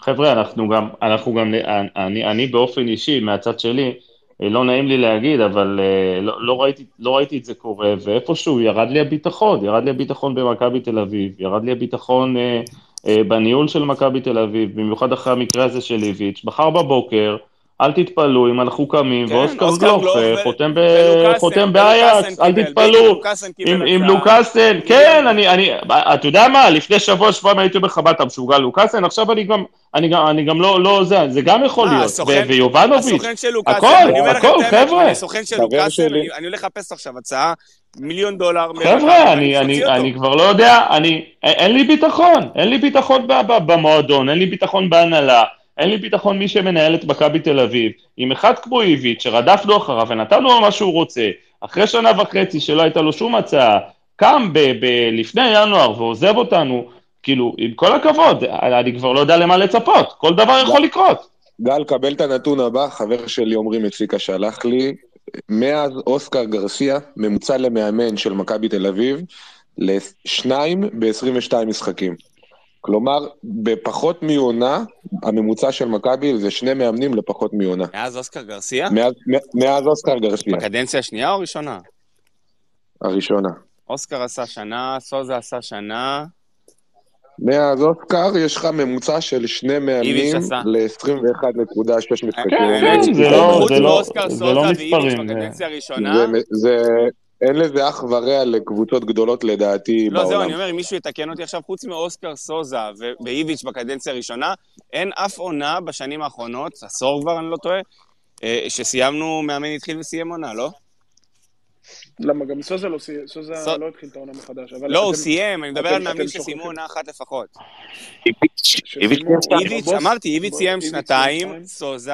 חבר'ה, אנחנו גם, אנחנו גם, אני, אני באופן אישי, מהצד שלי, אה, לא נעים לי להגיד, אבל אה, לא, לא, ראיתי, לא ראיתי את זה קורה, ואיפשהו ירד לי הביטחון, ירד לי הביטחון במכבי תל אביב, ירד לי הביטחון אה, אה, בניהול של מכבי תל אביב, במיוחד אחרי המקרה הזה של איביץ', מחר בבוקר, אל תתפלאו אם אנחנו קמים, כן, ואוסקר גלוך חותם באייקס, אל תתפלאו, עם לוקאסן, כן, אני, אני, אתה יודע מה, לפני שבוע, שבועיים הייתי אומר לך, מה אתה משוגע לוקאסן, עכשיו אני גם, אני גם, אני גם לא, לא, זה, זה גם יכול להיות, ויובנוביץ', הסוכן של לוקאסן, הכל, הכל, חבר'ה, הסוכן של לוקאסן, אני הולך לחפש עכשיו הצעה, מיליון דולר. חבר'ה, אני, אני, אני כבר לא יודע, אני, אין לי ביטחון, אין לי ביטחון במועדון, אין לי ביטחון בהנהלה. אין לי ביטחון מי שמנהל את מכבי תל אביב, עם אחד כמו איביץ' שרדפנו אחריו ונתנו לו מה שהוא רוצה, אחרי שנה וחצי שלא הייתה לו שום הצעה, קם ב- ב- לפני ינואר ועוזב אותנו, כאילו, עם כל הכבוד, אני כבר לא יודע למה לצפות, כל דבר יכול לקרות. גל, קבל את הנתון הבא, חבר שלי עמרי מציקה שלח לי, מאז אוסקר גרסיה, ממוצע למאמן של מכבי תל אביב, לשניים ב-22 משחקים. כלומר, בפחות מעונה, הממוצע של מכבי זה שני מאמנים לפחות מעונה. מאז אוסקר גרסיה? מאז, מאז אוסקר גרסיה. בקדנציה השנייה או הראשונה? הראשונה. אוסקר עשה שנה, סוזה עשה שנה. מאז אוסקר יש לך ממוצע של שני מאמנים ל-21.6 משחקים. זה לא מספרים. זה אין לזה אח ורע לקבוצות גדולות לדעתי לא, בעולם. לא, זהו, אני אומר, אם מישהו יתקן אותי עכשיו, חוץ מאוסקר סוזה ואיביץ' בקדנציה הראשונה, אין אף עונה בשנים האחרונות, עשור כבר, אני לא טועה, אה, שסיימנו, מאמן התחיל וסיים עונה, לא? למה, גם סוזה לא, סוזה ס... לא התחיל את העונה מחדש. לא, אתם, הוא סיים, אני מדבר על מאמנים שסיימו עונה אחת לפחות. איביץ', אמרתי, איביץ' סיים שנתיים, סוזה,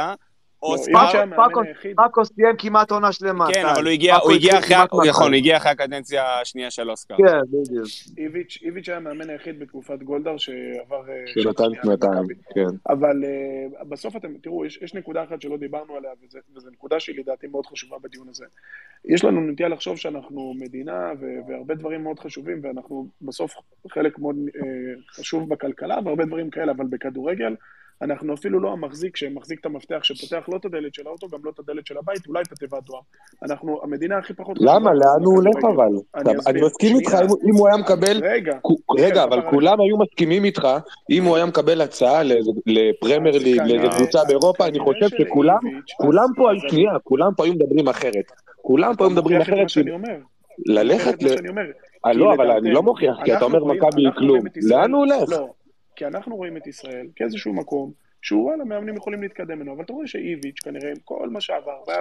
פאקו סיים כמעט עונה שלמה. כן, אבל הוא הגיע אחרי, הוא הגיע אחרי הקדנציה השנייה של אוסקר. כן, בדיוק. איביץ' היה המאמן היחיד בתקופת גולדהר שעבר... שנתיים שנתיים, כן. אבל אה, בסוף אתם, תראו, יש נקודה אחת שלא דיברנו עליה, וזו נקודה שהיא לדעתי מאוד חשובה בדיון הזה. יש לנו נטייה לחשוב שאנחנו מדינה והרבה דברים מאוד חשובים, ואנחנו בסוף חלק מאוד אה, חשוב בכלכלה והרבה דברים כאלה, אבל בכדורגל, אנחנו אפילו לא המחזיק שמחזיק את המפתח שפותח לא את הדלת של האוטו, גם לא את הדלת של הבית, אולי את התיבת דואר. אנחנו המדינה הכי פחות... למה? לאן הוא הולך אבל? אני מסכים איתך, אם הוא היה מקבל... רגע. רגע, אבל כולם היו מסכימים איתך, אם הוא היה מקבל הצעה לפרמייר ליג, לאיזה קבוצה באירופה, אני חושב שכולם, כולם פה, שנייה, כולם פה היו מדברים אחרת. כולם פה היו מדברים אחרת. ללכת ל... אה, לא, אבל אני לא מוכיח, כי אתה אומר מכבי כלום. לאן הוא הולך? כי אנחנו רואים את ישראל כאיזשהו מקום שהוא וואלה, מאמנים יכולים להתקדם ממנו, אבל אתה רואה שאיביץ' כנראה עם כל מה שעבר, והיה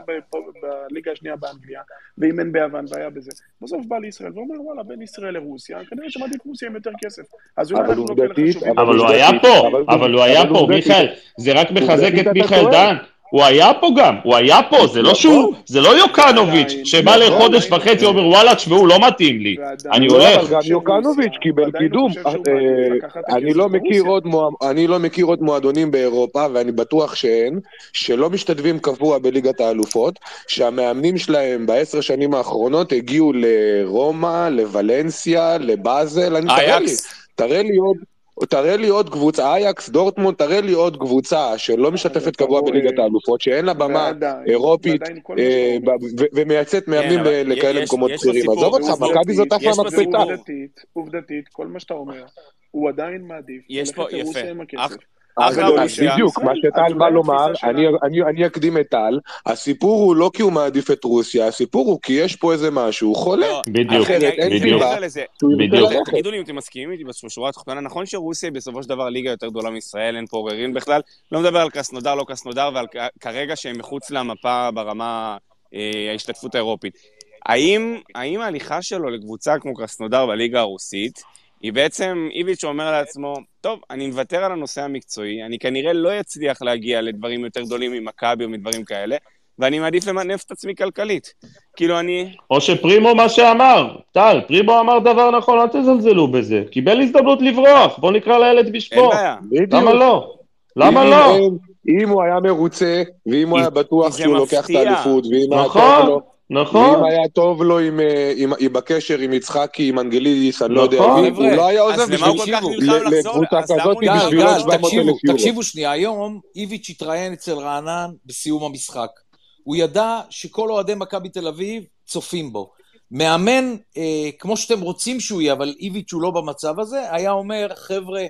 בליגה השנייה באנגליה, ואימן ביוון והיה בזה, בסוף בא לישראל ואומר וואלה, בין ישראל לרוסיה, כנראה שמעדיף רוסיה עם יותר כסף. אז אולי אנחנו לא כאלה חשובים. אבל הוא היה פה, אבל הוא היה פה, מיכאל, זה רק מחזק את מיכאל דן. הוא היה פה גם, הוא היה פה, זה לא שהוא, זה לא יוקנוביץ' שבא לחודש וחצי ואומר וואלה, תשמעו, לא מתאים לי, אני לא, הולך. אבל גם יוקנוביץ' קיבל קידום. אה, לא אני לא מכיר עוד מועדונים באירופה, ואני בטוח שאין, שלא משתתפים קבוע בליגת האלופות, שהמאמנים שלהם בעשר שנים האחרונות הגיעו לרומא, לוולנסיה, לבאזל, אני תראה לי, תראה לי עוד... תראה לי עוד קבוצה, אייקס, דורטמונד, תראה לי עוד קבוצה שלא משתתפת קבוע בליגת האלופות, שאין לה במה אירופית אה, ומייצאת מאמנים כן, לכאלה מקומות בכירים. עזוב אותך, מכבי זאת אחלה מקפצה. עובדתית, כל מה שאתה אומר, הוא עדיין מעדיף. יש פה, יפה. בדיוק, מה שטל בא לומר, אני אקדים את טל, הסיפור הוא לא כי הוא מעדיף את רוסיה, הסיפור הוא כי יש פה איזה משהו חולה. בדיוק, בדיוק. תגידו לי אם אתם מסכימים איתי בשורה התחתונה, נכון שרוסיה היא בסופו של דבר ליגה יותר גדולה מישראל, אין פה עוררין בכלל, לא מדבר על קרסנודר, לא קרסנודר, ועל כרגע שהם מחוץ למפה ברמה ההשתתפות האירופית. האם ההליכה שלו לקבוצה כמו קרסנודר בליגה הרוסית, היא בעצם, איביץ' אומר לעצמו, טוב, אני מוותר על הנושא המקצועי, אני כנראה לא אצליח להגיע לדברים יותר גדולים ממכבי או מדברים כאלה, ואני מעדיף למנף את עצמי כלכלית. כאילו אני... או שפרימו מה שאמר, טל, פרימו אמר דבר נכון, אל תזלזלו בזה. קיבל הזדמנות לברוח, בוא נקרא לילד בשמו. אין בעיה. למה לא? למה לא? אם הוא היה מרוצה, ואם הוא היה בטוח שהוא לוקח את האליפות, ואם היה נכון. נכון. ואם היה טוב לו עם, עם, עם בקשר עם יצחקי, עם אנגלידיס, אני לא נכון. יודע, הוא לא היה עוזב אז למה הוא כל כך נלחם לחזור? לקבוצה אז למה כזאת? בשביל גל, עוד גל, 700 תקשיבו, אלף יורו. תקשיבו שנייה, היום איביץ' התראיין אצל רענן בסיום המשחק. הוא ידע שכל אוהדי מכבי תל אביב צופים בו. מאמן, אה, כמו שאתם רוצים שהוא יהיה, אבל איביץ' הוא לא במצב הזה, היה אומר, חבר'ה,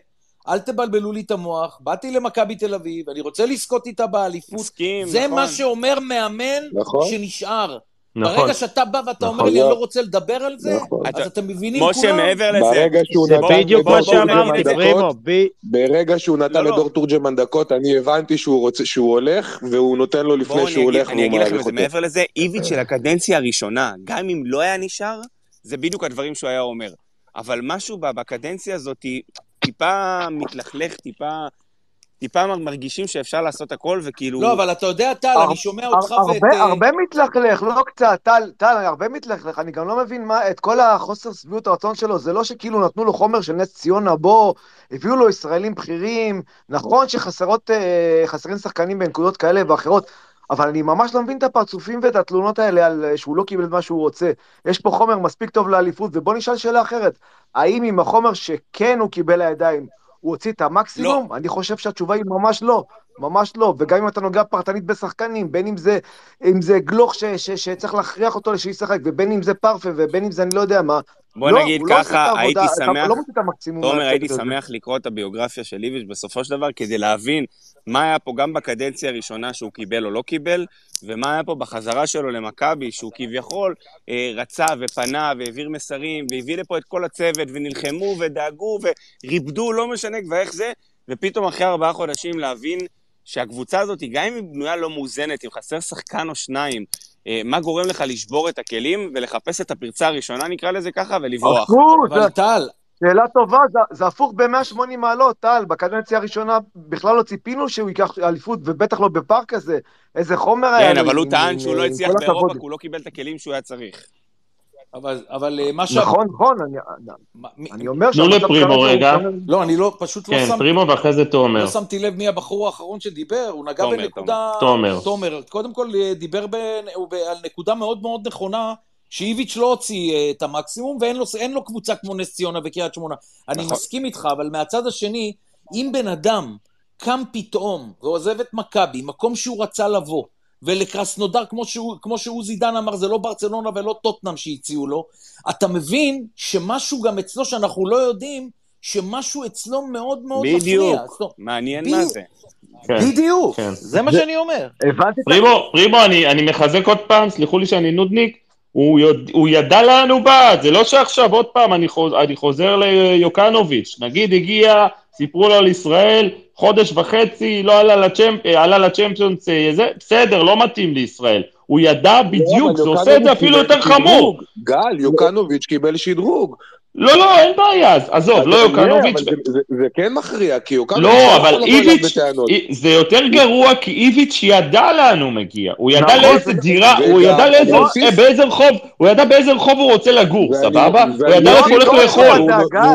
אל תבלבלו לי את המוח, באתי למכבי תל אביב, אני רוצה לזכות איתה באליפות. מסכים, זה נכון. מה שאומר מאמן נכון. שנשאר. נכון. ברגע שאתה בא ואתה אומר נכון. לי, אני לא רוצה לדבר על זה, נכון. אז אתם מבינים כולם... משה, מעבר לזה, ברגע שהוא זה נתן בדיוק מה שאמרתי, פרימו, ברגע שהוא נתן לא, לא. לדור תורג'מן דקות, אני הבנתי שהוא רוצה, שהוא הולך, והוא נותן לו לפני שהוא אני, הולך, אני אגיד לכם את זה. מעבר לזה, איביץ' של הקדנציה הראשונה, גם אם לא היה נשאר, זה בדיוק הדברים שהוא היה אומר. אבל משהו בקדנציה הזאת טיפה מתלכלך, טיפה... טיפה מרגישים שאפשר לעשות הכל, וכאילו... לא, אבל אתה יודע, טל, הר- אני שומע אותך הר- ואת... הרבה, אה, הרבה מתלכלך, לא קצת, טל, טל, הרבה מתלכלך, אני גם לא מבין מה, את כל החוסר שביעות הרצון שלו, זה לא שכאילו נתנו לו חומר של נס ציונה, בוא, הביאו לו ישראלים בכירים, נכון שחסרות, אה, חסרים שחקנים בנקודות כאלה ואחרות, אבל אני ממש לא מבין את הפרצופים ואת התלונות האלה על אה, שהוא לא קיבל את מה שהוא רוצה. יש פה חומר מספיק טוב לאליפות, ובוא נשאל שאלה אחרת, האם עם החומר שכן הוא קיבל לידיים, הוא הוציא את המקסימום? לא. אני חושב שהתשובה היא ממש לא. ממש לא, וגם אם אתה נוגע פרטנית בשחקנים, בין אם זה, אם זה גלוך ש, ש, שצריך להכריח אותו שישחק, ובין אם זה פרפה, ובין אם זה אני לא יודע מה. בוא לא, נגיד לא ככה, העבודה, הייתי אתה שמח, לא. תומר, הייתי. שמח לקרוא את הביוגרפיה של ליביץ' בסופו של דבר, כדי להבין מה היה פה גם בקדנציה הראשונה שהוא קיבל או לא קיבל, ומה היה פה בחזרה שלו למכבי, שהוא כביכול אה, רצה ופנה והעביר מסרים, והביא לפה את כל הצוות, ונלחמו ודאגו וריפדו, לא משנה כבר איך זה, ופתאום אחרי ארבעה חודשים להבין שהקבוצה הזאת, גם אם היא בנויה לא מאוזנת, אם חסר שחקן או שניים, מה גורם לך לשבור את הכלים ולחפש את הפרצה הראשונה, נקרא לזה ככה, ולברוח. הפוך, אבל זה- טל, שאלה טובה, זה, זה הפוך ב-180 מעלות, טל, בקדנציה הראשונה בכלל לא ציפינו שהוא ייקח אליפות, ובטח לא בפארק כזה. איזה חומר היה כן, אבל הוא טען עם- שהוא לא הצליח כל באירופה. כי הוא לא קיבל את הכלים שהוא היה צריך. אבל, אבל אה, מה ש... נכון, נכון, אני, אני אומר תנו שהמצב לפרימו רגע. לא, אני לא, פשוט לא כן, שם... פרימו ואחרי זה תומר. לא שמתי לב מי הבחור האחרון שדיבר, הוא נגע תומר, בנקודה... תומר. תומר. קודם כל אה, דיבר ב... הוא ב... על נקודה מאוד מאוד נכונה, שאיביץ' לא הוציא אה, את המקסימום, ואין לו, אין לו קבוצה כמו נס ציונה וקריית שמונה. אני נכון. מסכים איתך, אבל מהצד השני, אם בן אדם קם פתאום ועוזב את מכבי, מקום שהוא רצה לבוא, ולקרסנודר, כמו, שהוא, כמו שעוזי דן אמר, זה לא ברצלונה ולא טוטנאם שהציעו לו, אתה מבין שמשהו גם אצלו שאנחנו לא יודעים, שמשהו אצלו מאוד מאוד מפריע. בדיוק, מעניין ב- מה זה. כן, בדיוק, כן. זה מה שאני אומר. הבנתי פרימו, פרימו, אני, אני מחזק עוד פעם, סלחו לי שאני נודניק, הוא, יודע, הוא ידע לאן הוא בא, זה לא שעכשיו עוד פעם אני, חוז, אני חוזר ליוקנוביץ', נגיד הגיע, סיפרו לו על ישראל, חודש וחצי, לא עלה, לצ'מפ, אה, עלה לצ'מפיונס, אה, זה, בסדר, לא מתאים לישראל. הוא ידע בדיוק, אבל זה עושה את זה אפילו יותר חמור. גל, יוקנוביץ' קיבל שדרוג. לא, לא, אין בעיה, עזוב, לא יוקנוביץ'. זה כן מכריע, כי יוקנוביץ'... לא, אבל איביץ', זה יותר גרוע, כי איביץ' ידע לאן הוא מגיע. הוא ידע נכון, לאיזה דירה, הוא ידע באיזה רחוב, הוא ידע באיזה רחוב הוא רוצה לגור, סבבה? הוא ידע איפה הוא הולך לאכול. הוא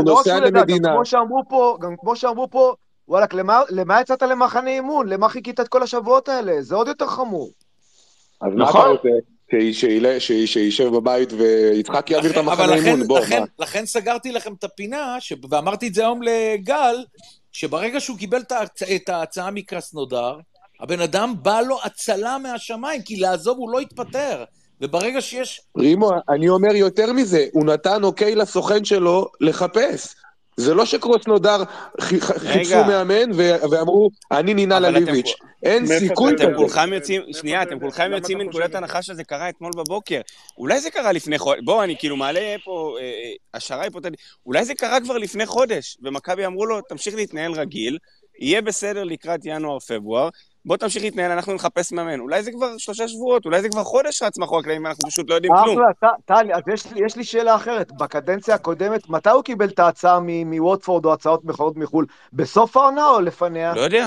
נוסע למדינה. גם כמו שאמרו פה, וואלכ, למה יצאת למחנה אימון? למה חיכית את כל השבועות האלה? זה עוד יותר חמור. אז מה אתה נכון. רוצה? שישב בבית ויצחק יעביר את המחנה אימון, בוא, לכן? לכן סגרתי לכם את הפינה, ש... ואמרתי את זה היום לגל, שברגע שהוא קיבל את ההצעה מקרסנודר, הבן אדם בא לו הצלה מהשמיים, כי לעזוב הוא לא התפטר. וברגע שיש... רימו, אני אומר יותר מזה, הוא נתן אוקיי לסוכן שלו לחפש. זה לא שקרוסנודר חיפשו מאמן ואמרו, אני נינה לליביץ'. אין סיכוי כזה. אתם כולכם יוצאים, שנייה, אתם כולכם יוצאים מנקודת הנחה שזה קרה אתמול בבוקר. אולי זה קרה לפני חודש, בואו, אני כאילו מעלה פה אה, אה, השערה היפותטית. אולי זה קרה כבר לפני חודש, ומכבי אמרו לו, תמשיך להתנהל רגיל, יהיה בסדר לקראת ינואר-פברואר, בוא תמשיך להתנהל, אנחנו נחפש מאמן. אולי זה כבר שלושה שבועות, אולי זה כבר חודש רץ מאחורי הקלעים, אנחנו פשוט לא יודעים כלום. אחלה, טלי, אז יש, יש לי שאלה אחרת. בקדנציה הקודמת, מתי הוא קיבל את ההצעה מווטפורד או הצעות מכורות מחו"ל? בסוף העונה או לפניה? לא יודע.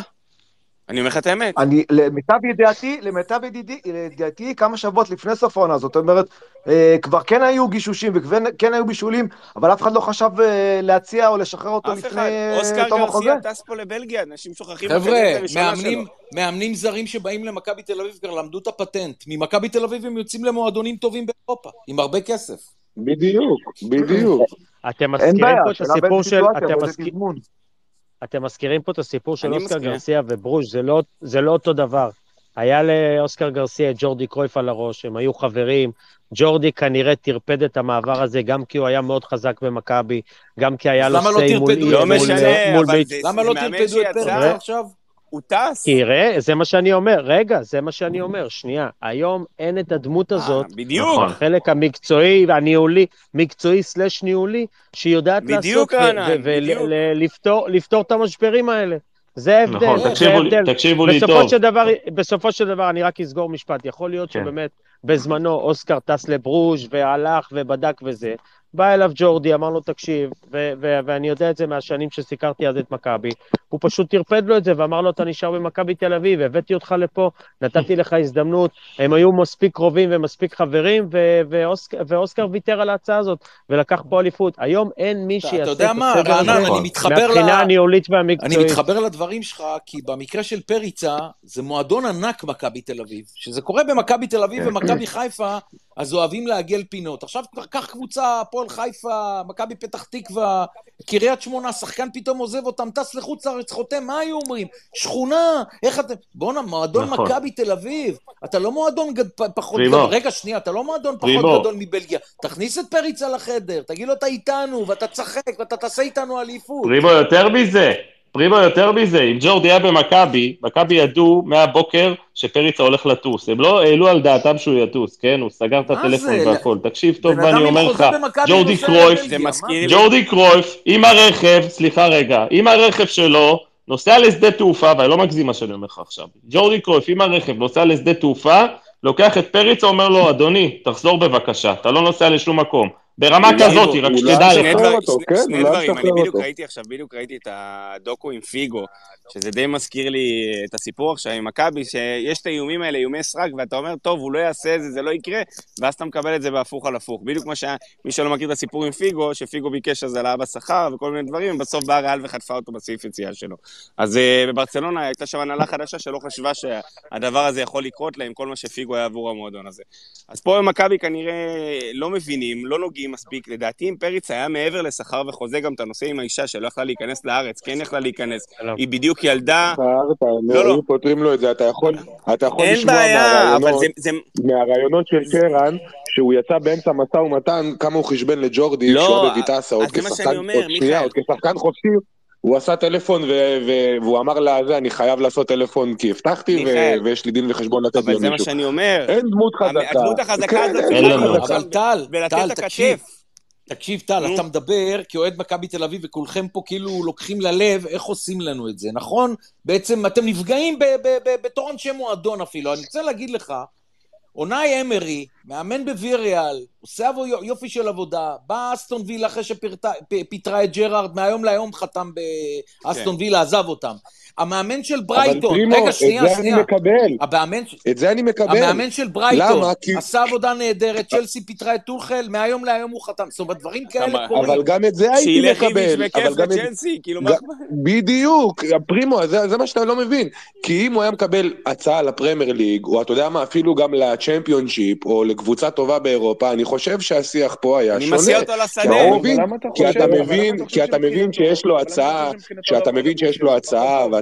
אני אומר לך את האמת. אני, למיטב ידיעתי, למיטב ידיעתי, כמה שבועות לפני סוף העונה, זאת אומרת, אה, כבר כן היו גישושים וכן היו בישולים, אבל אף אחד לא חשב אה, להציע או לשחרר אותו לפני אה, תום החוזה. אוסקר גרסיה טס פה לבלגיה, אנשים שוכחים חבר'ה, מאמנים, מאמנים זרים שבאים למכבי תל אביב כבר למדו את הפטנט. ממכבי תל אביב הם יוצאים למועדונים טובים באירופה, עם הרבה כסף. בדיוק, בדיוק. אתם מזכירים פה את הסיפור של... אתם מזכירים פה את הסיפור של אוסקר מסכים. גרסיה וברוז', זה לא, זה לא אותו דבר. היה לאוסקר גרסיה את ג'ורדי קרויף על הראש, הם היו חברים. ג'ורדי כנראה טרפד את המעבר הזה, גם כי הוא היה מאוד חזק במכבי, גם כי היה לו סיי מול... לא משנה, אבל זה... למה לא טרפדו את פרץ עכשיו? הוא טס. כי ראה, זה מה שאני אומר, רגע, זה מה שאני אומר, שנייה. היום אין את הדמות אה, הזאת. בדיוק. נכון, החלק המקצועי והניהולי, מקצועי סלש ניהולי, שיודעת לעשות ולפתור את המשברים האלה. זה ההבדל, נכון, תקשיבו, תקשיבו לי טוב. של דבר, בסופו של דבר, אני רק אסגור משפט, יכול להיות כן. שבאמת בזמנו אוסקר טס לברוז' והלך ובדק וזה, בא אליו ג'ורדי, אמר לו, תקשיב, ו- ו- ואני יודע את זה מהשנים שסיקרתי אז את מכבי, הוא פשוט טרפד לו את זה ואמר לו, אתה נשאר במכבי תל אביב, הבאתי אותך לפה, נתתי לך הזדמנות, הם היו מספיק קרובים ומספיק חברים, ו- ואוסק- ואוסקר ויתר על ההצעה הזאת, ולקח פה אליפות. היום אין מי שיעשה את הסדר אתה יודע מה, רענן, אני מתחבר מהבחינה הניהולית והמקצועית. אני מתחבר לדברים שלך, כי במקרה של פריצה, זה מועדון ענק מכבי תל אביב. שזה קורה במכבי תל אביב ומכבי חיפה, אז אוהבים לעגל פינות. עכשיו קח קבוצה, הפועל חיפה, מכבי פתח תקווה, קריית שמונה, שחקן פתאום עוזב אותם, טס לחוץ לארץ, חותם, מה היו אומרים? שכונה, איך אתם... בואנה, מועדון נכון. מכבי תל אביב, אתה לא מועדון גד... פחות גדול, רגע, שנייה, אתה לא מועדון פחות רימו. גדול מבלגיה. תכניס את פריצה לחדר, תגיד לו אתה איתנו, ואתה תשחק, ואתה תעשה איתנו אליפות. רימו, יותר מזה, פרימו יותר מזה, אם ג'ורדי היה במכבי, מכבי ידעו מהבוקר שפריצה הולך לטוס. הם לא העלו על דעתם שהוא יטוס, כן? הוא סגר את הטלפון והכל. תקשיב טוב מה אני אומר לך. ג'ורדי קרויף, ג'ורדי קרויף, עם הרכב, סליחה רגע, עם הרכב שלו, נוסע לשדה תעופה, ואני לא מגזים מה שאני אומר לך עכשיו. ג'ורדי קרויף עם הרכב נוסע לשדה תעופה, לוקח את פריצה, אומר לו, אדוני, תחזור בבקשה, אתה לא נוסע לשום מקום. ברמה כזאת, רק שתדע לך. שני דברים, אני בדיוק ראיתי עכשיו, בדיוק ראיתי את הדוקו עם פיגו, שזה די מזכיר לי את הסיפור עכשיו עם מכבי, שיש את האיומים האלה, איומי סרק, ואתה אומר, טוב, הוא לא יעשה את זה, זה לא יקרה, ואז אתה מקבל את זה בהפוך על הפוך. בדיוק מה שהיה, מי שלא מכיר את הסיפור עם פיגו, שפיגו ביקש אז העלאה בשכר וכל מיני דברים, ובסוף באה ריאל וחטפה אותו בסעיף יציאה שלו. אז אה, בברצלונה הייתה שם הנהלה חדשה שלא חשבה שהדבר הזה יכול לקרות לה עם כל מה שפיגו היה עבור המועדון הזה. אז פה במכבי כנראה לא מבינים, לא נוגעים מספיק. לדעתי אם פריץ היה מעבר לשכר וחוזה גם את הנושא עם האישה שלא יכלה להיכנס לארץ, כן יכלה להיכנס, היא בדיוק ילדה... לא, לא. פותרים לו את זה, אתה יכול לשמוע מהרעיונות של קרן, שהוא יצא באמצע משא ומתן, כמה הוא חשבן לג'ורדי, לא, שהוא בביטסה, עוד כשחקן חופשי. הוא עשה טלפון והוא אמר לזה, אני חייב לעשות טלפון כי הבטחתי ויש לי דין וחשבון לתת למישהו. אבל זה מה שאני אומר. אין דמות חזקה. הדמות החזקה כן, הזאת אבל טל, טל, תקשיב. תקשיב, טל, אתה מדבר כאוהד מכבי תל אביב, וכולכם פה כאילו לוקחים ללב איך עושים לנו את זה, נכון? בעצם אתם נפגעים בתור אנשי מועדון אפילו. אני רוצה להגיד לך, אונאי אמרי, מאמן בוויריאל, עושה יופי של עבודה, בא אסטון וילה אחרי שפיטרה את ג'רארד, מהיום להיום חתם באסטון כן. וילה, עזב אותם. המאמן של ברייטון, פרימו, רגע, שנייה, שנייה. את זה אני מקבל. המאמן, את זה אני מקבל. המאמן של ברייטון למה? כי... עשה עבודה נהדרת, צ'לסי פיטרה את טוחל, מהיום להיום הוא חתם. זאת אומרת, דברים כאלה קורים. אבל גם את זה הייתי מקבל. שילך איביץ' לצ'לסי, כאילו מה... בדיוק, פרימו, זה, זה מה שאתה לא מבין. כי אם הוא היה מקבל הצעה לפרמייר ליג, או אתה יודע מה, אפילו גם לצ'מפיונשיפ, או לקבוצה טובה באירופה, אני חושב שהשיח פה היה אני שונה. אני מסיע אותו לשדה. כי אתה מבין, כי אתה מבין שיש לו הצעה, שאתה מבין שיש לו הצעה, אבל,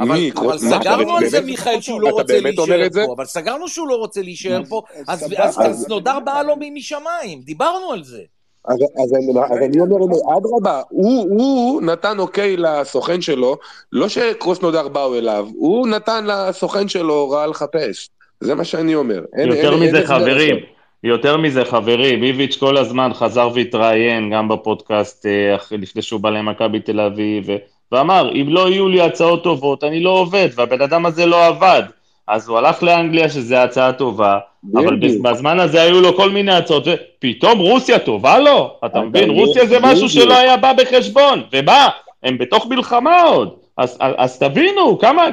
מי, אבל סגרנו על זה, מיכאל, שהוא לא רוצה להישאר פה, אבל סגרנו שהוא לא רוצה להישאר פה, אז נודר לו משמיים, דיברנו על זה. אז, אז, אז אני אומר, אדרבה, הוא, הוא נתן אוקיי לסוכן שלו, לא שקרוסנודר באו אליו, הוא נתן לסוכן שלו הוראה לחפש. זה מה שאני אומר. אין, יותר אין, מזה, אין חברים, יותר מזה, חברים, איביץ' כל הזמן חזר והתראיין, גם בפודקאסט אה, לפני שהוא בא למכבי תל אביב, ואמר, אם לא יהיו לי הצעות טובות, אני לא עובד, והבן אדם הזה לא עבד. אז הוא הלך לאנגליה, שזו הצעה טובה, אבל בזמן הזה היו לו כל מיני הצעות, ופתאום רוסיה טובה לו, אתה מבין? רוסיה זה משהו שלא היה בא בחשבון, ומה? הם בתוך מלחמה עוד. אז, אז, אז תבינו, כמה,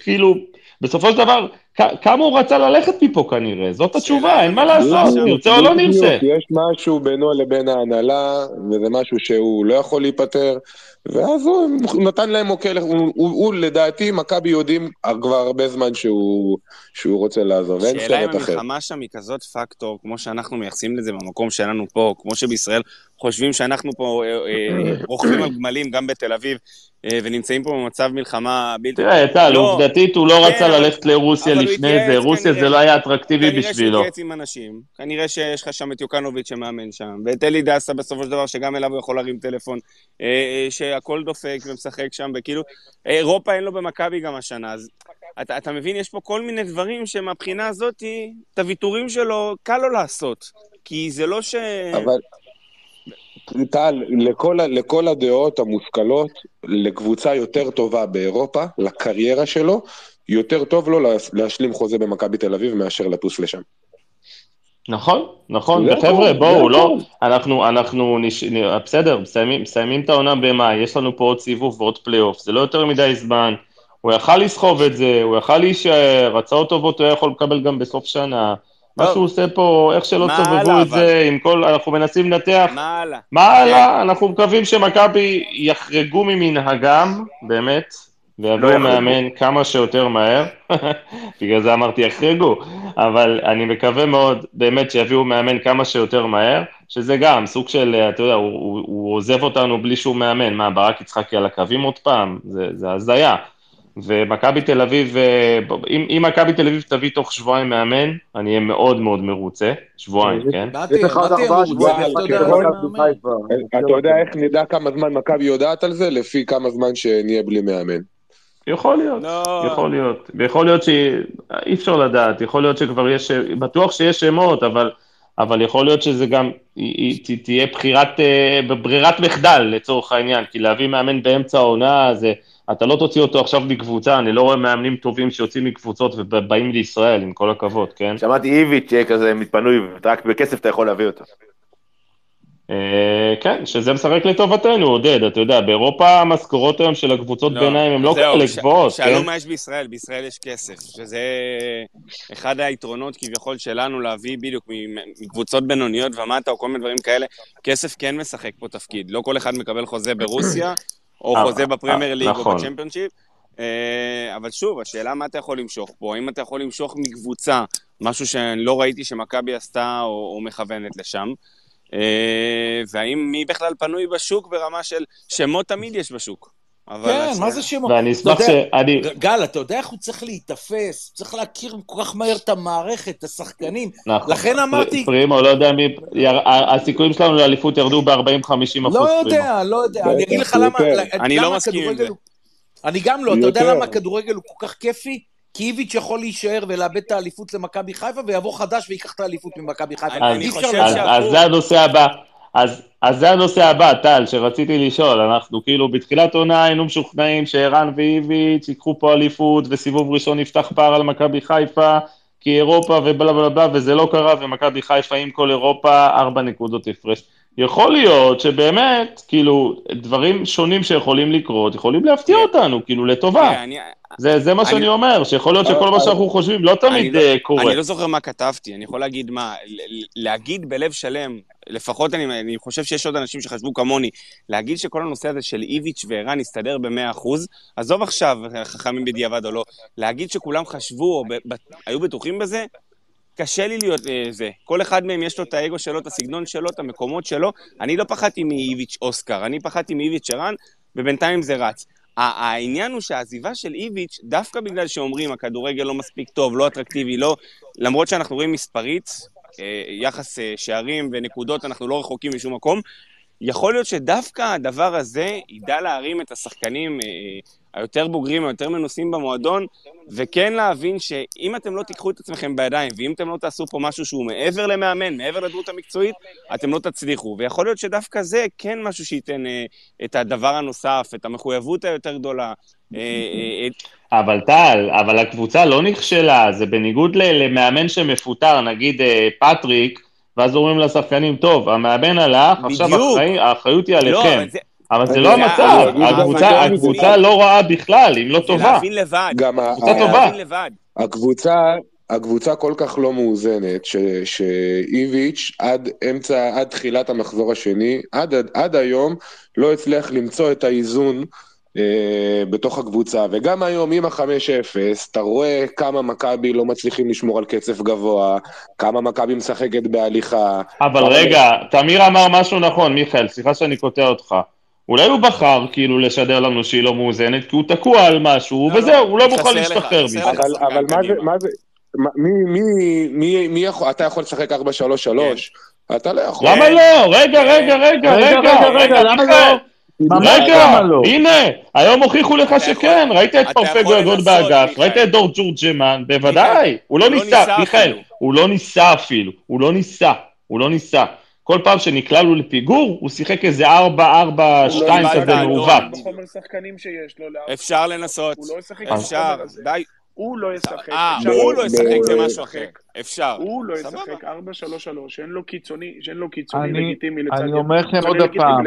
כאילו, בסופו של דבר, כמה הוא רצה ללכת מפה כנראה, זאת התשובה, אין מה לעשות, נרצה או לא נרצה. יש משהו בינו לבין ההנהלה, וזה משהו שהוא לא יכול להיפטר, ואז הוא נתן להם מוקל, הוא, הוא, לדעתי, מכבי יודעים כבר הרבה זמן שהוא, שהוא רוצה לעזוב, אין סרט אחר. שאלה אם המלחמה שם היא כזאת פקטור, כמו שאנחנו מייחסים לזה במקום שלנו פה, כמו שבישראל חושבים שאנחנו פה אה, אה, רוכבים על גמלים גם בתל אביב, אה, ונמצאים פה במצב מלחמה בלתי... תראה, טל, לא, עובדתית הוא לא כן, רצה ללכת לרוסיה לפני זה, רוסיה זה לא היה אטרקטיבי בשבילו. כנראה שהוא התייעץ עם אנשים, כנראה שיש לך שם את יוקנוביץ' שמאמן שם, ואת אלי דסה בסופו של דבר, שגם אליו הוא יכול להרים טלפון, שהכל דופק ומשחק שם, וכאילו, אירופה אין לו במכבי גם השנה, אז אתה, אתה מבין, יש פה כל מיני דברים שמבחינה הזאת, את הוויתורים שלו, קל לו לעשות. כי זה לא ש... אבל... טל, לכל, לכל הדעות המושכלות, לקבוצה יותר טובה באירופה, לקריירה שלו, יותר טוב לו להשלים חוזה במכבי תל אביב מאשר לטוס לשם. נכון, נכון, וחבר'ה, בואו, לא, אנחנו, אנחנו, נש... בסדר, מסיימים, מסיימים את העונה במאי, יש לנו פה עוד סיבוב ועוד פלייאוף, זה לא יותר מדי זמן, הוא יכל לסחוב את זה, הוא יכל להישאר, הצעות טובות הוא יכול לקבל גם בסוף שנה. מה שהוא עושה פה, איך שלא סובבו את זה, עם כל, אנחנו מנסים לנתח. מה הלאה? מה הלאה? אנחנו מקווים שמכבי יחרגו ממנהגם, באמת, ויביאו לא מאמן כמה שיותר מהר. בגלל זה אמרתי יחרגו, אבל אני מקווה מאוד, באמת, שיביאו מאמן כמה שיותר מהר, שזה גם סוג של, אתה יודע, הוא, הוא, הוא עוזב אותנו בלי שהוא מאמן. מה, ברק יצחקי על הקווים עוד פעם? זה הזיה. ומכבי תל אביב, אה, אם, אם מכבי תל אביב תביא תוך שבועיים מאמן, אני אהיה מאוד מאוד מרוצה, שבועיים, כן? באתי, באתי אתה יודע איך נדע כמה זמן מכבי יודעת על זה? לפי כמה זמן שנהיה בלי מאמן. יכול להיות, לא. יכול להיות, ויכול להיות שאי אפשר לדעת, יכול להיות שכבר יש, בטוח שיש שמות, אבל, אבל יכול להיות שזה גם, תהיה בחירת, אה, ברירת מחדל לצורך העניין, כי להביא מאמן באמצע העונה זה... אתה לא תוציא אותו עכשיו מקבוצה, אני לא רואה מאמנים טובים שיוצאים מקבוצות ובאים לישראל, עם כל הכבוד, כן? שמעתי איביץ' כזה מתפנוי, רק בכסף אתה יכול להביא אותו. אה, כן, שזה משחק לטובתנו, עודד, אתה יודע, באירופה המשכורות היום של הקבוצות לא, ביניים הן לא כאלה גבוהות, כן? שאלו מה יש בישראל, בישראל יש כסף, שזה אחד היתרונות כביכול שלנו להביא בדיוק מקבוצות בינוניות ומטה או כל מיני דברים כאלה, כסף כן משחק פה תפקיד, לא כל אחד מקבל חוזה ברוסיה, או אה, חוזה בפרמייר אה, ליג או נכון. בצ'מפיונשיפ. אה, אבל שוב, השאלה מה אתה יכול למשוך פה, האם אתה יכול למשוך מקבוצה, משהו שאני לא ראיתי שמכבי עשתה או, או מכוונת לשם, והאם מי בכלל פנוי בשוק ברמה של שמות תמיד יש בשוק. כן, מה זה שמות? ואני אשמח שאני... גל, אתה יודע איך הוא צריך להיתפס? הוא צריך להכיר כל כך מהר את המערכת, את השחקנים. נכון. לכן אמרתי... פרימו, לא יודע מי... הסיכויים שלנו לאליפות ירדו ב-40-50 אחוז. לא יודע, לא יודע. אני אגיד לך למה... אני לא מסכים עם זה. אני גם לא. אתה יודע למה הכדורגל הוא כל כך כיפי? כי איביץ' יכול להישאר ולאבד את האליפות למכבי חיפה, ויבוא חדש ויקח את האליפות ממכבי חיפה. אני חושב אז זה הנושא הבא. אז, אז זה הנושא הבא, טל, שרציתי לשאול, אנחנו כאילו בתחילת עונה היינו משוכנעים שערן ואיביץ' ייקחו פה אליפות וסיבוב ראשון יפתח פער על מכבי חיפה, כי אירופה ובלה בלה בלה, וזה לא קרה, ומכבי חיפה עם כל אירופה, ארבע נקודות הפרש. יכול להיות שבאמת, כאילו, דברים שונים שיכולים לקרות, יכולים להפתיע. אותנו, כאילו, לטובה. זה, זה מה שאני אומר, שיכול להיות שכל מה שאנחנו חושבים לא תמיד לא- אה, קורה. אני לא זוכר מה כתבתי, אני יכול להגיד מה, להגיד בלב שלם, לפחות אני, אני חושב שיש עוד אנשים שחשבו כמוני, להגיד שכל הנושא הזה של איביץ' וערן יסתדר ב-100%, עזוב עכשיו חכמים בדיעבד או לא, להגיד שכולם חשבו או ב, ב, היו בטוחים בזה, קשה לי להיות אה, זה. כל אחד מהם יש לו את האגו שלו, את הסגנון שלו, את המקומות שלו. אני לא פחדתי מאיביץ' אוסקר, אני פחדתי מאיביץ' ערן, ובינתיים זה רץ. העניין הוא שהעזיבה של איביץ', דווקא בגלל שאומרים הכדורגל לא מספיק טוב, לא אטרקטיבי, לא... למרות שאנחנו רואים מספרית, יחס אה, שערים ונקודות, אנחנו לא רחוקים משום מקום, יכול להיות שדווקא הדבר הזה ידע להרים את השחקנים אה, היותר בוגרים, היותר מנוסים במועדון, וכן להבין שאם אתם לא תיקחו את עצמכם בידיים, ואם אתם לא תעשו פה משהו שהוא מעבר למאמן, מעבר לדמות המקצועית, אתם לא תצליחו. ויכול להיות שדווקא זה כן משהו שייתן אה, את הדבר הנוסף, את המחויבות היותר גדולה. אה, אה, אבל טל, אבל הקבוצה לא נכשלה, זה בניגוד למאמן שמפוטר, נגיד פטריק, ואז אומרים לשחקנים, טוב, המאמן הלך, עכשיו האחריות היא לא, עליכם. אבל זה לא המצב, הקבוצה לא רעה בכלל, היא לא טובה. זה להבין לבד. קבוצה טובה. הקבוצה, הקבוצה כל כך לא מאוזנת, שאיביץ' עד אמצע, עד תחילת המחזור השני, עד, עד היום לא הצליח למצוא את האיזון אה, בתוך הקבוצה, וגם היום עם ה-5-0, אתה רואה כמה מכבי לא מצליחים לשמור על קצב גבוה, כמה מכבי משחקת בהליכה. אבל רגע, תמיר אמר משהו נכון, מיכאל, סליחה שאני קוטע אותך. אולי הוא בחר כאילו לשדר לנו שהיא לא מאוזנת, כי הוא תקוע על משהו, לא, וזהו, הוא לא מוכן להשתחרר מזה. אבל מה זה, מה זה, מי יכול, אתה יכול לשחק 4-3-3? אתה לא יכול. למה לא? רגע, רגע, רגע, רגע, רגע, למה לא? רגע, לא? הנה, היום הוכיחו לך שכן, ראית את פרפגו הגון באגף, ראית את דור ג'ורג'מן, בוודאי, הוא לא ניסה, מיכאל, הוא לא ניסה אפילו, הוא לא ניסה, הוא לא ניסה. כל פעם שנקלענו לפיגור, הוא שיחק איזה 4-4-2 כזה מעוות. אפשר לנסות, אפשר, די. הוא לא ישחק. אה, הוא לא ישחק זה משהו אחר. אפשר. הוא לא ישחק 4-3-3, שאין לו קיצוני, שאין לו קיצוני לגיטימי לצד אני אומר לכם עוד פעם.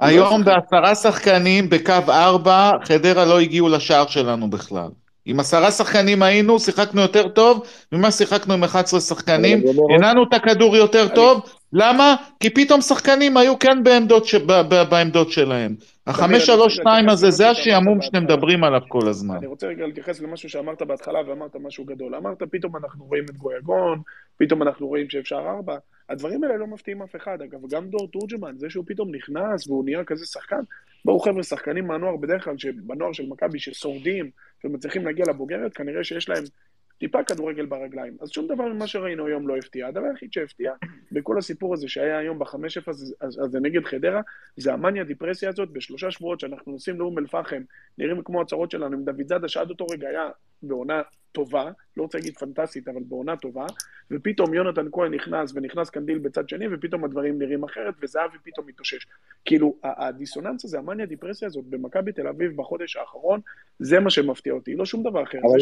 היום בעשרה שחקנים בקו 4, חדרה לא הגיעו לשער שלנו בכלל. עם עשרה שחקנים היינו, שיחקנו יותר טוב ממה שיחקנו עם 11 שחקנים, הנענו את הכדור יותר טוב, למה? כי פתאום שחקנים היו כן בעמדות, ש... ב... ב... בעמדות שלהם. החמש שלוש שתיים הזה, זה השעמום שאתם מדברים עליו כל הזמן. אני רוצה רגע להתייחס למשהו שאמרת בהתחלה ואמרת משהו גדול. אמרת פתאום אנחנו רואים את גויגון, פתאום אנחנו רואים שאפשר ארבע. הדברים האלה לא מפתיעים אף אחד. אגב, גם דור תורג'מן, זה שהוא פתאום נכנס והוא נהיה כזה שחקן, בואו חבר'ה, שחקנים מהנוער בדרך כלל, בנוער של מכבי, ששורדים ומצליחים להגיע לבוגרת, כנראה שיש להם טיפה כדורגל ברגליים. אז שום דבר ממה שראינו היום לא הפתיע. הדבר היחיד שהפתיע בכל הסיפור הזה שהיה היום בחמש אפס הזה נגד חדרה, זה המאניה דיפרסיה הזאת בשלושה שבועות שאנחנו נוסעים לאום אל-פחם, נראים כמו הצהרות שלנו עם דוד זאדה, שעד אותו רגע היה בעונה טובה, לא רוצה להגיד פנטסטית, אבל בעונה טובה, ופתאום יונתן כהן נכנס, ונכנס קנדיל בצד שני, ופתאום הדברים נראים אחרת, וזהבי פתאום מתאושש. כאילו, הדיסוננס הזה, המאניה דיפרסיה הזאת במכבי תל אביב בחודש האחרון, זה מה שמפתיע אותי, לא שום דבר אחר. אבל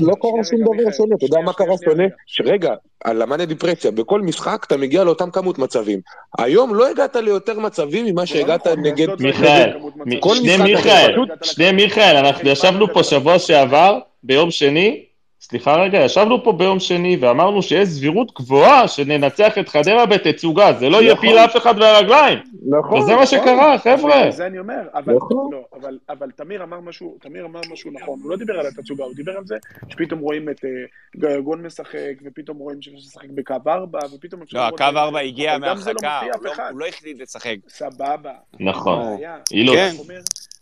לא קרה שום דבר שונה, אתה יודע מה קרה שונה? שרגע, על המאניה דיפרסיה, בכל משחק אתה מגיע לאותם כמות מצבים. היום לא הגעת ליותר מצבים ממה שהגעת נגד... מיכאל, שני מיכאל, שני מיכאל, אנחנו ישבנו פה שבוע שעבר, ביום שני, סליחה רגע, ישבנו פה ביום שני ואמרנו שיש סבירות גבוהה שננצח את חדרה בתצוגה, זה לא יפיל נכון. אף אחד מהרגליים. נכון. וזה מה שקרה, נכון. חבר'ה. זה אני אומר, אבל, נכון. לא, אבל, אבל תמיר אמר משהו, תמיר אמר משהו נכון, הוא לא דיבר על התצוגה, הוא דיבר על זה שפתאום רואים את uh, גויגון משחק, ופתאום רואים שאפשר לשחק בקו 4, ופתאום אפשר... לא, הקו 4 הגיע מהרחקה, לא הוא, לא, הוא לא החליט לשחק. סבבה. נכון, אילוץ. כן.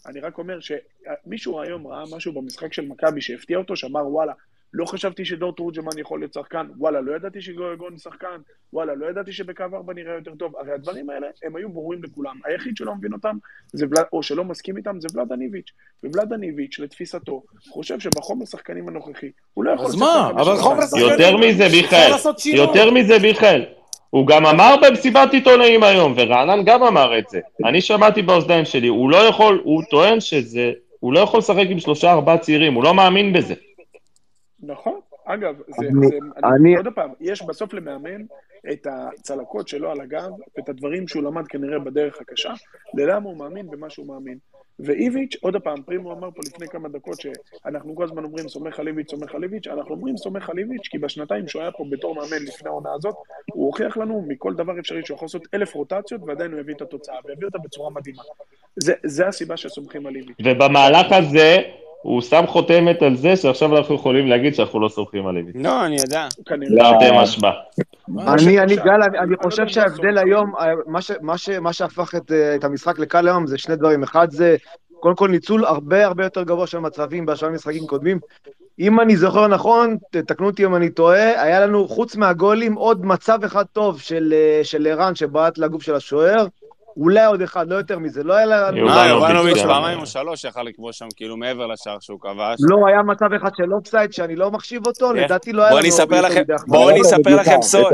אני רק אומר שמישהו היום ראה משהו במשחק של מכבי שהפתיע אותו, שאמר וואלה, לא חשבתי שדור תורג'מן יכול להיות שחקן, וואלה, לא ידעתי שגויגון שחקן, וואלה, לא ידעתי שבקו 4 נראה יותר טוב. הרי הדברים האלה, הם היו ברורים לכולם. היחיד שלא מבין אותם, זה ולד, או שלא מסכים איתם, זה ולאדה ניביץ'. ולאדה ניביץ', לתפיסתו, חושב שבחומר שחקנים הנוכחי, הוא לא יכול... אז מה? אבל חומר שחקנים... יותר מזה, מיכאל, יותר מזה, מיכאל. הוא גם אמר במסיבת עיתונאים היום, ורענן גם אמר את זה. אני שמעתי באוזניים שלי, הוא לא יכול, הוא טוען שזה, הוא לא יכול לשחק עם שלושה ארבעה צעירים, הוא לא מאמין בזה. נכון. אגב, זה, אני, זה, אני, עוד פעם, יש בסוף למאמן את הצלקות שלו על הגב, ואת הדברים שהוא למד כנראה בדרך הקשה, ללמה הוא מאמין במה שהוא מאמין. ואיביץ', עוד פעם, פרימו אמר פה לפני כמה דקות שאנחנו כל הזמן אומרים סומך על איביץ', סומך על איביץ', אנחנו אומרים סומך על איביץ', כי בשנתיים שהוא היה פה בתור מאמן לפני העונה הזאת, הוא הוכיח לנו מכל דבר אפשרי שהוא יכול לעשות אלף רוטציות, ועדיין הוא יביא את התוצאה, ויביא אותה בצורה מדהימה. זה, זה הסיבה שסומכים על איביץ'. ובמהלך הזה, הוא שם חותמת על זה שעכשיו אנחנו יכולים להגיד שאנחנו לא סומכים על איביץ'. לא, אני יודע. תרתי משמע. אני, אני, גל, אני חושב שההבדל היום, מה שהפך את המשחק לקל היום זה שני דברים. אחד זה, קודם כל ניצול הרבה הרבה יותר גבוה של מצבים בהשוואה למשחקים קודמים. אם אני זוכר נכון, תקנו אותי אם אני טועה, היה לנו חוץ מהגולים עוד מצב אחד טוב של ערן שבעט לגוף של השוער. אולי עוד אחד, לא יותר מזה, לא היה לנו... אה, יובנוביץ' פעמיים או שלוש יכל לכבוש שם, כאילו מעבר לשער שהוא כבש. לא, היה מצב אחד של אופסייד שאני לא מחשיב אותו, לדעתי לא היה לנו... בואו אני אספר לכם, בואו אני אספר לכם סוד.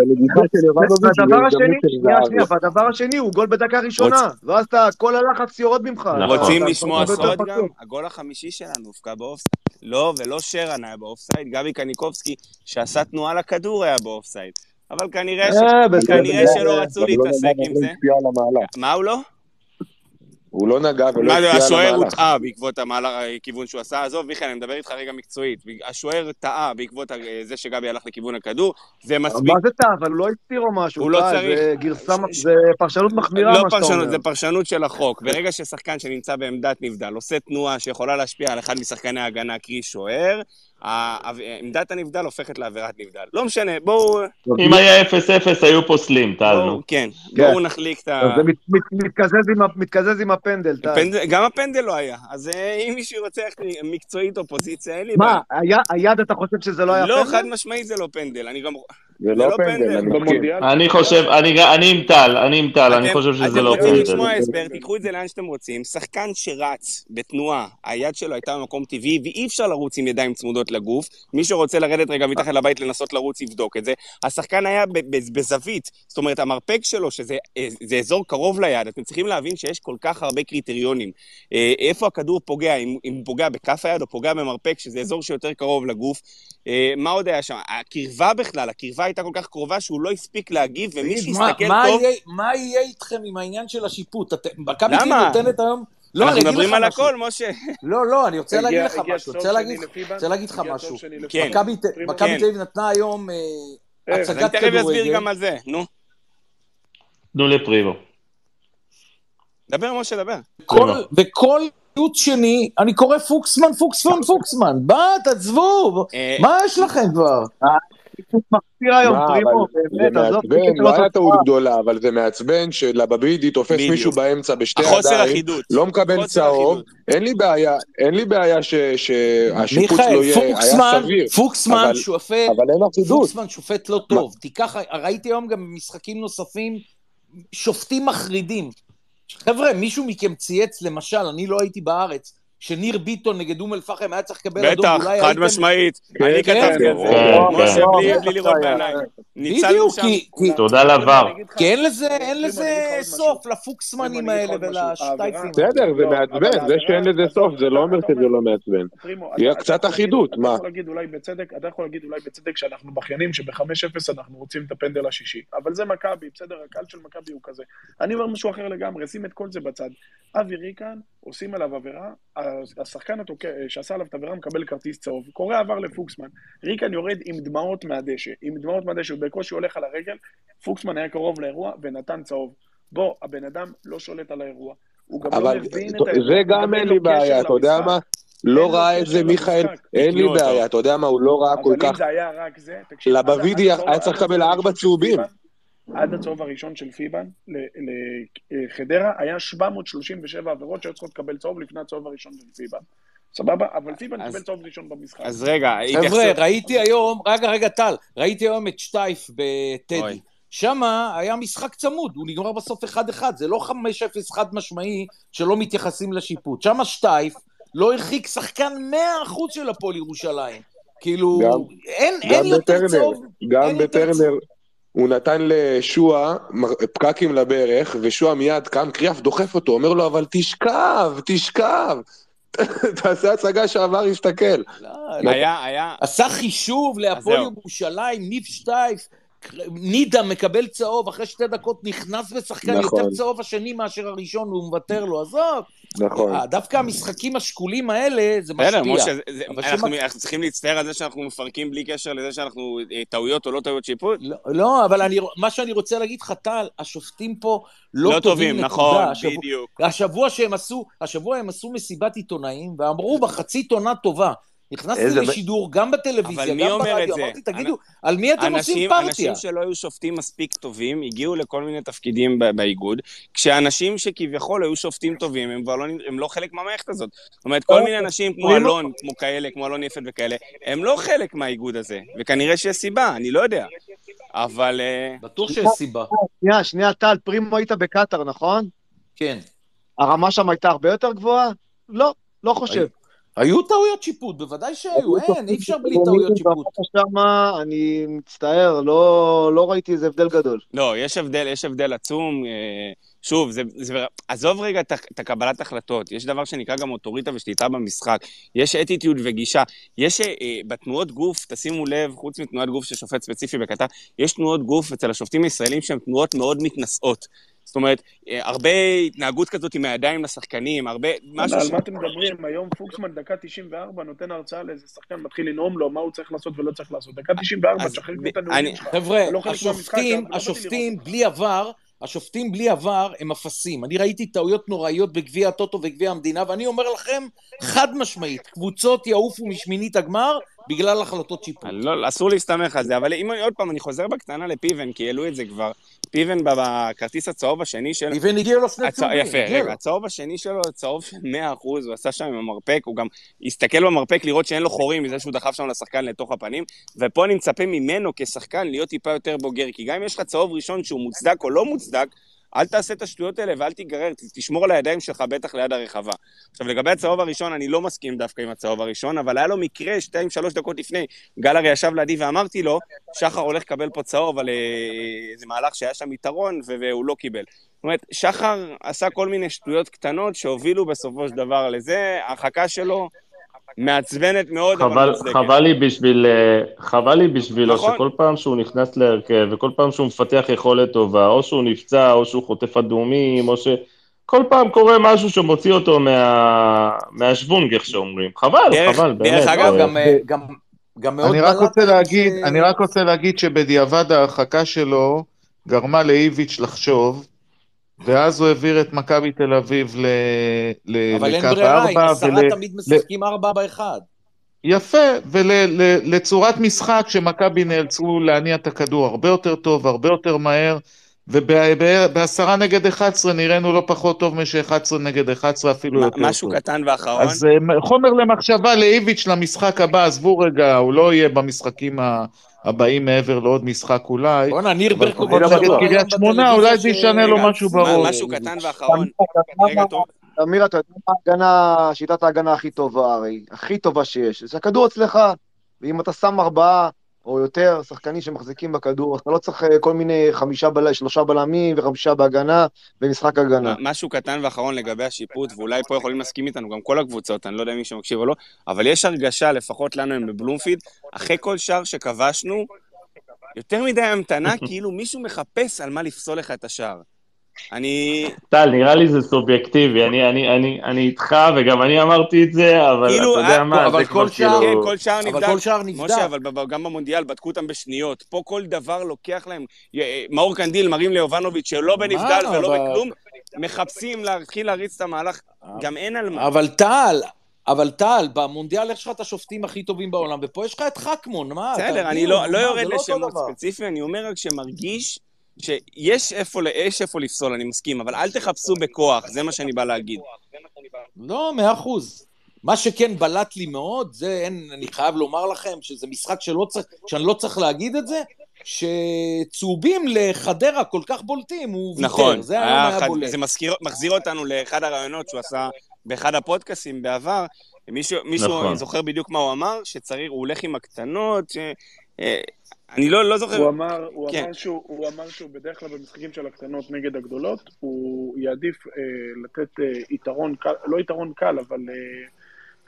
והדבר השני, שנייה, שנייה, והדבר השני הוא גול בדקה ראשונה, ואז כל הלחץ יורד ממך. רוצים לשמוע סוד גם? הגול החמישי שלנו הובקע באופסייד. לא, ולא שרן היה באופסייד, גבי קניקובסקי, שעשה תנועה לכדור היה באופסייד. אבל כנראה, ש... אה, כנראה שלא רצו לא להתעסק עם זה. מה הוא לא? הוא לא נגע ולא השפיע על המהלך. השוער הוטעה בעקבות הכיוון שהוא עשה. עזוב, מיכאל, אני מדבר איתך רגע מקצועית. השוער טעה בעקבות זה שגבי הלך לכיוון הכדור, זה מספיק. מה זה טעה? אבל הוא לא הסתיר או משהו. הוא לא צריך... זה גרסה, זה פרשנות מחמירה, לא מה שאתה אומר. זה פרשנות של החוק. ברגע ששחקן שנמצא בעמדת נבדל עושה תנועה שיכולה להשפיע על אחד משחקני ההגנה, קרי שוער, עמדת הנבדל הופכת לעבירת נבדל. לא משנה, בואו... אם היה 0-0 היו פוסלים, טל, נו. כן, בואו כן. נחליק את ה... זה מתקזז עם הפנדל, טל. גם הפנדל לא היה. אז אה, אם מישהו רוצה מקצועית אופוזיציה, אין לי בעיה. מה, היד אתה חושב שזה לא היה לא, פנדל? לא, חד משמעית זה לא פנדל. אני גם... זה לא פנדל, אני. אני חושב, אני עם טל, אני עם טל, אני חושב שזה לא פנדל. אתם רוצים לשמוע הסבר, תיקחו את זה לאן שאתם רוצים. שחקן שרץ בתנועה, היד שלו הייתה במקום טבעי, ואי אפשר לרוץ עם ידיים צמודות לגוף. מי שרוצה לרדת רגע מתחת לבית לנסות לרוץ, יבדוק את זה. השחקן היה בזווית, זאת אומרת, המרפק שלו, שזה אזור קרוב ליד, אתם צריכים להבין שיש כל כך הרבה קריטריונים. אה, איפה הכדור פוגע, אם הוא פוגע בכף היד או פוגע במרפק, שזה אזור שיותר קרוב לגוף. אה, מה עוד היה שם? הקרבה בכלל, הקרבה הייתה כל כך קרובה שהוא לא הספיק להגיב, ומי שיסתכל טוב... מה יהיה איתכם עם העניין של השיפוט? מכבי תל נותנת היום... לא, אנחנו מדברים על הכל, משה. לא, לא, אני רוצה להגיד לך משהו. רוצה להגיד לך משהו. כן. מכבי תל אביב נתנה היום אה, הצגת כדורגל. אני תכף אסביר גם על זה, נו. תנו לפריבו. דבר, משה, דבר. וכל ציוץ שני, אני קורא פוקסמן, פוקסמן, פוקסמן. בא, תעזבו, אה, מה יש לכם כבר? מחפיר היום, פרימו, באמת, עזוב. לא היה טעות גדולה, אבל זה מעצבן שלבבידי תופס מישהו באמצע בשתי ידיים, לא מקבל צהוב, אין לי בעיה, אין לי בעיה שהשיפוט לא יהיה, היה סביר. פוקסמן שופט, פוקסמן שופט לא טוב. תיקח, ראיתי היום גם משחקים נוספים, שופטים מחרידים. חבר'ה, מישהו מכם צייץ, למשל, אני לא הייתי בארץ, שניר ביטון נגד אום אל-פחם היה צריך לקבל אדום, בטח, חד משמעית. אני כן, כתבתי את זה. כן, משה, כן. בלי לראות בעיניים. בדיוק, כי... תודה לעבר. כי אין לזה סוף, לפוקסמנים האלה ולשטייפים. בסדר, זה מעצבן. זה שאין לזה סוף, זה לא אומר שזה לא מעצבן. יהיה קצת אחידות, מה? אתה יכול להגיד אולי בצדק שאנחנו בכיינים, שב-5-0 אנחנו רוצים את הפנדל השישי. אבל זה מכבי, בסדר, הקהל של מכבי הוא כזה. אני אומר משהו אחר לגמרי, שים את כל זה בצד. אבי ריקן, עושים עליו עבירה, השחקן התוקע, שעשה עליו את העבירה מקבל כרטיס צהוב, קורא עבר לפוקסמן, ריקן יורד עם דמעות מהדשא, עם דמעות מהדשא, הוא בקושי הולך על הרגל, פוקסמן היה קרוב לאירוע ונתן צהוב. בוא, הבן אדם לא שולט על האירוע, הוא גם לא מבין את האירוע. זה גם אין לי בעיה, אתה יודע מה? לא ראה את זה מיכאל, אין לי בעיה, אתה יודע מה, הוא לא ראה כל כך... אבל אם זה היה רק זה, תקשיב... לבבידי היה צריך לקבל ארבע צהובים. עד הצהוב הראשון של פיבן לחדרה, היה 737 עבירות שהיו צריכות לקבל צהוב לפני הצהוב הראשון של פיבן. סבבה? אבל פיבן קיבל צהוב ראשון במשחק. אז רגע, חבר'ה, ראיתי היום, רגע, רגע, טל, ראיתי היום את שטייף בטדי. שם היה משחק צמוד, הוא נגמר בסוף 1-1, זה לא 5-0 חד משמעי שלא מתייחסים לשיפוט. שם שטייף לא הרחיק שחקן 100% של הפועל ירושלים. כאילו, אין, אין יותר צהוב. גם בטרנר, הוא נתן לשועה פקקים לברך, ושועה מיד קם, קריאף דוחף אותו, אומר לו, אבל תשכב, תשכב. תעשה הצגה שעבר יסתכל. לא, היה, היה... עשה חישוב להפועל ירושלים, ניב שטייף, נידה מקבל צהוב, אחרי שתי דקות נכנס בשחקן נכון. יותר צהוב השני מאשר הראשון, והוא מוותר לו, עזוב. נכון. אה, דווקא המשחקים השקולים האלה, זה משפיע. בסדר, משה, אנחנו, אנחנו צריכים להצטער על זה שאנחנו מפרקים בלי קשר לזה שאנחנו אה, טעויות או לא טעויות שיפוט? לא, לא אבל אני, מה שאני רוצה להגיד לך, טל, השופטים פה לא, לא טובים, נקודה. נכון, השבוע, בדיוק. השבוע שהם עשו, השבוע הם עשו מסיבת עיתונאים, ואמרו בחצי עונה טובה. נכנסתי לשידור גם בטלוויזיה, גם ברדיו, אמרתי, תגידו, על מי אתם עושים פרטיה? אנשים שלא היו שופטים מספיק טובים, הגיעו לכל מיני תפקידים באיגוד, כשאנשים שכביכול היו שופטים טובים, הם כבר לא, הם לא חלק מהמערכת הזאת. זאת אומרת, כל מיני אנשים כמו אלון, כמו כאלה, כמו אלון יפת וכאלה, הם לא חלק מהאיגוד הזה, וכנראה שיש סיבה, אני לא יודע. אבל... אה, בטוח שיש סיבה. שנייה, שנייה, טל, פרימו היית בקטאר, נכון? כן. הרמה שם הייתה הרבה יותר גבוהה? לא, לא חושב. היו טעויות שיפוט, בוודאי שהיו, אין, אי אפשר בלי טעויות שיפוט. שמה, אני מצטער, לא, לא ראיתי איזה הבדל גדול. לא, יש הבדל, יש הבדל עצום. אה, שוב, זה, זה, עזוב רגע את, הקבלת החלטות, יש דבר שנקרא גם אוטוריטה ושליטה במשחק, יש אטיטיוד וגישה, יש אה, אה, בתנועות גוף, תשימו לב, חוץ מתנועת גוף של שופט ספציפי בקטר, יש תנועות גוף אצל השופטים הישראלים שהן תנועות מאוד מתנשאות. זאת אומרת, אה, הרבה התנהגות כזאת עם הידיים לשחקנים, הרבה... משהו ש... על מה אתם מדברים? היום פוקסמן דקה 94 נותן הרצאה לאיזה שחקן, מתחיל לנאום לו מה הוא צריך לעשות ולא צריך לעשות. דקה 94, תשחרר את הנאומים שלך. חבר'ה, לא השופטים, השופטים בלי עבר, השופטים בלי עבר הם אפסים. אני ראיתי טעויות נוראיות בגביע הטוטו וגביע המדינה, ואני אומר לכם, חד משמעית, קבוצות יעופו משמינית הגמר בגלל החלטות שיפוט. לא, אסור להסתמך על זה, אבל אם אני עוד פעם, אני חוזר בקטנה לפיבן, כי העלו את זה כבר. פיבן בכרטיס הצהוב השני של... פיבן הגיע לו שני צהובים. יפה, רגע, הצהוב השני שלו, צהוב של 100%, הוא עשה שם עם המרפק, הוא גם הסתכל במרפק לראות שאין לו חורים מזה שהוא דחף שם לשחקן לתוך הפנים, ופה אני מצפה ממנו כשחקן להיות טיפה יותר בוגר, כי גם אם יש לך צהוב ראשון שהוא מוצדק או לא מוצדק, אל תעשה את השטויות האלה ואל תיגרר, תשמור על הידיים שלך בטח ליד הרחבה. עכשיו, לגבי הצהוב הראשון, אני לא מסכים דווקא עם הצהוב הראשון, אבל היה לו מקרה, שתיים, שלוש דקות לפני, גל הרי ישב לידי ואמרתי לו, שחר הולך לקבל פה צהוב על אה, איזה מהלך שהיה שם יתרון, והוא לא קיבל. זאת אומרת, שחר עשה כל מיני שטויות קטנות שהובילו בסופו של דבר לזה, ההרחקה שלו מעצבנת מאוד, חבל, אבל מוצדקת. חבל לי בשביל, אה, חבל לי בשבילו נכון. שכל פעם שהוא נכנס להרכב, וכל פעם שהוא מפתח יכולת טובה, או שהוא נפצע, או שהוא חוטף אדומים, או ש... כל פעם קורה משהו שמוציא אותו מה... מהשוונג, איך שאומרים. חבל, דרך, חבל, באמת. דרך אגב, גם, אה, גם, גם מאוד אני רק רוצה להגיד. אני רק רוצה להגיד שבדיעבד ההרחקה שלו גרמה לאיביץ' לחשוב ואז הוא העביר את מכבי תל אביב ל... ל... אבל אין ברירה, עם עשרה ול... תמיד משחקים ארבע באחד. יפה, ולצורת ול... משחק שמכבי נאלצו להניע את הכדור הרבה יותר טוב, הרבה יותר מהר, ובעשרה נגד 11 נראינו לא פחות טוב מש-11 נגד 11, אפילו יותר טוב. משהו קטן ואחרון. אז אה, חומר למחשבה לאיביץ' למשחק הבא, עזבו רגע, הוא לא יהיה במשחקים ה... הבאים מעבר לעוד משחק אולי. בואנה, ניר ברקוביץ'. אבל נגד קריית שמונה, אולי זה ישנה לו משהו בראש. משהו קטן ואחרון. רגע, טוב. אמיר, אתה יודע מה ההגנה, שיטת ההגנה הכי טובה הרי, הכי טובה שיש, זה הכדור אצלך, ואם אתה שם ארבעה או יותר שחקנים שמחזיקים בכדור, אתה לא צריך אה, כל מיני חמישה בל... שלושה בלמים וחמישה בהגנה במשחק הגנה. משהו קטן ואחרון לגבי השיפוט, ואולי פה יכולים להסכים איתנו, גם כל הקבוצות, אני לא יודע אם מישהו מקשיב או לא, אבל יש הרגשה, לפחות לנו הם בבלומפיד, אחרי כל שער שכבשנו, יותר מדי המתנה, כאילו מישהו מחפש על מה לפסול לך את השער. אני... טל, נראה לי זה סובייקטיבי, אני, אני, אני, אני איתך, וגם אני אמרתי את זה, אבל כאילו, אתה יודע אה, מה, אבל כל שער, כאילו... כן, כל שער נבדק. אבל כל שער נבדק. משה, אבל גם במונדיאל בדקו אותם בשניות. פה כל דבר לוקח להם... מאור קנדיל מרים ליובנוביץ' שלא בנבדל ולא בכלום, מחפשים להתחיל להריץ את המהלך, גם אין על מה. אבל טל, אבל טל, במונדיאל יש לך את השופטים הכי טובים בעולם, ופה יש לך את חכמון, מה? בסדר, אני לא, לא יורד לא לשמות ספציפיים, אני אומר רק שמרגיש... שיש איפה, יש איפה לפסול, אני מסכים, אבל אל תחפשו בכוח, זה מה שאני בא להגיד. לא, מאה אחוז. מה שכן בלט לי מאוד, זה אין, אני חייב לומר לכם, שזה משחק שלא צריך, שאני לא צריך להגיד את זה, שצהובים לחדרה כל כך בולטים, הוא ויתר, נכון, זה היה, היה חד, בולט. זה מזכיר, מחזיר אותנו לאחד הרעיונות שהוא עשה באחד הפודקאסים בעבר, מישהו, מישהו נכון. זוכר בדיוק מה הוא אמר, שצריך, הוא הולך עם הקטנות, ש... אני לא, לא זוכר. הוא אמר, הוא, כן. אמר שהוא, הוא אמר שהוא בדרך כלל במשחקים של הקטנות נגד הגדולות, הוא יעדיף אה, לתת אה, יתרון קל, לא יתרון קל, אבל אה,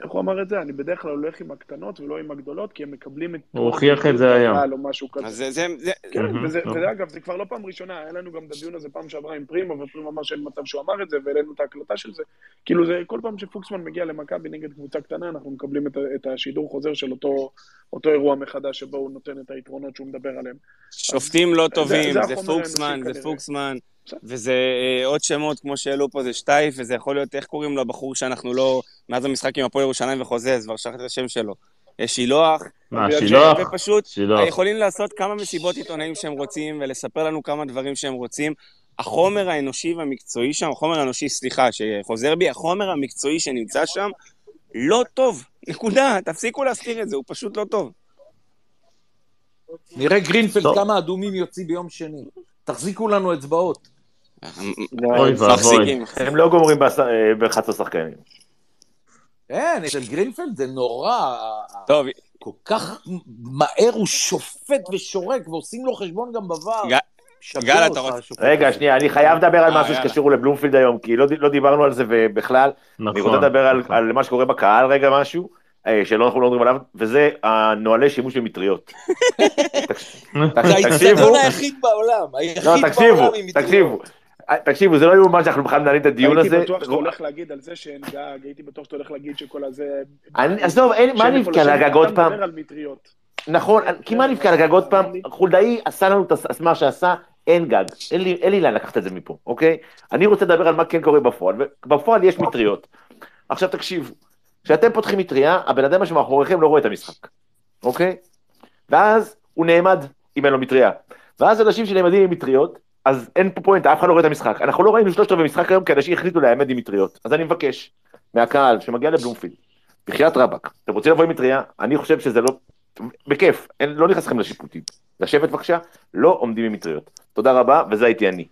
איך הוא אמר את זה? אני בדרך כלל הולך עם הקטנות ולא עם הגדולות, כי הם מקבלים את... הוא הוכיח את זה היום. או משהו כזה. אז זה... כן, וזה, אגב, זה כבר לא פעם ראשונה, היה לנו גם את הדיון הזה פעם שעברה עם פרימו, ופרימו אמר שאין מצב שהוא אמר את זה, והעלינו את ההקלטה של זה. כאילו, זה כל פעם שפוקסמן מגיע למכבי נגד קבוצה קטנה, אנחנו מקבלים את, את השידור חוזר של אותו, אותו אירוע מחדש, שבו הוא נותן את היתרונות שהוא מדבר עליהם. שופטים לא טובים, זה, זה, זה פוקסמן, זה פוקסמן. וזה אה, עוד שמות, כמו שהעלו פה, זה שטייף, וזה יכול להיות, איך קוראים לו הבחור שאנחנו לא, מאז המשחק עם הפועל ירושלים וחוזה, אז כבר שכחתי את השם שלו. שילוח. מה, שילוח? ופשוט, שילוח. יכולים לעשות כמה מסיבות עיתונאים שהם רוצים, ולספר לנו כמה דברים שהם רוצים. החומר האנושי והמקצועי שם, החומר האנושי, סליחה, שחוזר בי, החומר המקצועי שנמצא שם, לא טוב. נקודה. תפסיקו להסתיר את זה, הוא פשוט לא טוב. נראה גרינפלד כמה אדומים יוציא ביום שני. תחזיקו לנו אצבעות. אוי ואבוי. הם לא גומרים ב-11 שחקנים. כן, אצל גרינפלד זה נורא. טוב. כל כך מהר הוא שופט ושורק, ועושים לו חשבון גם בVAR. גל, אתה רוצה... רגע, שנייה, אני חייב לדבר על משהו שקשור לבלומפילד היום, כי לא דיברנו על זה בכלל. אני רוצה לדבר על מה שקורה בקהל רגע משהו. שלא אנחנו לא מדברים עליו, וזה הנוהלי שימוש במטריות. זה האיצטדיון היחיד בעולם, היחיד בעולם עם מטריות. תקשיבו, תקשיבו, זה לא יאומן שאנחנו בכלל מנהלים את הדיון הזה. הייתי בטוח שאתה הולך להגיד על זה שאין גג, הייתי בטוח שאתה הולך להגיד שכל הזה... עזוב, מה נבקע על הגג עוד פעם? נכון, כי מה נבקע על הגג עוד פעם? חולדאי עשה לנו את מה שעשה, אין גג, אין לי לאן לקחת את זה מפה, אוקיי? אני רוצה לדבר על מה כן קורה בפועל, ובפועל יש מטריות. עכשיו תקשיבו, כשאתם פותחים מטריה, הבן אדם שמאחוריכם לא רואה את המשחק, אוקיי? ואז הוא נעמד אם אין לו מטריה. ואז אנשים שנעמדים עם מטריות, אז אין פה פואנטה, אף אחד לא רואה את המשחק. אנחנו לא ראינו שלושת רבעי משחק היום כי אנשים החליטו להעמד עם מטריות. אז אני מבקש מהקהל שמגיע לבלומפילד, בחייאת רבאק, אתם רוצים לבוא עם מטריה? אני חושב שזה לא... בכיף, אין, לא נכנס לכם לשיפוטים. לשבת בבקשה, לא עומדים עם מטריות. תודה רבה, וזה הייתי אני.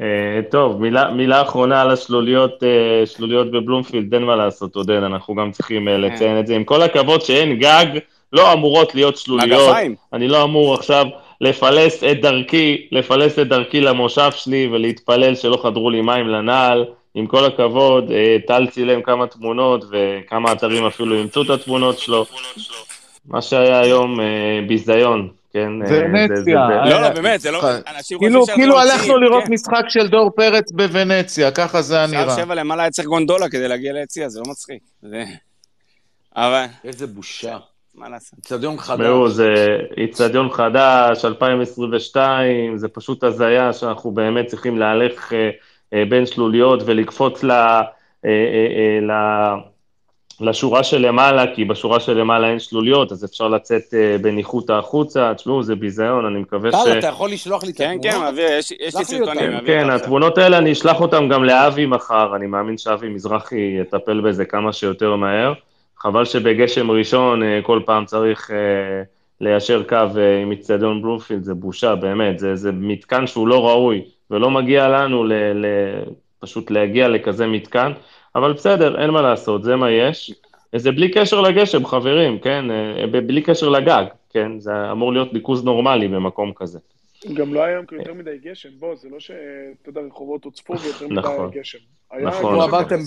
Uh, טוב, מילה, מילה אחרונה על השלוליות, uh, שלוליות בבלומפילד, אין מה לעשות, עודד, אנחנו גם צריכים uh, לציין את זה. עם כל הכבוד שאין גג, לא אמורות להיות שלוליות. מגפיים. אני לא אמור עכשיו לפלס את דרכי, לפלס את דרכי למושב שלי ולהתפלל שלא חדרו לי מים לנעל. עם כל הכבוד, טל צילם כמה תמונות וכמה אתרים אפילו אימצו את התמונות שלו. מה שהיה היום ביזיון, כן? ונציה. לא, לא, באמת, זה לא... אנשים חושבים שאנחנו כאילו הלכנו לראות משחק של דור פרץ בוונציה, ככה זה היה נראה. שבע למעלה היה צריך גונדולה כדי להגיע ליציע, זה לא מצחיק. איזה בושה. מה לעשות? איצטדיון חדש. ראו, זה איצטדיון חדש, 2022, זה פשוט הזיה שאנחנו באמת צריכים להלך בין שלוליות ולקפוץ ל... לשורה שלמעלה, כי בשורה שלמעלה אין שלוליות, אז אפשר לצאת uh, בניחותא החוצה, תשמעו, זה ביזיון, אני מקווה ש... טל, אתה יכול לשלוח לי את התמונות? כן, כן, מעביר, יש לי סרטונים. כן, התמונות האלה, אני אשלח אותן גם לאבי מחר, אני מאמין שאבי מזרחי יטפל בזה כמה שיותר מהר. חבל שבגשם ראשון uh, כל פעם צריך uh, ליישר קו uh, עם איצטדיון בלומפילד, זה בושה, באמת, זה, זה מתקן שהוא לא ראוי, ולא מגיע לנו ל, ל, פשוט להגיע לכזה מתקן. אבל בסדר, אין מה לעשות, זה מה יש. זה בלי קשר לגשם, חברים, כן? בלי קשר לגג, כן? זה אמור להיות ניקוז נורמלי במקום כזה. גם לא היה יותר מדי גשם, בוא, זה לא שאתה יודע, רחובות הוצפו ויותר מדי נכון. גשם. נכון. עברתם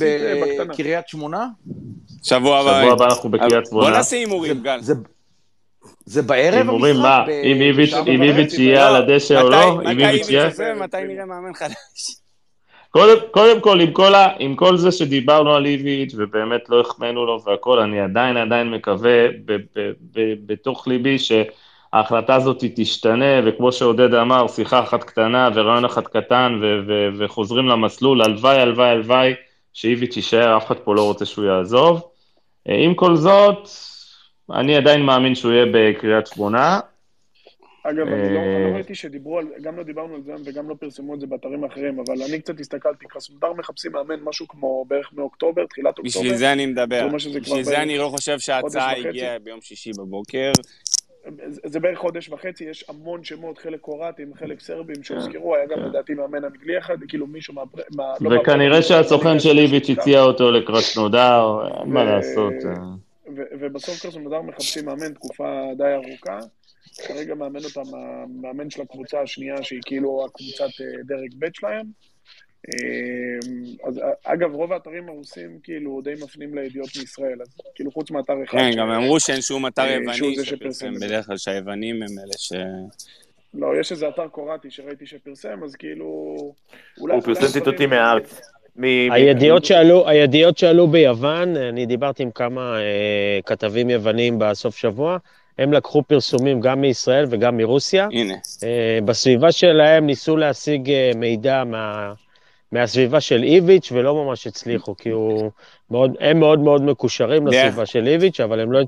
בקריית שמונה? שבוע הבא. שבוע הבא אנחנו בקריית שמונה. בוא נעשה הימורים, גל. זה בערב המשחק? הימורים מה? אם איביץ' יהיה על הדשא או לא? אם איביץ' יהיה? מתי נראה מאמן חדש? קודם, קודם כל, עם כל, ה, עם כל זה שדיברנו על איביץ' ובאמת לא החמאנו לו והכל, אני עדיין עדיין מקווה ב, ב, ב, בתוך ליבי שההחלטה הזאת תשתנה, וכמו שעודד אמר, שיחה אחת קטנה ורעיון אחד קטן, ו, ו, וחוזרים למסלול, הלוואי, הלוואי, הלוואי, שאיביץ' יישאר, אף אחד פה לא רוצה שהוא יעזוב. עם כל זאת, אני עדיין מאמין שהוא יהיה בקריית שמונה, אגב, אני לא, לא ראיתי שדיברו על, גם לא דיברנו על זה וגם לא פרסמו את זה באתרים אחרים, אבל אני קצת הסתכלתי, קרסנודר מחפשים מאמן משהו כמו בערך מאוקטובר, תחילת אוקטובר. בשביל זה אני מדבר, בשביל זה אני לא חושב שההצעה הגיעה ביום שישי בבוקר. זה בערך חודש וחצי, יש המון שמות, חלק קרואטים, חלק סרבים שהוזכרו, היה גם לדעתי מאמן אנגלי אחד, כאילו מישהו מה... לא וכנראה שהסוכן של איביץ' הציע אותו לקרסנודר, אין מה לעשות. ובסוף קרסנודר מחפשים מאמן תקופה די ארוכה. כרגע מאמן אותם המאמן של הקבוצה השנייה, שהיא כאילו הקבוצת אה, דרג ב' שלהם. אז אגב, רוב האתרים הרוסים כאילו די מפנים לידיעות מישראל, אז כאילו חוץ מאתר אחד. כן, גם אמרו שאין שום אתר יווני שפרסם, בדרך כלל שהיוונים הם אלה ש... לא, יש איזה אתר קוראטי שראיתי שפרסם, אז כאילו... הוא פרסם ציטוטים מהארץ. הידיעות שעלו, הידיעות שעלו ביוון, אני דיברתי עם כמה אה, כתבים יוונים בסוף שבוע, הם לקחו פרסומים גם מישראל וגם מרוסיה. הנה. אה, בסביבה שלהם ניסו להשיג אה, מידע מה, מהסביבה של איביץ' ולא ממש הצליחו, כי הוא מאוד, הם מאוד מאוד מקושרים לסביבה של איביץ', אבל הם לא,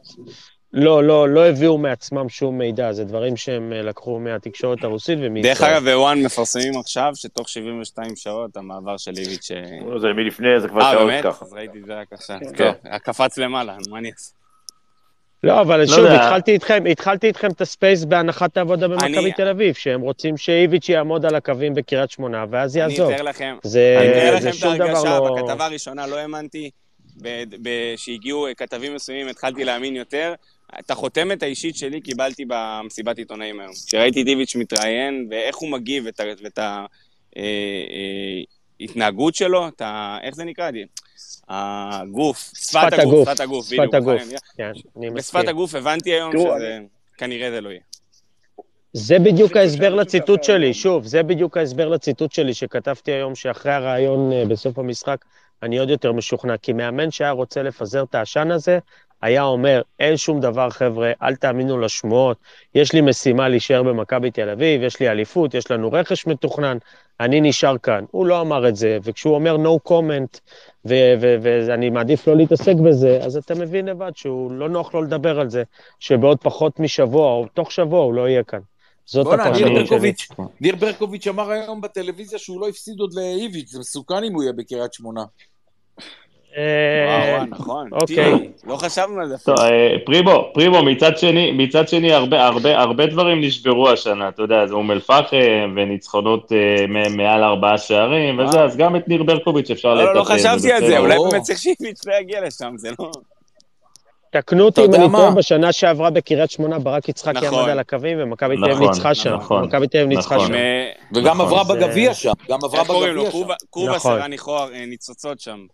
לא, לא, לא הביאו מעצמם שום מידע, זה דברים שהם אה, לקחו מהתקשורת הרוסית ומישראל. דרך אגב, בוואן מפרסמים עכשיו שתוך 72 שעות המעבר של איביץ'... אה, זה מלפני, זה כבר שעות ככה. אה, באמת? אז ראיתי את זה רק עכשיו. כן, קפץ למעלה, מה אני אעשה? לא, אבל שוב, התחלתי איתכם, התחלתי איתכם את הספייס בהנחת העבודה במכבי תל אביב, שהם רוצים שאיביץ' יעמוד על הקווים בקריית שמונה, ואז יעזוב. אני אתאר לכם, אני אתאר לכם את ההרגשה, לא- בכתבה הראשונה לא האמנתי, כשהגיעו כתבים מסוימים התחלתי להאמין יותר, את החותמת האישית שלי קיבלתי במסיבת עיתונאים היום. כשראיתי דיוויץ' מתראיין, ואיך הוא מגיב, ואת ההתנהגות שלו, את ה... איך זה נקרא? הגוף, שפת הגוף, שפת הגוף, שפת הגוף, כן, אני. בשפת הגוף הבנתי היום שזה... כנראה זה לא יהיה. זה בדיוק ההסבר לציטוט שלי, שוב, זה בדיוק ההסבר לציטוט שלי שכתבתי היום, שאחרי הרעיון אה, בסוף המשחק, אני עוד יותר משוכנע, כי מאמן שהיה רוצה לפזר את העשן הזה, היה אומר, אין שום דבר, חבר'ה, אל תאמינו לשמועות, יש לי משימה להישאר במכבי תל אביב, יש לי אליפות, יש לנו רכש מתוכנן, אני נשאר כאן. הוא לא אמר את זה, וכשהוא אומר no comment, ואני מעדיף לא להתעסק בזה, אז אתה מבין לבד שהוא לא נוח לו לדבר על זה, שבעוד פחות משבוע, או תוך שבוע, הוא לא יהיה כאן. זאת הפרשנות שלי. ניר ברקוביץ' אמר היום בטלוויזיה שהוא לא הפסיד עוד לאיביץ', זה מסוכן אם הוא יהיה בקריית שמונה. וואו, נכון. אוקיי. לא חשבנו על זה. אה, פרימו, פרימו, מצד שני, מצד שני, הרבה, הרבה, הרבה דברים נשברו השנה, אתה יודע, זה אום אל-פחם, וניצחונות אה, מעל ארבעה שערים, וזה, אז גם את ניר ברקוביץ' אפשר לתקן. לא, לא חשבתי על זה, אולי באמת צריך שאיביץ' לא יגיע לשם, זה לא... תקנו אותי אם אני טועה, בשנה שעברה בקריית שמונה ברק יצחקי עמד נכון. על הקווים ומכבי תל אביב נכון, ניצחה שם. נכון. מכבי תל אביב ניצחה שם. וגם עברה בגביע שם. גם עברה בגביע שם. קובאס הראה ניצוצות שם.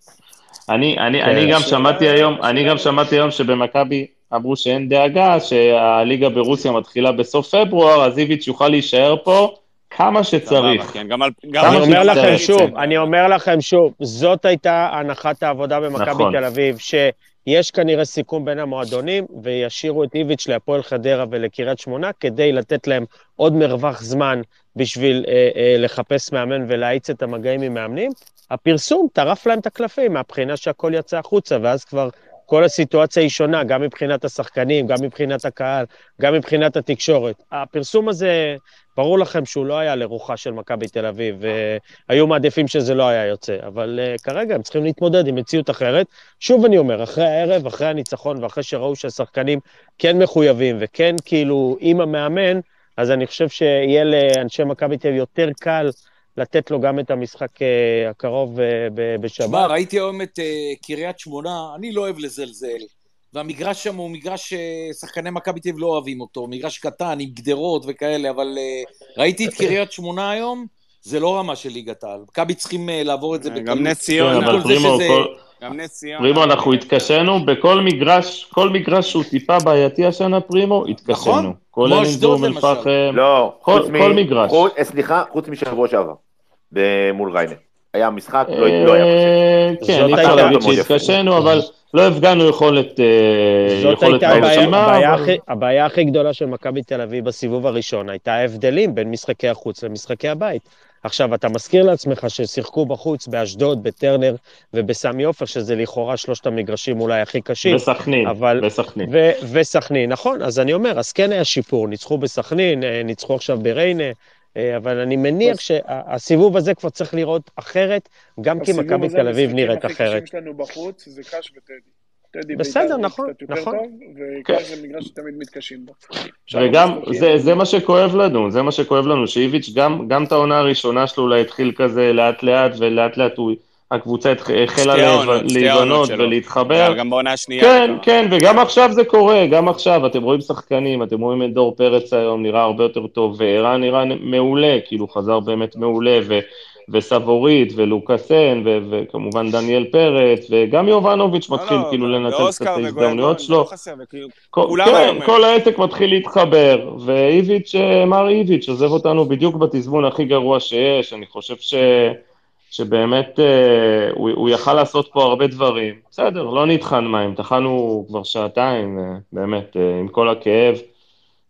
אני, אני, כן, אני גם שמעתי היום, אני גם שמעתי היום שבמכבי אמרו שאין דאגה, שהליגה ברוסיה מתחילה בסוף פברואר, אז איביץ' יוכל להישאר פה כמה שצריך. כן, גם על, גם אני אומר לכם שוב, אני אומר לכם שוב, זאת הייתה הנחת העבודה במכבי נכון. תל אביב, שיש כנראה סיכום בין המועדונים, וישאירו את איביץ' להפועל חדרה ולקריית שמונה, כדי לתת להם עוד מרווח זמן בשביל אה, אה, לחפש מאמן ולהאיץ את המגעים עם מאמנים. הפרסום טרף להם את הקלפים מהבחינה שהכל יצא החוצה, ואז כבר כל הסיטואציה היא שונה, גם מבחינת השחקנים, גם מבחינת הקהל, גם מבחינת התקשורת. הפרסום הזה, ברור לכם שהוא לא היה לרוחה של מכבי תל אביב, והיו מעדיפים שזה לא היה יוצא, אבל uh, כרגע הם צריכים להתמודד עם מציאות אחרת. שוב אני אומר, אחרי הערב, אחרי הניצחון ואחרי שראו שהשחקנים כן מחויבים וכן כאילו עם המאמן, אז אני חושב שיהיה לאנשי מכבי תל אביב יותר קל לתת לו גם את המשחק אה, הקרוב אה, בשבת. שמע, ראיתי היום את אה, קריית שמונה, אני לא אוהב לזלזל. והמגרש שם הוא מגרש ששחקני מכבי תל אביב לא אוהבים אותו, מגרש קטן עם גדרות וכאלה, אבל ראיתי את קריית שמונה היום, זה לא רמה של ליגת העל. מכבי צריכים לעבור את זה בקלות. גם נס ציונה. אבל פרימו, גם נס ציונה. פרימו, אנחנו התקשינו בכל מגרש, כל מגרש שהוא טיפה בעייתי השנה, פרימו, התקשינו. נכון, כמו אשדוד למשל. לא, כל מגרש. סליחה, חוץ משבוע שעבר. מול ריינה. היה משחק, לא, לא היה קשה. כן, אי אפשר להגיד שהתקשינו, אבל לא הפגענו יכולת אה, זאת הייתה הבעיה הכי גדולה של מכבי תל אביב בסיבוב הראשון, הייתה ההבדלים בין משחקי החוץ למשחקי הבית. עכשיו, אתה מזכיר לעצמך ששיחקו בחוץ באשדוד, בטרנר ובסמי עופר, שזה לכאורה שלושת המגרשים אולי הכי קשים. בסכנין, אבל... בסכנין. וסכנין, נכון, אז אני אומר, אז כן היה שיפור, ניצחו בסכנין, אה, ניצחו עכשיו בריינה, אה, אבל אני מניח שהסיבוב הזה כבר צריך לראות אחרת, גם כי מכבי תל אביב נראית אחרת. הסיבוב הזה, המשחקים הכי קשים שלנו בחוץ זה קאש וטדי. טדי בסדר, נכון, נכון. וקאש זה מגרש שתמיד מתקשים בו. וגם, זה, זה מה שכואב לנו, זה מה שכואב לנו, שאיביץ' גם, גם את העונה הראשונה שלו אולי התחיל כזה לאט לאט, ולאט לאט הוא הקבוצה החלה להיבנות ולהתחבר. גם בעונה השנייה. כן, כן, וגם עכשיו זה קורה, גם עכשיו, אתם רואים שחקנים, אתם רואים את דור פרץ היום, נראה הרבה יותר טוב, וערן נראה מעולה, כאילו חזר באמת מעולה, וסבורית ולוקאסן ו- וכמובן דניאל פרץ וגם יובנוביץ' לא, מתחיל לא, כאילו לנצל קצת את ההזדמנויות שלו. לא כן, כל העסק מתחיל להתחבר, ואיביץ', אה, מר איביץ' עוזב אותנו בדיוק בתזמון הכי גרוע שיש, אני חושב ש... שבאמת אה, הוא, הוא יכל לעשות פה הרבה דברים. בסדר, לא נטחן מים, טחנו כבר שעתיים, אה, באמת, אה, עם כל הכאב,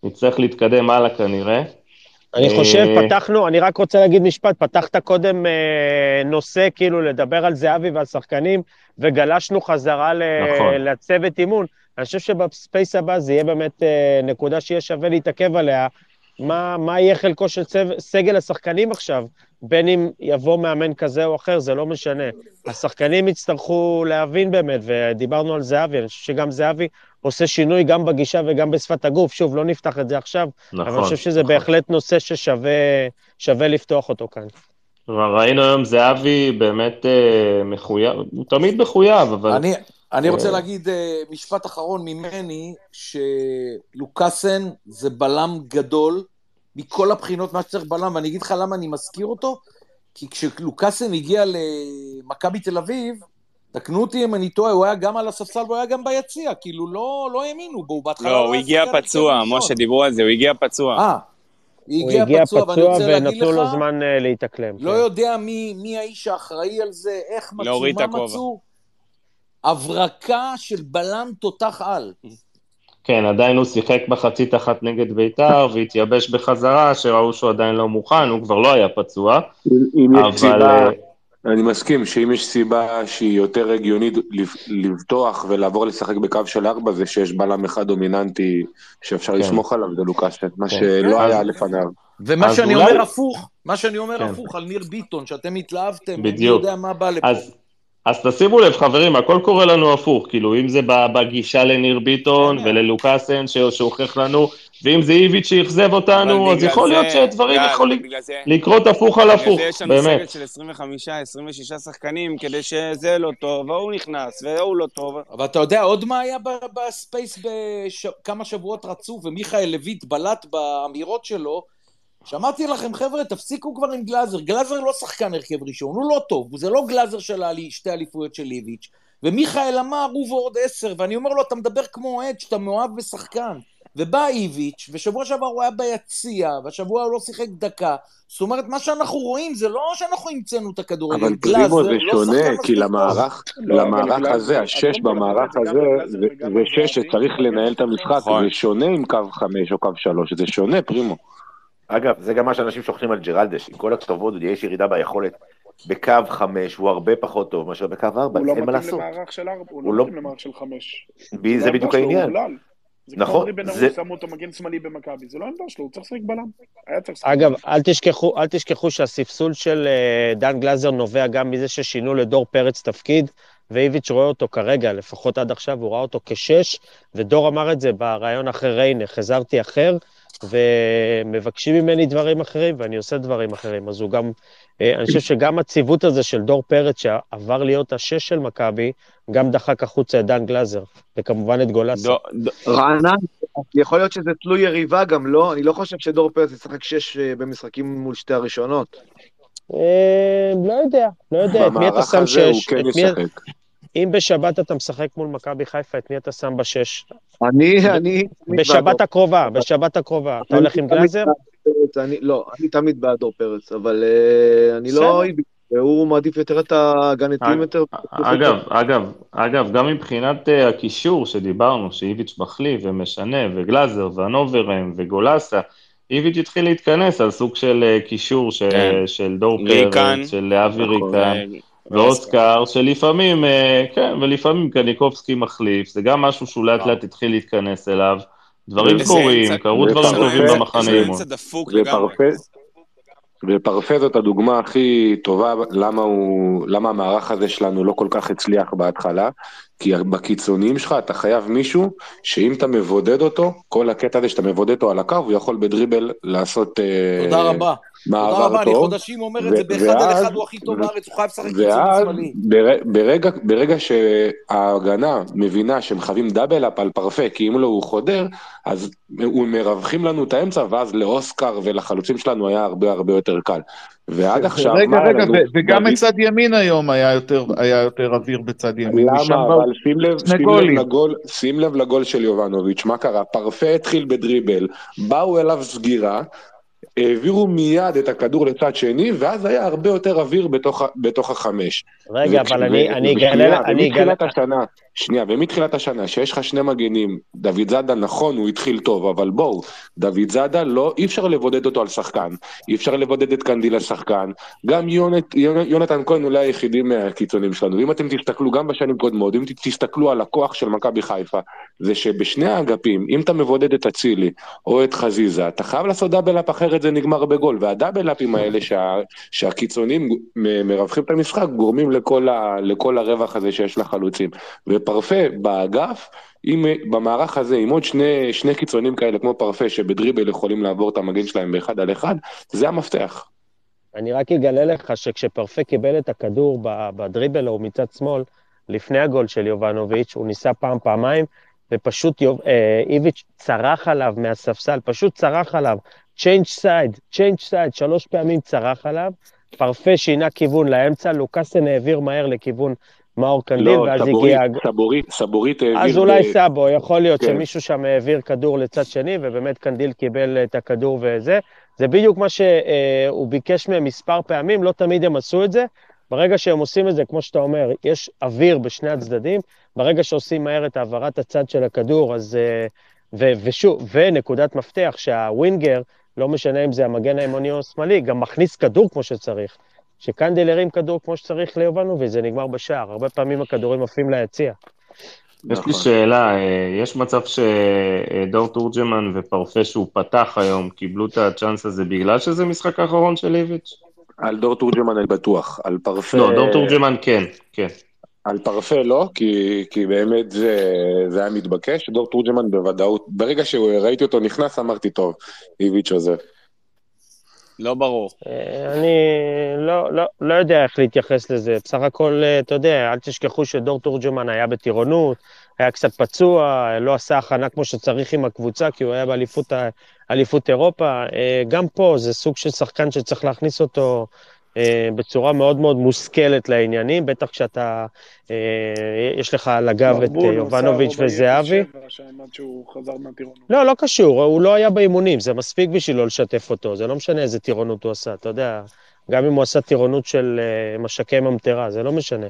נצטרך להתקדם הלאה כנראה. אני חושב, פתחנו, אני רק רוצה להגיד משפט, פתחת קודם אה, נושא, כאילו, לדבר על זהבי ועל שחקנים, וגלשנו חזרה ל, נכון. לצוות אימון. אני חושב שבספייס הבא זה יהיה באמת אה, נקודה שיהיה שווה להתעכב עליה. מה, מה יהיה חלקו של צו, סגל השחקנים עכשיו? בין אם יבוא מאמן כזה או אחר, זה לא משנה. השחקנים יצטרכו להבין באמת, ודיברנו על זהבי, אני חושב שגם זהבי עושה שינוי גם בגישה וגם בשפת הגוף. שוב, לא נפתח את זה עכשיו, נכון, אבל אני חושב שזה נכון. בהחלט נושא ששווה לפתוח אותו כאן. ראינו היום זהבי באמת אה, מחויב, הוא תמיד מחויב, אבל... אני, אני רוצה אה, להגיד אה, משפט אחרון ממני, שלוקאסן זה בלם גדול, מכל הבחינות מה שצריך בלם, ואני אגיד לך למה אני מזכיר אותו, כי כשלוקאסן הגיע למכבי תל אביב, תקנו אותי אם אני טועה, הוא היה גם על הספסל והוא היה גם ביציע, כאילו לא, לא האמינו בו, בהתחלה לא, הוא הגיע פצוע, משה, דיברו על זה, הוא הגיע פצוע. אה, הוא הגיע פצוע, ואני רוצה להגיד לך, ונתנו לו זמן uh, להתאקלם. לא כן. יודע מי, מי האיש האחראי על זה, איך מצאו, מה מצאו. הברקה של בלם תותח על. כן, עדיין הוא שיחק מחצית אחת נגד ביתר והתייבש בחזרה, שראו שהוא עדיין לא מוכן, הוא כבר לא היה פצוע. אם אבל... יש סיבה, אה, אני מסכים שאם יש סיבה שהיא יותר הגיונית לבטוח ולעבור לשחק בקו של ארבע, זה שיש בלם אחד דומיננטי שאפשר כן. לסמוך עליו, זה לוקאסן, מה כן. שלא כן. היה לפניו. ומה שאני אולי... אומר הפוך, מה שאני אומר כן. הפוך על ניר ביטון, שאתם התלהבתם, בדיוק. אני יודע מה בא לפה. אז... אז תשימו לב, חברים, הכל קורה לנו הפוך, כאילו, אם זה בגישה לניר ביטון וללוקאסן שהוכיח לנו, ואם זה איביץ' שאכזב אותנו, אז יכול להיות שדברים יכולים לקרות הפוך על הפוך, באמת. בגלל זה יש לנו סגל של 25-26 שחקנים, כדי שזה לא טוב, והוא נכנס, והוא לא טוב. אבל אתה יודע עוד מה היה ב space בכמה שבועות רצוף, ומיכאל לויט בלט באמירות שלו, שאמרתי לכם, חבר'ה, תפסיקו כבר עם גלאזר. גלאזר לא שחקן הרכב ראשון, הוא לא טוב, זה לא גלאזר של שתי אליפויות של איביץ'. ומיכאל אמר, הוא ועוד עשר, ואני אומר לו, אתה מדבר כמו אוהד, שאתה מאוהב בשחקן. ובא איביץ', ושבוע שעבר הוא היה ביציע, והשבוע הוא לא שיחק דקה. זאת אומרת, מה שאנחנו רואים זה לא שאנחנו המצאנו את הכדורגל. אבל פרימו זה לא שונה, כי למערך, לא, למערך הזה, השש במערך הזה, זה שש שצריך לנהל את המשחק, נכון. זה שונה עם קו חמש או קו שלוש, זה שונה, פרימו. אגב, זה גם מה שאנשים שוכחים על ג'רלדש, עם כל הכתובות, יש ירידה ביכולת. בקו חמש הוא הרבה פחות טוב מאשר בקו ארבע, אין מה לעשות. הוא לא מתאים למערך של ארבע, הוא לא מתאים למערך של חמש. זה בדיוק העניין. נכון. זה שמו אותו מגן שמאלי במכבי, זה לא העמדה שלו, הוא צריך לשחק בלם. אגב, אל תשכחו, אל תשכחו שהספסול של אה, דן גלזר נובע גם מזה ששינו לדור פרץ תפקיד, ואיביץ' רואה אותו כרגע, לפחות עד עכשיו, הוא ראה אותו כשש, ודור אמר את זה בריאיון אחרי ריינה, חזרתי אחר, ומבקשים ממני דברים אחרים, ואני עושה דברים אחרים. אז הוא גם, אה, אני חושב שגם הציוות הזה של דור פרץ, שעבר להיות השש של מכבי, גם דחק החוצה את דן גלאזר, וכמובן את גולסה. רענן, יכול להיות שזה תלוי יריבה גם, לא? אני לא חושב שדור פרץ ישחק שש אה, במשחקים מול שתי הראשונות. אה, לא יודע, לא יודע, את מי אתה שם שש? במערך הזה הוא כן ישחק. אם בשבת אתה משחק מול מכבי חיפה, את מי אתה שם בשש? אני, אני... בשבת הקרובה, בשבת הקרובה. אתה הולך עם גלאזר? לא, אני תמיד בעד דור פרץ, אבל אה, אני לא... הוא מעדיף יותר את הגנטים יותר. אגב, אגב, אגב, גם מבחינת אה, הקישור שדיברנו, שאיביץ' מחליף ומשנה, וגלאזר, והנוברם, וגולסה, איביץ' התחיל להתכנס על סוג של אה, קישור כן. של דור פרץ, של אבי נכון. ריקן. ואוסקר, שלפעמים, אה, כן, ולפעמים קניקובסקי מחליף, זה גם משהו שהוא לאט לאט התחיל להתכנס אליו. דברים קורים, קרו דברים טובים במחנה אימון. ופרפה זאת הדוגמה הכי טובה למה, הוא, למה המערך הזה שלנו לא כל כך הצליח בהתחלה, כי בקיצוניים שלך אתה חייב מישהו שאם אתה מבודד אותו, כל הקטע הזה שאתה מבודד אותו על הקו, הוא יכול בדריבל לעשות... אה, תודה רבה. מעבר תודה רבה, אני חודשים אומר את זה, באחד על אחד הוא הכי טוב בארץ, הוא חייב לשחק קיצוני שמאלי. ברגע, ברגע שההגנה מבינה שהם חייבים דאבל אפ על פרפה, כי אם לא הוא חודר, אז הם מרווחים לנו את האמצע, ואז לאוסקר ולחלוצים שלנו היה הרבה הרבה יותר קל. ועד עכשיו, רגע, רגע, וגם מצד ימין היום היה יותר אוויר בצד ימין. למה? אבל שים לב, שים לב לגול, שים לב לגול של יובנוביץ', מה קרה? פרפה התחיל בדריבל, באו אליו סגירה, העבירו מיד את הכדור לצד שני, ואז היה הרבה יותר אוויר בתוך, בתוך החמש. רגע, אבל אני, אני אגלה... אני אגלה... השנה, שנייה, ומתחילת השנה, שיש לך שני מגנים, דוד זאדה, נכון, הוא התחיל טוב, אבל בואו, דוד זאדה, לא, אי אפשר לבודד אותו על שחקן, אי אפשר לבודד את קנדיל על שחקן, גם יונת, יונתן כהן אולי היחידי מהקיצונים שלנו, ואם אתם תסתכלו גם בשנים קודמות, אם תסתכלו על הכוח של מכבי חיפה, זה שבשני האגפים, אם אתה מבודד את אצילי או את חזיזה, אתה חייב לעשות דאבל אפ אחרת זה נגמר בגול, והדאבל אפים האלה שה, שהקיצונים מרווחים את המשחק, גורמים לכל, ה, לכל הרווח הזה שיש לחלוצים. פרפה באגף, עם, במערך הזה, עם עוד שני, שני קיצונים כאלה כמו פרפה, שבדריבל יכולים לעבור את המגן שלהם באחד על אחד, זה המפתח. אני רק אגלה לך שכשפרפה קיבל את הכדור בדריבל או מצד שמאל, לפני הגול של יובנוביץ', הוא ניסה פעם, פעמיים, ופשוט יוב, אה, איביץ' צרח עליו מהספסל, פשוט צרח עליו, change side, change side, שלוש פעמים צרח עליו, פרפה שינה כיוון לאמצע, לוקאסן העביר מהר לכיוון מאור קנדיל, לא, ואז סבורית, הגיע... לא, סבורית, סבורית העביר... אז אולי ב... סאבו, יכול להיות כן. שמישהו שם העביר כדור לצד שני, ובאמת קנדיל קיבל את הכדור וזה. זה בדיוק מה שהוא ביקש מהם מספר פעמים, לא תמיד הם עשו את זה. ברגע שהם עושים את זה, כמו שאתה אומר, יש אוויר בשני הצדדים, ברגע שעושים מהר את העברת הצד של הכדור, אז... אה, ו, ושוב, ונקודת מפתח, שהווינגר, לא משנה אם זה המגן הימוני או השמאלי, גם מכניס כדור כמו שצריך. שקנדל הרים כדור כמו שצריך ליובנו, וזה נגמר בשער. הרבה פעמים הכדורים עפים ליציע. יש לי שאלה, אה, יש מצב שדור תורג'מן ופרפה שהוא פתח היום קיבלו את הצ'אנס הזה בגלל שזה משחק האחרון של איביץ'? על דור תורג'מן אני בטוח, על פרפה... לא, דור תורג'מן כן, כן. על פרפה לא, כי, כי באמת זה, זה היה מתבקש, דור תורג'מן בוודאות, ברגע שראיתי אותו נכנס אמרתי טוב, איביץ' עוזב. לא ברור. אה, אני לא, לא, לא יודע איך להתייחס לזה. בסך הכל, אה, אתה יודע, אל תשכחו שדור תורג'מן היה בטירונות, היה קצת פצוע, לא עשה הכנה כמו שצריך עם הקבוצה, כי הוא היה באליפות אירופה. אה, גם פה זה סוג של שחקן שצריך להכניס אותו בצורה מאוד מאוד מושכלת לעניינים, בטח כשאתה, אה, יש לך על הגב את אה, יובנוביץ' וזהבי. לא, לא קשור, הוא לא היה באימונים, זה מספיק בשביל לא לשתף אותו, זה לא משנה איזה טירונות הוא עשה, אתה יודע, גם אם הוא עשה טירונות של משקי ממטרה, זה לא משנה.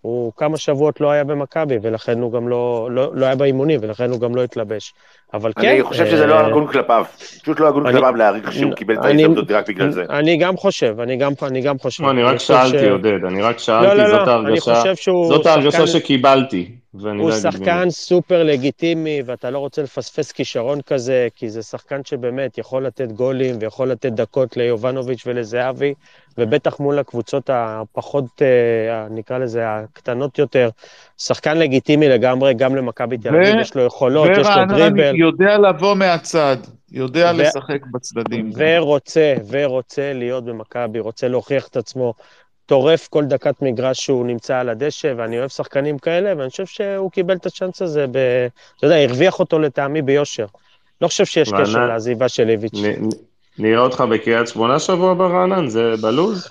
הוא כמה שבועות לא היה במכבי, ולכן הוא גם לא, לא, לא היה באימונים, ולכן הוא גם לא התלבש. אבל אני כן... אני חושב שזה לא אה, הגון כלפיו. פשוט לא הגון כלפיו להעריך שהוא קיבל את ההזדמנות רק בגלל זה. אני גם חושב, אני גם, אני גם חושב. לא, אני רק שאלתי, עודד, אני רק שאלתי, לא, לא, זאת לא, ההרגשה, זאת ההרגשה שקיבלתי. הוא שחקן סופר לגיטימי, ואתה לא רוצה לפספס כישרון כזה, כי זה שחקן שבאמת יכול לתת גולים ויכול לתת דקות ליובנוביץ' ולזהבי, ובטח מול הקבוצות הפחות, אה, נקרא לזה, הקטנות יותר. שחקן לגיטימי לגמרי, גם למכבי תל אביב, יש לו יכולות, יש לו דריבל. יודע לבוא מהצד, יודע ו... לשחק בצדדים. ורוצה, ורוצה להיות במכבי, רוצה להוכיח את עצמו. טורף כל דקת מגרש שהוא נמצא על הדשא, ואני אוהב שחקנים כאלה, ואני חושב שהוא קיבל את הצ'אנס הזה, ב... אתה יודע, הרוויח אותו לטעמי ביושר. לא חושב שיש קשר לעזיבה של איביץ'. נראה אותך בקריית שמונה שבוע ברענן? זה בלוז?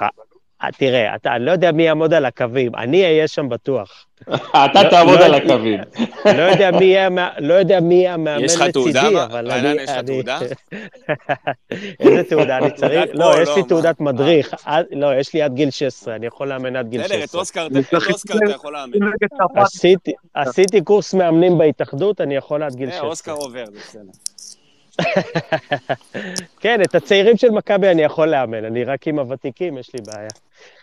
אה, תראה, אתה, אני לא יודע מי יעמוד על הקווים, אני אהיה שם בטוח. אתה לא- תעמוד לא על הקווים. לא יודע מי יהיה לא המאמן לצידי, אבל אני... יש לך תעודה? איזה תעודה אני צריך? לא, יש לי תעודת מדריך. לא, יש לי עד גיל 16, אני יכול לאמן עד גיל 16. בסדר, את אוסקר אתה יכול לאמן. עשיתי קורס מאמנים בהתאחדות, אני יכול עד גיל 16. אה, אוסקר עובר, בסדר. כן, את הצעירים של מכבי אני יכול לאמן, אני רק עם הוותיקים, יש לי בעיה.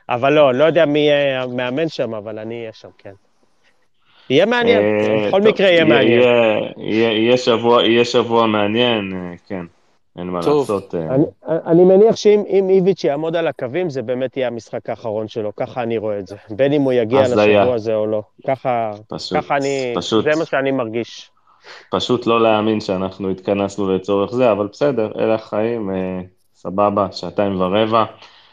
אבל לא, לא יודע מי יהיה המאמן שם, אבל אני אהיה שם, כן. יהיה מעניין, אה, בכל מקרה יהיה מעניין. יהיה שבוע מעניין, אה, כן. אין מה לעשות. אה. אני מניח שאם איביץ' יעמוד על הקווים, זה באמת יהיה המשחק האחרון שלו, ככה אני רואה את זה. בין אם הוא יגיע לשבוע הזה או לא. ככה אני, זה מה שאני מרגיש. פשוט לא להאמין שאנחנו התכנסנו לצורך זה, אבל בסדר, אלה החיים, אה, סבבה, שעתיים ורבע.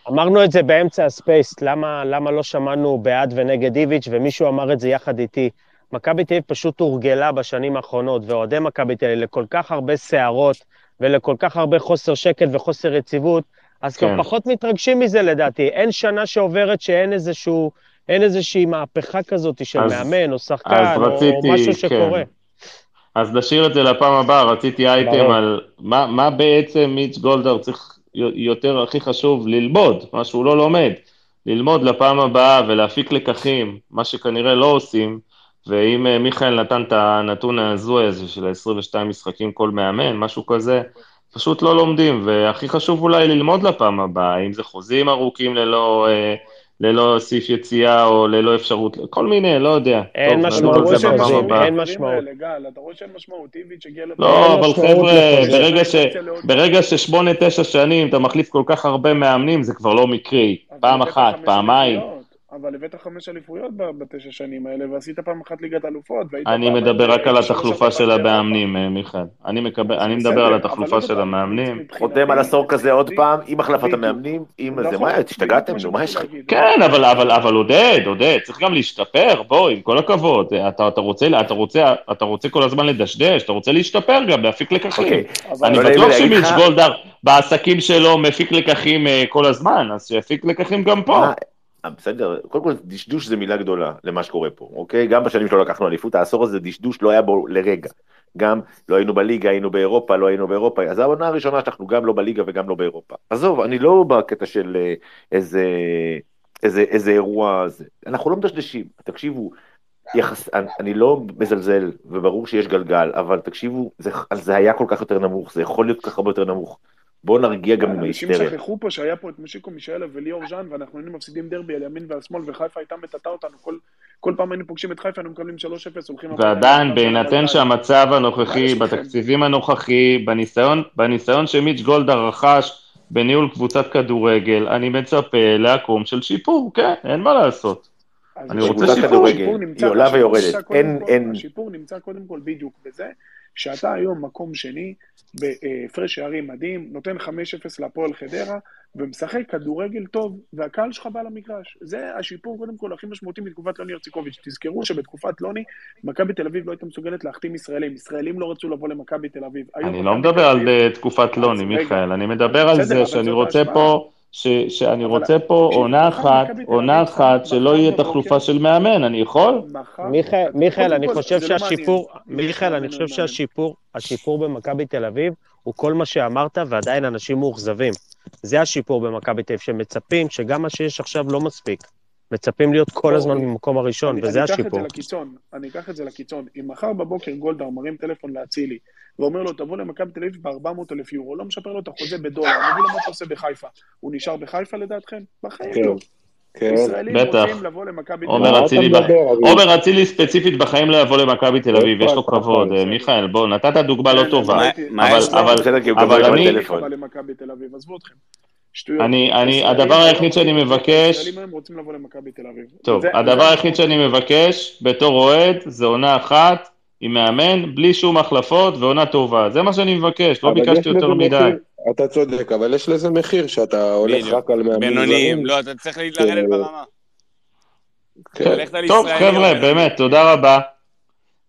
אמרנו את זה באמצע הספייס, למה, למה לא שמענו בעד ונגד איביץ', ומישהו אמר את זה יחד איתי. מכבי תל אביב פשוט הורגלה בשנים האחרונות, ואוהדי מכבי תל אביב לכל כך הרבה סערות ולכל כך הרבה חוסר שקט וחוסר יציבות, אז כן. כבר פחות מתרגשים מזה לדעתי. אין שנה שעוברת שאין איזשהו, אין איזושהי מהפכה כזאת של אז, מאמן או שחקן, או, רציתי, או משהו שקורה. כן. אז נשאיר את זה לפעם הבאה, רציתי אייטם על מה, מה בעצם מיץ' גולדהר צריך יותר, הכי חשוב, ללמוד, מה שהוא לא לומד. ללמוד לפעם הבאה ולהפיק לקחים, מה שכנראה לא עושים, ואם אה, מיכאל נתן את הנתון ההזוי הזה של ה-22 משחקים כל מאמן, משהו כזה, פשוט לא לומדים, והכי חשוב אולי ללמוד לפעם הבאה, אם זה חוזים ארוכים ללא... אה, ללא סעיף יציאה או ללא אפשרות, כל מיני, לא יודע. אין משמעות לחוזים, אין משמעות. אתה רואה שאין משמעות, איביץ' הגיע לפה. לא, אבל חבר'ה, ברגע ששמונה, תשע שנים אתה מחליף כל כך הרבה מאמנים, זה כבר לא מקרי. פעם אחת, פעמיים. אבל הבאת חמש אליפויות בתשע שנים האלה, ועשית פעם אחת ליגת אלופות, אני מדבר רק על התחלופה של המאמנים, אה, מיכאל. אני מדבר על התחלופה של המאמנים. חותם על עשור כזה עוד פעם, עם החלפת המאמנים, עם זה, מה, השתגעתם? נו, מה יש לכם? כן, אבל עודד, עודד, צריך גם להשתפר, בוא, עם כל הכבוד. אתה רוצה כל הזמן לדשדש, אתה רוצה להשתפר גם, להפיק לקחים. אוקיי, אני בטוח שמיץ' גולדהר בעסקים שלו מפיק לקחים אה, כל הזמן, אז שיפיק לקחים גם פה. אה, בסדר, קודם כל דשדוש זה מילה גדולה למה שקורה פה, אוקיי? גם בשנים שלא לקחנו אליפות, העשור הזה דשדוש לא היה בו לרגע. גם לא היינו בליגה, היינו באירופה, לא היינו באירופה, אז העונה הראשונה שאנחנו גם לא בליגה וגם לא באירופה. עזוב, אני לא בקטע של אה, איזה, איזה, איזה אירוע זה. אנחנו לא מדשדשים, תקשיבו, יחס, אני, לא מזלזל, וברור שיש גלגל, אבל תקשיבו, זה, זה היה כל כך יותר נמוך, זה יכול להיות כל כך הרבה יותר נמוך. בואו נרגיע גם עם ההיסטריה. אנשים שכחו פה שהיה פה את משיקו מישאלה וליאור ז'אן, ואנחנו היינו מפסידים דרבי על ימין ועל שמאל, וחיפה הייתה מטאטה אותנו. כל, כל פעם היינו פוגשים את חיפה, היינו מקבלים 3-0, הולכים... ועדיין, בהינתן שהמצב הנוכחי, בתקציבים הנוכחי, בניסיון, בניסיון שמיץ' גולדה רכש בניהול קבוצת כדורגל, אני מצפה לעקום של שיפור, כן, אין מה לעשות. אני רוצה שיפור. היא עולה ויורדת. השיפור נמצא קודם כל בדיוק בזה, שאתה היום מקום שני, בהפרש שערים מדהים, נותן 5-0 להפועל חדרה, ומשחק כדורגל טוב, והקהל שלך בא למגרש. זה השיפור קודם כל הכי משמעותי מתקופת לוני ארציקוביץ'. תזכרו שבתקופת לוני, מכבי תל אביב לא הייתה מסוגלת להחתים ישראלים. ישראלים לא רצו לבוא למכבי תל אביב. אני לא מדבר על אה, תקופת לוני, מיכאל, אני מדבר על זה שאני רוצה פה... ש, שאני רוצה פה עונה אחת, עונה אחת שלא יהיה תחלופה של מאמן, אני יכול? מיכאל, אני חושב שהשיפור, מיכאל, אני חושב שהשיפור, השיפור במכבי תל אביב הוא כל מה שאמרת, ועדיין אנשים מאוכזבים. זה השיפור במכבי תל אביב, שמצפים שגם מה שיש עכשיו לא מספיק. מצפים להיות כל הזמן במקום הראשון, וזה השיפור. אני אקח את זה לקיצון. אם מחר בבוקר גולדהר מרים טלפון לאצילי, ואומר לו, תבוא למכבי תל אביב ב-400 אלף יורו, לא משפר לו את החוזה בדולר, מביא לו מה אתה עושה בחיפה. הוא נשאר בחיפה לדעתכם? בחיים כן. לא. כן, בטח. עומר אצילי ספציפית בחיים לא יבוא למכבי תל אביב, יש לו כבוד. מיכאל, בוא, נתת דוגמה לא טובה. אבל אני... אני, אני, הדבר היחיד שאני מבקש... טוב, הדבר היחיד שאני מבקש בתור אוהד זה עונה אחת עם מאמן, בלי שום החלפות ועונה טובה. זה מה שאני מבקש, לא ביקשתי יותר מדי. אתה צודק, אבל יש לזה מחיר שאתה הולך רק על מאמנים זרים. בינוניים, לא, אתה צריך לרדת ברמה. כן. טוב, חבר'ה, באמת, תודה רבה.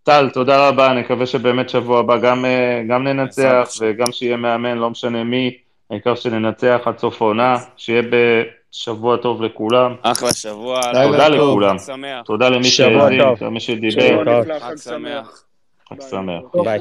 טל, תודה רבה, אני מקווה שבאמת שבוע הבא גם, אה, גם ננצח וגם שיהיה מאמן, לא משנה מי, העיקר שננצח עד סוף העונה, שיהיה בשבוע טוב לכולם. אחלה שבוע. תודה לכולם. תודה למי שהאזין, למי שדיבר. חג שמח. חג שמח. ביי.